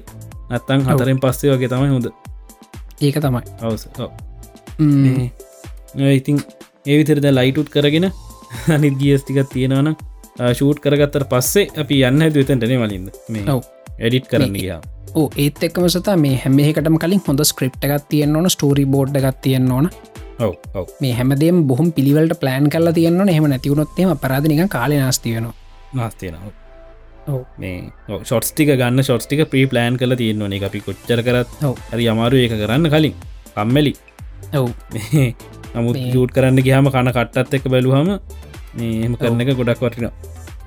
නත්තං හතරෙන් පස්සේ වගේ තමයි හොඳ. ඒක තමයි. අවස ඉතින් ඒ විතරද ලයිටුත් කරගෙන අනිත් ගියස්ටිකත් තියෙනවන ෂූට් කරගත්තර පස්සේ අපි යන්න ඇතු එතැටනේ වලින්ද මේ එඩිට් කරන්න ගියා ඒත් එක්කම සතා මේ හැමේකටම කලින් හොඳ ස්ක්‍රප් එකක් තියන්න ඕන ස්ටෝරි බෝඩ් එකක් තියන්න ඕන. මේ හැමදේම බොහම පිළිවලට ප්ලෑන් කල තියන්න හෙම නැතිවුණොත්තේම පරාධනික කාල නාස්තියනවා නාස්තියනවා මේ ෂොට්ටික ගන්න ෂොට්ටික ප්‍රී ප්ලෑන් කල තියෙන්වන එක අපි කොච්චර කරත් හරි අමාරු ඒක කරන්න කලින්. කම්මැලි. ඔව්. නමුත් ජූට් කරන්න ගහම කන කට්ටත් එක බැලුහම මෙහම කරන එක ගොඩක් වටින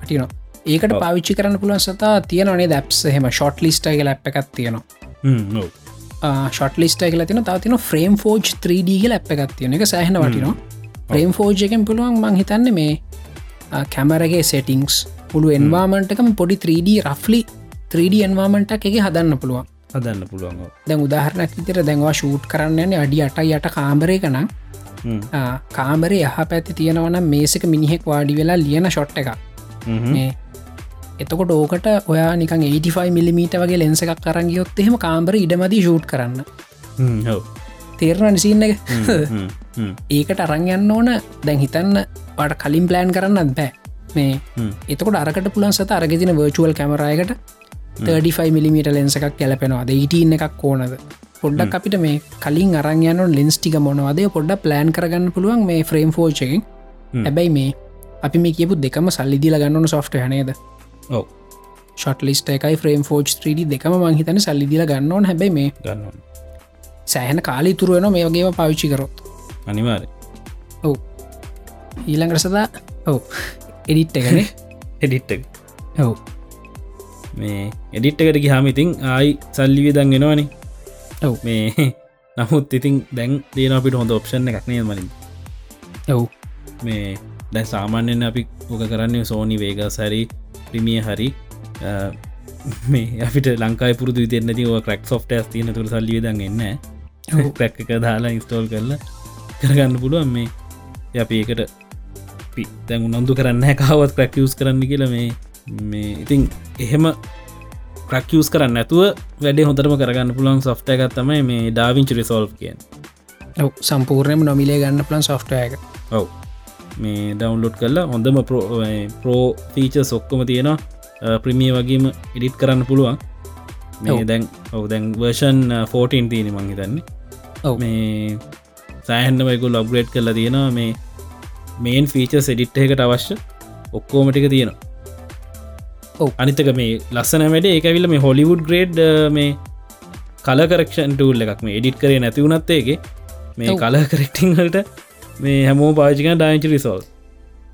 ටිනවා ඒකට පාවිච්චි කරන්න පුළුවන් සතා තියෙනනේ දැප්ස හෙම ෂොට් ලිස්ටයි ලැප් එකක් තියෙනවා. ෂොට් ලිස්ට කියල තින තාතින ෆ්‍රේම් ෆෝජ් 3D ලැප් එකක් තියෙන එක සෑහන වටිනවා. ප්‍රේම් ෆෝජ් එකෙන් පුළුවන් මං හිතන්න මේ කැමරගේ සෙටිංස් පුළුව එන්වාමන්ටකම පොඩි 3D රෆ්ලි 3D එන්වාමන්ටක් එක හදන්න පුළුවන්. හදන්න පුළුවන් දැන් උදාහරණක් විතර දැන්වා ෂූට් කරන්න අඩි අට යට කාමරය කනම් කාමරය යහ පැති තියෙනවන මේසක මිනිහෙක් වාඩි වෙලා ලියන ෂොට් එක මේ එතකොට ඕකට ඔයා නිකන් 85 මිලිමීට වගේ ලෙන්ස එකක් කරගියොත් එහෙම කාම්බර ඉඩමදී ෂූට් කරන්න. තේරණ නිසින්න එක? ඒකට අරංයන්න ඕන. දැන් හිතන්න පට කලින් ප්ලෑන් කරන්න බෑ. මේ එතකොට අරකට පුලන් සත අරගෙතින වර්චුවල් කැමරයකට 35 මිලිමට ලෙන්ස එකක් ගැලපෙනවා ද ඉටන්න එකක් ඕනද? පොඩ්ඩක් අපිට මේ කලින් අරංයන ලෙන්ස්ටික මොනවදය පොඩ්ඩ ප්ලෑන් කරගන්න පුළුවන් මේ ෆ්‍රේම් ෆෝචකින් හැබැයි මේ අපි මේ කියපු දෙකම සල්ලිදිල ගන්නන සොෆ්ට හනේද ඔව. ෂොට් ලිස්ට එකයි ෆ්‍රේම් ෆෝච් 3D දෙකම මංහිතන සල්ලිදිල ගන්නවන් හැබයි මේ ගන්න සෑහන කාලි තුරුවන මේ වගේම පවිච්චි කරොත්. අනිවාර ඔව්. ඊළඟරසදා ඔව්. එඩිට් එකනේ. එඩිට්ට ඔව්. මේ එඩිට් එකට ගහමිඉතින් ආයි සල්ලි විදන් ගෙනවානේ ඔව්. මේ නමුත් ඉතින් දැන් දේන අපිට හොඳ ඔප්ෂන් එකක් නය මලින්? ඔව්. මේ දැන් සාමාන්‍යෙන් අපි ඕක කරන්නේ සෝනි වේග සැරි ප්‍රමිය හරි මේ අපිට ලංකායි පුරදු දෙන්නති ෝ ක්‍රක් සොෆ්ට තියන තුර සල්ලිය දන්න එන්න ක්‍රැක් එක දාලා ඉස්ටෝල් කරලා කරගන්න පුළුවන් මේ අපි ඒකට තැන් උනන්දු කරන්න කාවත් ක්‍රැක්ියස් කරන්න කියල මේ මේ ඉතින් එහෙම ක්‍රක්ියස් කරන්න ඇතුව වැඩේ හොඳරම කරගන්න පුළන් සොෆ්ට එකත් තමයි මේ ඩාවිංචි රිසෝල්් කියෙන් ඔව් සම්පූර්ණයම නොමිලේ ගන්න පලන් සොෆ්ටයක ඔව් මේ ඩවන්ලෝඩ් කරලා හොඳම ප්‍රෝ ෆීච සොක්කොම තියෙනවා. ප්‍රමිය වගේම ඉඩිට් කරන්න පුළුවන්. මේ දැන් ඔව දැන් වර්ෂන් 14 තියෙන මං හිතන්නේ. ඔව්. මේ සෑහන්ඩමයකු ලොබ්ග්‍රේඩ් කරලා තියෙනවා. මේ මේන් ෆීච සෙඩිට් එකට අවශ්‍ය ඔක්කෝමටික තියෙනවා. ඔව්. අනිතක මේ ලස්සන වැඩ ඒකවිල්ල මේ හොලිවුඩ් ග්‍රේඩ් මේ කල කරක්ෂන් ටූල් එකක්. මේ එඩිට් කරේ නැතිවුණත්තේගේ මේ. කල කරෙක්ටිංහලට මේ හැමෝ පාජික ඩයිචි රිසෝල්.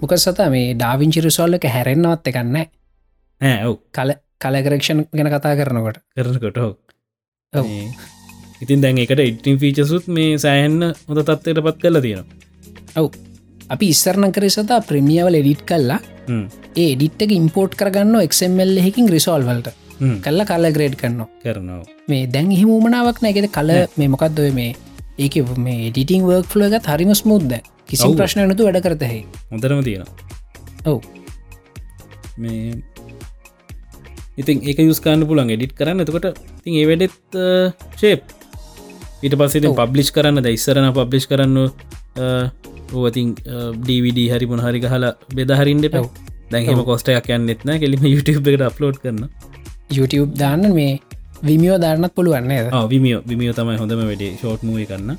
මොක සත මේ ඩාවිංචි රිසෝල්ල එක හැරෙන්න්නවත් එකන්න ඔව්. කල කලකරක්ෂන් ගැන කතා කරනකොට. කරනකොට ඔව්. ඉතින් දැන් එකට ඉටින් ෆීචසුත් මේ සෑහන්න හොඳ තත්වයට පත් කල තියෙනවා. ඔව්. අපි ඉස්සරණ කරේ සතා ප්‍රමියවල එඩිට් කල්ලා. ඒ එඩිට්ක ඉම්පෝට් කරගන්න එක්මල් එහකින් රිසෝල්වලට. කල්ල කල ග්‍රේඩ් කරනවා. කරනවා මේ දැන් හිමූමනාවක් නෑගෙද කල මේ මොකක්දව මේ ඒක මේ ඩිටිං වර්ක් ෆ්ල එකත් හරිම ස්මුද්ද කිසි. ප්‍රශ්න නතු වැඩ කරතහෙ හොඳරම තියෙනවා. ඔව්. මේ ඉතින් ඒක යුස්කාන්න පුළන් එඩිට් කරන්න. එතකොට තින් ඒ වැඩෙත් ශේප් ඊට පස්සේ. පබ්ලිෂ් කරන්න. ද ඉස්සරන පබ්ලිෂ් කරන්න ඕතින් DVD හරි මොන හරි හලා බෙදහරින්ට ඔව්. කොස්ටයක් යන්න එත්න කෙලිම YouTube එකට අප්ලෝඩ් කරන්න. YouTube දාන්න මේ විමියෝ ධාරණත් පුළුවන්නේ විමියෝ විමියෝ තමයි හොඳම වැඩේ. ෂෝට් මුව කරන්න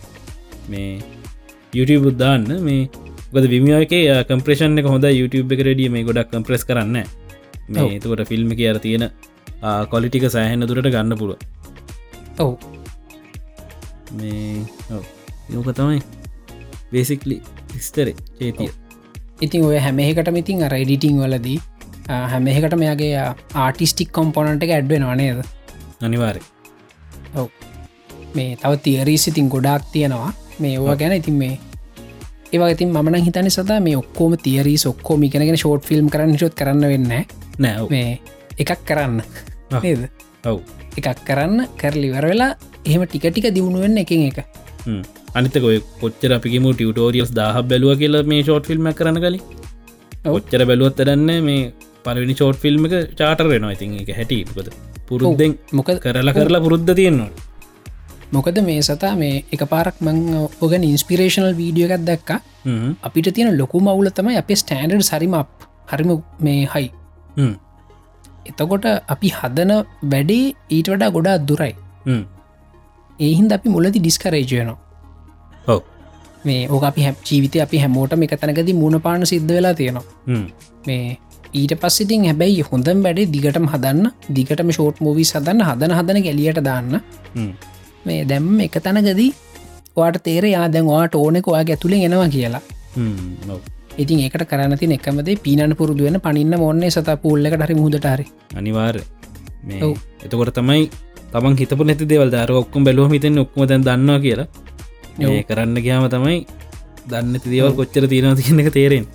මේ YouTube උද්දාන්න මේ ගොද විමියෝ එක කම්ප්‍රේෂන් එක හොඳ YouTube එක රඩිය මේ ගොඩක් කම්ප්‍රෙස් කරන්න මේ. එතකොට ෆිල්ම් එක අර තියෙන කොලිටික සෑහෙන්න දුරට ගන්න පුළුව ඔව්. මේ. යෝක තමයි බේසික්ලි ස්තරේ චේතිය. ඉතින් ඔය හැමහකට ඉතින් අර එඩිටිං වලදී හැමහකට මෙයාගේ ආටිස්ටික් කොම්පොනට එක ඇඩ්වෙන නේද අනිවාරය ඔව්. මේ තව තියරී සිතින් ගොඩාක් තියෙනවා. මේ ඕවා ගැන ඉතින් මේ ඒවා ඉතින් මන හිතන සත මේ ඔක්කෝම තියරී ඔක්කෝ මිකනගෙන ෂෝට් ෆිල්ම් කරන්න ශොත් කරන්න වෙන්න නෑ. මේ එකක් කරන්න. නේද? ඔව්. එකක් කරන්න කරලිවර වෙලා එහෙම ටික ටික දියුණුවෙන් එක එක. හ්ම්. අනිතක ඔය කොච්චර අපිම ටියටෝරියස් දාහ බැලුව කියලා මේ ෂෝට් ෆිල්ම් කරන කලින්. ඔච්චර බැලුවත් දන්න මේ පලවෙනි ෂෝට් ෆිල්ම් එක චාටර් වෙනවා. ඉතින් එක හැටිකොද පුරුද්දෙන් මොකද කරලා කරලා පුරුද්ධ තියෙන්නවා මොකද මේ සතා මේ එක පාරක් මං ඔගන ඉන්ස්පිරේෂනල් වීඩියෝ එකත් දැක්ක. අපිට තියෙන ලොකු මවුල තමයි අපේ ස්ටෑන්ඩඩ් සරිම හරිම මේ හයි. එතකොට අපි හදන වැඩේ ඊට වඩා ගොඩා දුරයි. ඒහින්ද අපි මුලදි ඩිස්කරේජයනවා ඔව්. මේ ඕක අපි හැ ජීවිත අපි හැමෝටම එක තැනකද මුණ පාන සිද්ධ වෙලා තියෙනවා. මේ ඊට පස්සිතින් හැබැයි හොඳම් වැඩේ දිගටම හදන්න දිගටම ෂෝට් මූවී සදන්න හදන හදන ගැලියට දාන්න. මේ දැම් එක තැනගදී වාට තේර යා දැන් වාට ඕනෙක ඔයා ඇතුළෙන් එනවා කියලා. ඉතින් ඒකට කරනති එකමද පීනට පුරුදුවෙන පනින්න මොන්නේ සත පුල්ල හරි මුදටහරි අනිවාර්ය. මේ ඔව්. එතකොට තමයි තමන් හිතපු නැති දෙවල් දර ඔක්කොම් බැලුවම හිතෙන් ඔක්කොම දැන් දන්නවා කියලා. මේ කරන්න ගයාම තමයි දන්න දේවල් කොච්චර තියෙනවා තියන්න එක තේරෙන්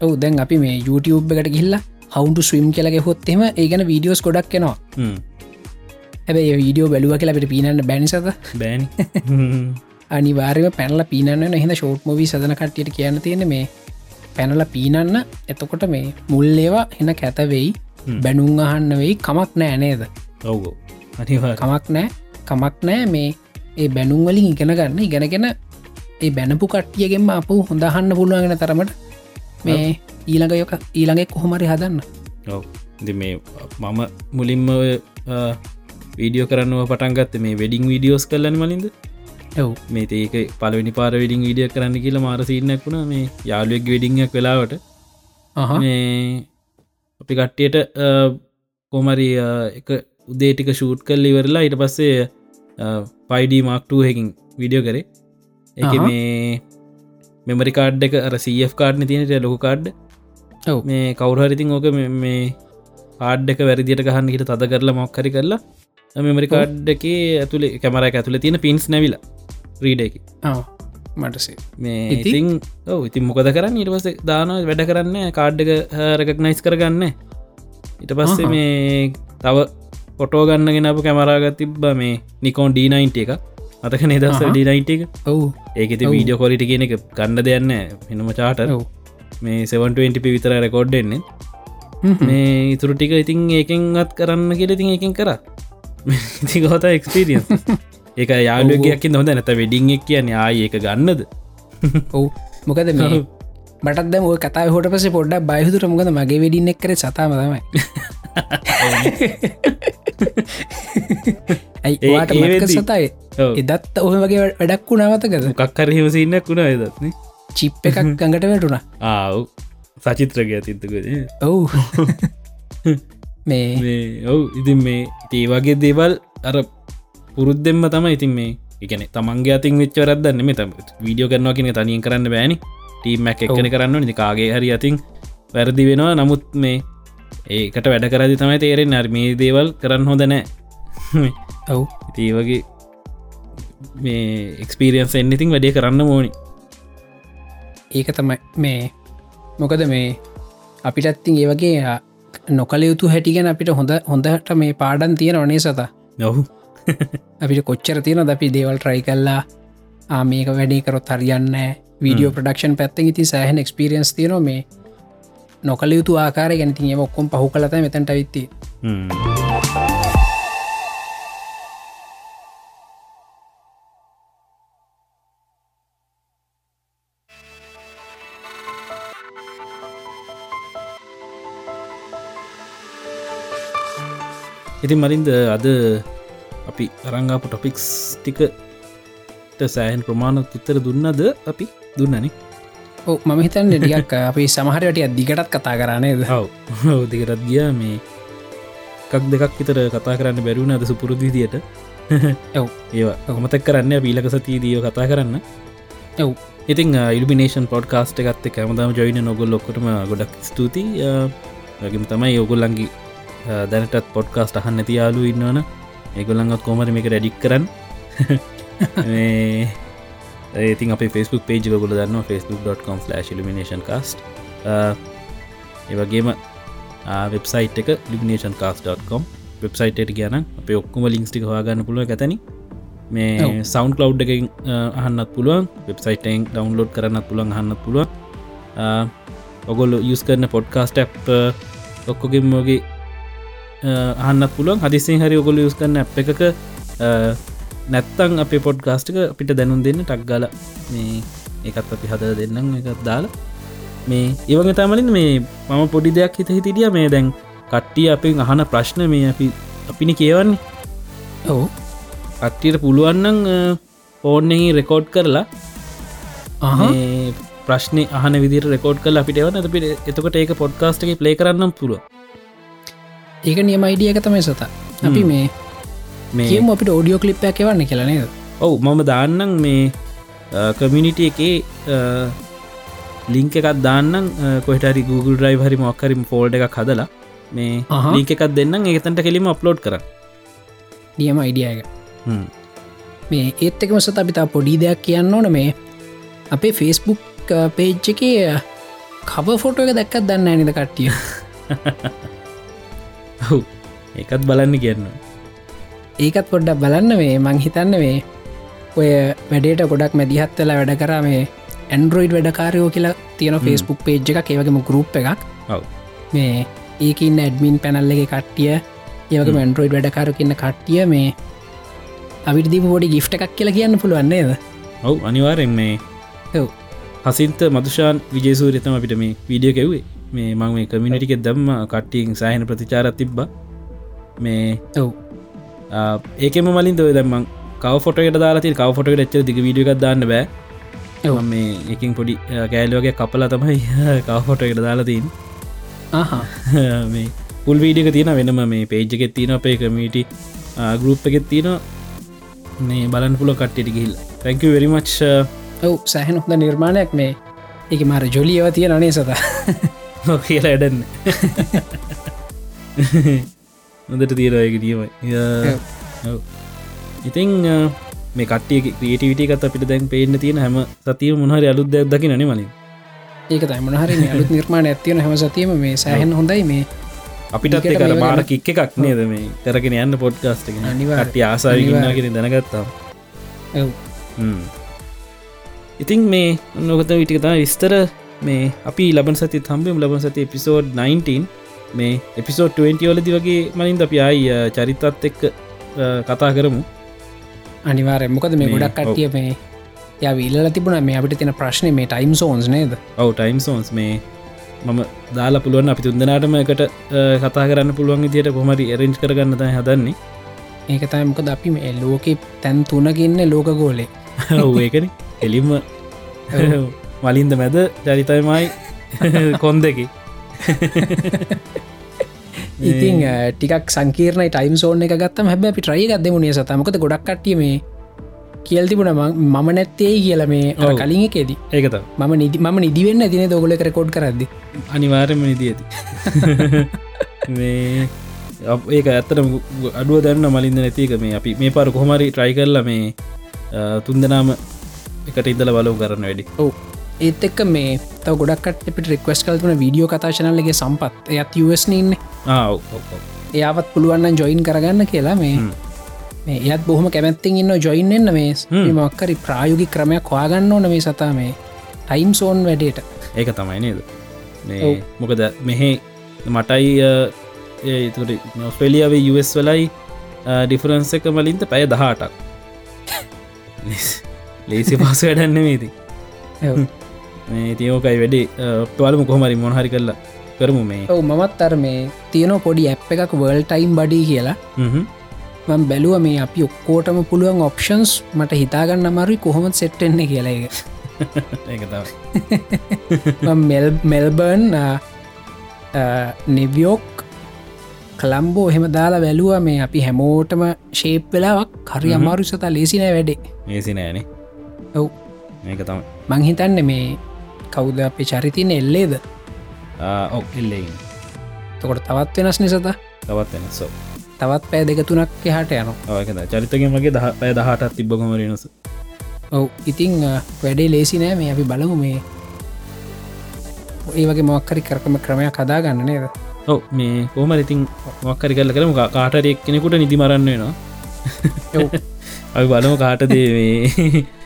ඔවු දැන් අපි මේ YouTube එකට ගිල්ලා හවුන්ට ස්වම් කියලගේ හොත්තෙම ඒගන වීඩියෝස් ගොඩක් කෙනවා. හැබැයි වීඩියෝ බැලුව කියලා අපට පීනන්න බැනිසත බෑනි අනිවාර්යම පැනල පීනන්න හිද ෂෝට් මොවී සදන කට්ටියට කියන්න තියෙන මේ පැනල පීනන්න. එතකොට මේ මුල්ලේවා එන කැතවෙයි. බැනුම් අහන්න වෙයි කමක් නෑ නේද? අනිවා කමක් නෑ කමක් නෑ මේ ඒ බැනුම් වලින් ඉගෙන ගන්න. ඉගෙනගෙන ඒ බැනපු කට්ටියගෙන්ම අප හොඳහන්න පුළුවන්ගෙන තරමට මේ ඊළඟ යොක ඊළඟෙක් කොහොමරි හදන්න. ඔව්. මේ මම මුලින්ම වීඩියෝ කරන්නව පටන්ගත්ත මේ වෙඩිං වීඩියෝස් කරලන මලින්ද? ඔව්. මේ ඒක පලවෙනි පාර වෙඩිං වීඩිය කරන්න කියලා මාර සිීනක් වුණ. මේ යාලුවෙක් වෙඩිංක් වෙලාවට. මේ අපි කට්ටියට කොමරි එක උදේටික ෂූට් කල් ඉවරලා ඊට පස්සේ පයිඩ මක්ටූහකින් විඩියෝ කරේ. එක. මේ මෙමරි කාඩ් එක අර සF කාඩ්න තියෙනට ලොකු කාඩ් ඔව්. මේ කවුරහරිතින් ඕක මේ- ආඩ් එක වැරදිට ගහන්න හිට තද කරලා මොක්කරි කරලා මෙමරි කාඩ් එක ඇතුළේ කැමර ඇතුළ තියෙන පින්ස් නැවිල ්‍රීඩ එක. මටසේ මේ ඉතින්? ඔව ඉතින් මොකද කරන්න? ඉට පස දාන වැඩ කරන්න කාඩ්ඩක රැකක් නයිස් කරගන්න ඉට පස්සේ. මේ තව පොටෝ ගන්නගෙන අප කැමරාගත් තිබ්බ මේ නිකෝන් ඩීනයින්ට එක අතක නිදස. ඩිනයිට එක? ඔවු. ඒකෙති. වීඩියෝ කොලිට කියන එක ගන්න දෙයන්න එනම චාට මේ 720 විතර රෙකෝඩ්ඩෙන්නේ මේ ඉතුරු ටික ඉතින් ඒකෙන්ත් කරන්න කියල ඉතින් ඒකින් කර. ඉති ගොත එක්ස්පිරියන් ඒක යාලුවගයක් හොඳ නැත වෙඩිං එක් කියන්නේ ආය ඒක ගන්නද? ඔවු. මොකද මේ බටත් දැම කතා හොට පස පොඩ්ඩක් බයහතුර මොකද මගේ වෙඩින්න එක් කර සතාම තමයි ඇයි ඒ- වාට ඒ මතක වෙද්දි- සතයි. එදත් ඔහ වගේ වැඩක් වුණාවතකද කක්කර හිමසින්නක් වුණා එදත්න චිප් එකක් ගඟට වැටුණා. ආව් සචිත්‍රක ඇතිත්තකද ඔවු. මේ ඔව්. ඉතින් මේ ඒ වගේ දේවල් අර පුරුද්දෙම්ම තම ඉතින් මේ එකන තමන්ගේ අතින් වෙච්චවරදන්න මේ තම වීඩියෝ කරනවා කියන තනියෙන් කරන්න බෑනි. ටීමක් එක්කන කරන්න නි කාගේ හරි අතින් වැරදි වෙනවා. නමුත් මේ ඒකට වැඩ කරදි තමයි තේරෙන් අර මේ දේවල් කරන්න හොඳ නෑ. ඔවු. ඉතිේ වගේ මේ එක්ස්පිරියන්ස් එන්නඉතින් වැඩේ කරන්න ඕනි. ඒක තමයි මේ මොකද මේ අපිටත්තින් ඒ වගේ ආ, නොකළ යුතු හැටිගෙන අපිට හොඳ හොඳට මේ පාඩන් තියෙන ඕනේ සතා? නොහු අපිට කොච්චර තියෙන ද අපි දේවල් ට්‍රයි කල්ලා ආ මේක වැඩේ කරොත් හරියන්න වීඩියෝ ප්‍රඩක්ෂන් පැත්තෙන් ඉති සෑහන එක්ස්පිරියන්ස් තියන මේ නොකළ යුතු ආකාර ගැනතින් ඒ ඔක්කොම් පහු කලත මෙතැන්ට විත්ති ඉතින් මරින්ද අද අපි අරංගාපු ටොපික්ස් ටිකට සෑහන් ප්‍රමාණ තිත්තර දුන්නද අපි? දුන්නන. ඕ මම හිතන්න ටියක් අපි සමහරයට අධිකටත් කතා කරන්නේද හව දෙකරත් ගිය. මේ එකක් දෙකක් විතර කතා කරන්න බැරුණ අද සුපුරුදු විදියට? ඔව්. ඒවා ඔමතක් කරන්න පීලක සතිී දීව කතා කරන්න. ඔව්. ඉතින් ඉල්ිනේෂන් පොඩ්කාස්ට එකත් කැමදාම ජොයින නොගොල් ලොක්කටම ගොඩක් ස්තුති වගේම තමයි ඔගොල්ලන්ගේ දැනටත් පොඩ්කාස්ට අහන්න ඇති යාලු ඉන්නවන. ඒගොල්ලඟත් කොමර මේක රැඩික් කරන්න ඒතින් අප ෆස්බුක් පේජ් ගොල දන්න facebook.com ලිමිනේෂන් කාස්ට ඒවගේම වෙබ්සයිට් එක ලිමිනේෂන් කාස්.com වෙබ්සයිට ගැන අප ඔක්කොම ලිංක්ස්ටික හවාගන්න පුළුව ඇතැන මේ. සෞන්් කලව් එක අහන්නත් පුළුවන්. වෙබ්සයිටෙන් ඩවන්ලෝඩ් කරන්නත් පුළුවන් අහන්නත් පුළුවන්. ඔගොල්ල යස් කරන පොඩ්කාස්ට ඔක්කොගෙම්මෝගේ අහන්නත් පුළුවන්. හදිසිේ හරි ඔගොල යස් කරන්න අප එකක නැත්තං අප පොඩ්ගාස්ටික අපිට දැනුම් දෙන්න ටක්ගල මේ එකත් අපි හද දෙන්නම් එකත් දාලා. මේ ඒවගේ තමලින් මේ මම පොඩි දෙයක් හිත හිටිය. මේ දැන් කට්ටිය අපෙන් අහන ප්‍රශ්න මේ අපි අපිනි කියවන්නේ. ඔවු. කට්ටියට පුළුවන්නන් ෆෝර්නෙහි රෙකෝඩ් කරලා අහ මේ ප්‍රශ්න අහන විදි රෙකෝඩ් කල අපිට එවන අපිට එතකට ඒක පොඩ්කාස්ට එක ප්ලේ කරන්නම් පුළුව ඒක නියම අයිඩිය එක තමයි සත. අපි මේ මේ කියම අපිට ෝඩියෝ කලිප්යක් එවන්න කියලනේද ඔවු මම දාන්නම් මේ කමිනිිට එකේ ලිංක එකත් දාන්නම්. කොහටරි Google ්‍රයි හරි මොක්කරිම ෆෝල්ඩ එකක් හදලා මේ. ලිංක එකත් දෙන්නම්. ඒතන්ට කෙලිම අප්ලෝඩ් කර නියම අයිඩිය එක. මේ ඒත් එකම සත අපිතා පොඩි දෙයක් කියන්න ඕන. මේ අපේ ෆේස්බුක් පේජ් එක කව ෆොටෝ එක දැක්කත් දන්න ඇනිද කට්ටිය? හු ඒකත් බලන්න කියන්න ඒකත් පොඩ්ඩක් බලන්න මේ මං හිතන්න මේ ඔය වැඩේට ගොඩක් මැදිහත්වෙලා වැඩ කරා මේ ඇන්ඩරෝයිඩ් වැඩකාරයෝ කියලා තියෙන ෆේස්බුක් පේජ් එක ඒවගේම ගරුප් එකක්. මේ ඒකන්න ඇඩමින් පැනල්ල එක කට්ටිය ඒවක මැන්ඩරෝයිඩ් වැඩකාර කියන්න කට්ටිය මේ අවිදි පොඩි ගිෆ්ට එකක් කියලා කියන්න පුළුවන්නේද ඔව් අනිවාරෙන් මේ ඔව්. හසින්ත මදුෂාන් විජේසූරිතම අපිට මේ වීඩියෝ කෙව්වේ මේ මං මේ කමිනිටික දම්ම කට්ටියෙන් සෑහන ප්‍රතිචාරත් තිබ්බ. මේ ඔව් ඒකෙම මලින් දව දම්මන් කව ෆොටකට දාලාති කව ෆොට ච්ච දිග වීඩිය එකක් දාන්න බෑ. මේ එකින් පොඩි කෑල්ලෝගේ කපල තමයි කව ෆොට එකට දාලාතින් මේ පුල් වීඩියක තියෙන වෙනම මේ පේජ්ජකෙත් තියෙන අපේ කමීටි ගරුප් එකෙත් තියෙන මේ බලන් පුල කට්ටිට ගිල් තැංක වෙරිමච් ඔව් සෑහන හොඳ නිර්මාණයක් මේ. එක මර ජොලියව තිය නනේ සත? කියලා ඇඩන්න නොදට තියෙනයක නියමයි ඉතිං මේ කටේ ක්‍රියටවිටකත් අපිට දැන් පේන්න තියෙන හැම සතිය මොහරි අලුත් දෙයක් දකි නේ මලින්. ඒක තමනහරි අලුත් නිර්මාණ ඇතියන හැම සතියම මේ සෑහන් හොඳයි මේ අපිටත් කර බාර කික්ක එකක් නේද මේ? කරගෙන යන්න පොඩ්කාස්ට ආසාවිගන්න කිරින් දැනගත්තා. ඉතින් මේ නොකත විටිකතා විස්තර. මේ අපි ලබන සති තම්බම් ලබන සති එපිසෝඩ් 19 මේ එපිසෝඩ් 20 වලදි වගේ මලින්ද අපි අයි චරිතත් එක්ක කතා කරමු. අනිවාරය මොකද මේ ගොඩක් කට්ටිය මේ ය විල්ල තිබුණ මේ අපිට තින ප්‍රශ්නය මේ ටයිම් සෝන්ස් නේද? ඔව ටයිම් සෝන්ස් මේ මම දාලා පුළුවන් අපි තුන්දනාටම එකට කතා කරන්න පුළුවන් දිට කොමරි එරෙන්ජ් කරගන්න තයි හදන්නේ. ඒක තමකද අපි මේ ලෝක තැන් තුනගන්න ලෝක ගෝලේ. ඒකන. එලිම මලින්ද මැද චරිතයමයි කොන් දෙකි ඉතින් ටිකක් සංකීර්ණ ටයිම් සෝන එක ගත්තම හැබ අපි ට්‍රයි ගදමුණේ සතමකද ගොඩක් කට්ටිය මේ කියල් තිබුණ මම නැත්තේ කියල මේ. කලින් එකෙදී. ඒකත මම නිදි ම නිදිවෙන්න තින දොගල කරකෝඩ් කරද්දි? අනිවාර්යම නිදී ඇති. මේ ඒක ඇත්තට අඩුව දැන්න මලින්ද නැතික මේ අපි මේ පාර කොහමරි ට්‍රයි කරලා මේ තුන්දනාම එකට ඉදල බලව කරන්න වැඩි. ඔව් ඒත් එක්ක මේ තව ගොඩක්ට පිට රික්වස් කල්තුන වීඩියෝ කතාශනල්ලගේ සම්පත් එයත් යස්නන්න එයාවත් පුළුවන්න ජොයින් කරගන්න කියලා මේ. මේ එයත් බොහම කැමැත්තින් ඉන්න ජොයින්න්න මේ හ්ම්. මක්කරි ප්‍රායෝගි ක්‍රමයක් හොයාගන්න ඕන මේ සතා මේ ටයිම් සෝන් වැඩේට ඒක තමයි නේද මේ. මොකද මෙහෙ මටයි ඒතුට ඔස්ට්‍රලියාවේ යස් වලයි ඩිෆරන්ස එක මලින්ත පැය දහටක් ලේසි පස වැඩන්න මේති ඔව්. මේ තියෝකයි වැඩේ ඔක්ටවාලම කොහමරි මොහරි කරලා කරමු මේ. ඔව් මමත් අර මේ තියන පොඩි ඇප් එකක් වර්ල් ටයිම් බඩි කියලා. හ්ම්. මං බැලුව මේ අපි ඔක්කෝටම පුළුවන් ඔප්ෂන්ස් මට හිතාගන්න අමරුයි කොහොමත් සෙට්ටෙන්නේ කියලා එක මෙල් මෙල්බර්න් නිවියෝක් කළම්බෝ එහෙම දාලා වැැලුව මේ අපි හැමෝටම ශේප් වෙලාවක්. හරි හ්ම්. අමාරු සතා ලේසිනෑ වැඩේ. ඒසි නෑනේ ඔව්. ඒක තම මංහිතන්න මේ කවුද අපේ චරිතින එල්ලේද? ඔක් එල්ලෙන් තකොට තවත් වෙනස් නිසත තවත් වෙන සෝ තවත් පෑ දෙක තුනක් එහට යන වගේ දහ පැය දහටත් තිබ්බකොමරනස ඔව් ඉතිං වැඩේ ලේසි නෑ. මේ අපි බලමු මේ ඒ වගේ මොක්කරි කරකම ක්‍රමයක් කදාගන්න නේද? ඔව මේ කෝම ඉතින් මොක්කරි කරල කරම. කාටරෙක් කෙනෙකුට නිදි මරන්න වෙනවා. අපි බලම කාට දේවේ මේ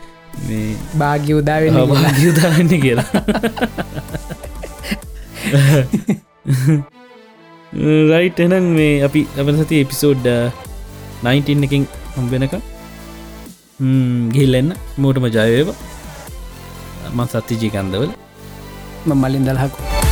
භාග්‍ය උදාවෙන්න. භාග්‍යදාන්න කියලා. රයිට් එනම් මේ අපි ලබන සති එපිසෝඩ් 19 එකින් හම්බෙනක ගිල්ලන්න මෝටම ජයවේව මන් සත්තිජී කන්දවල මම මලින් දලහකු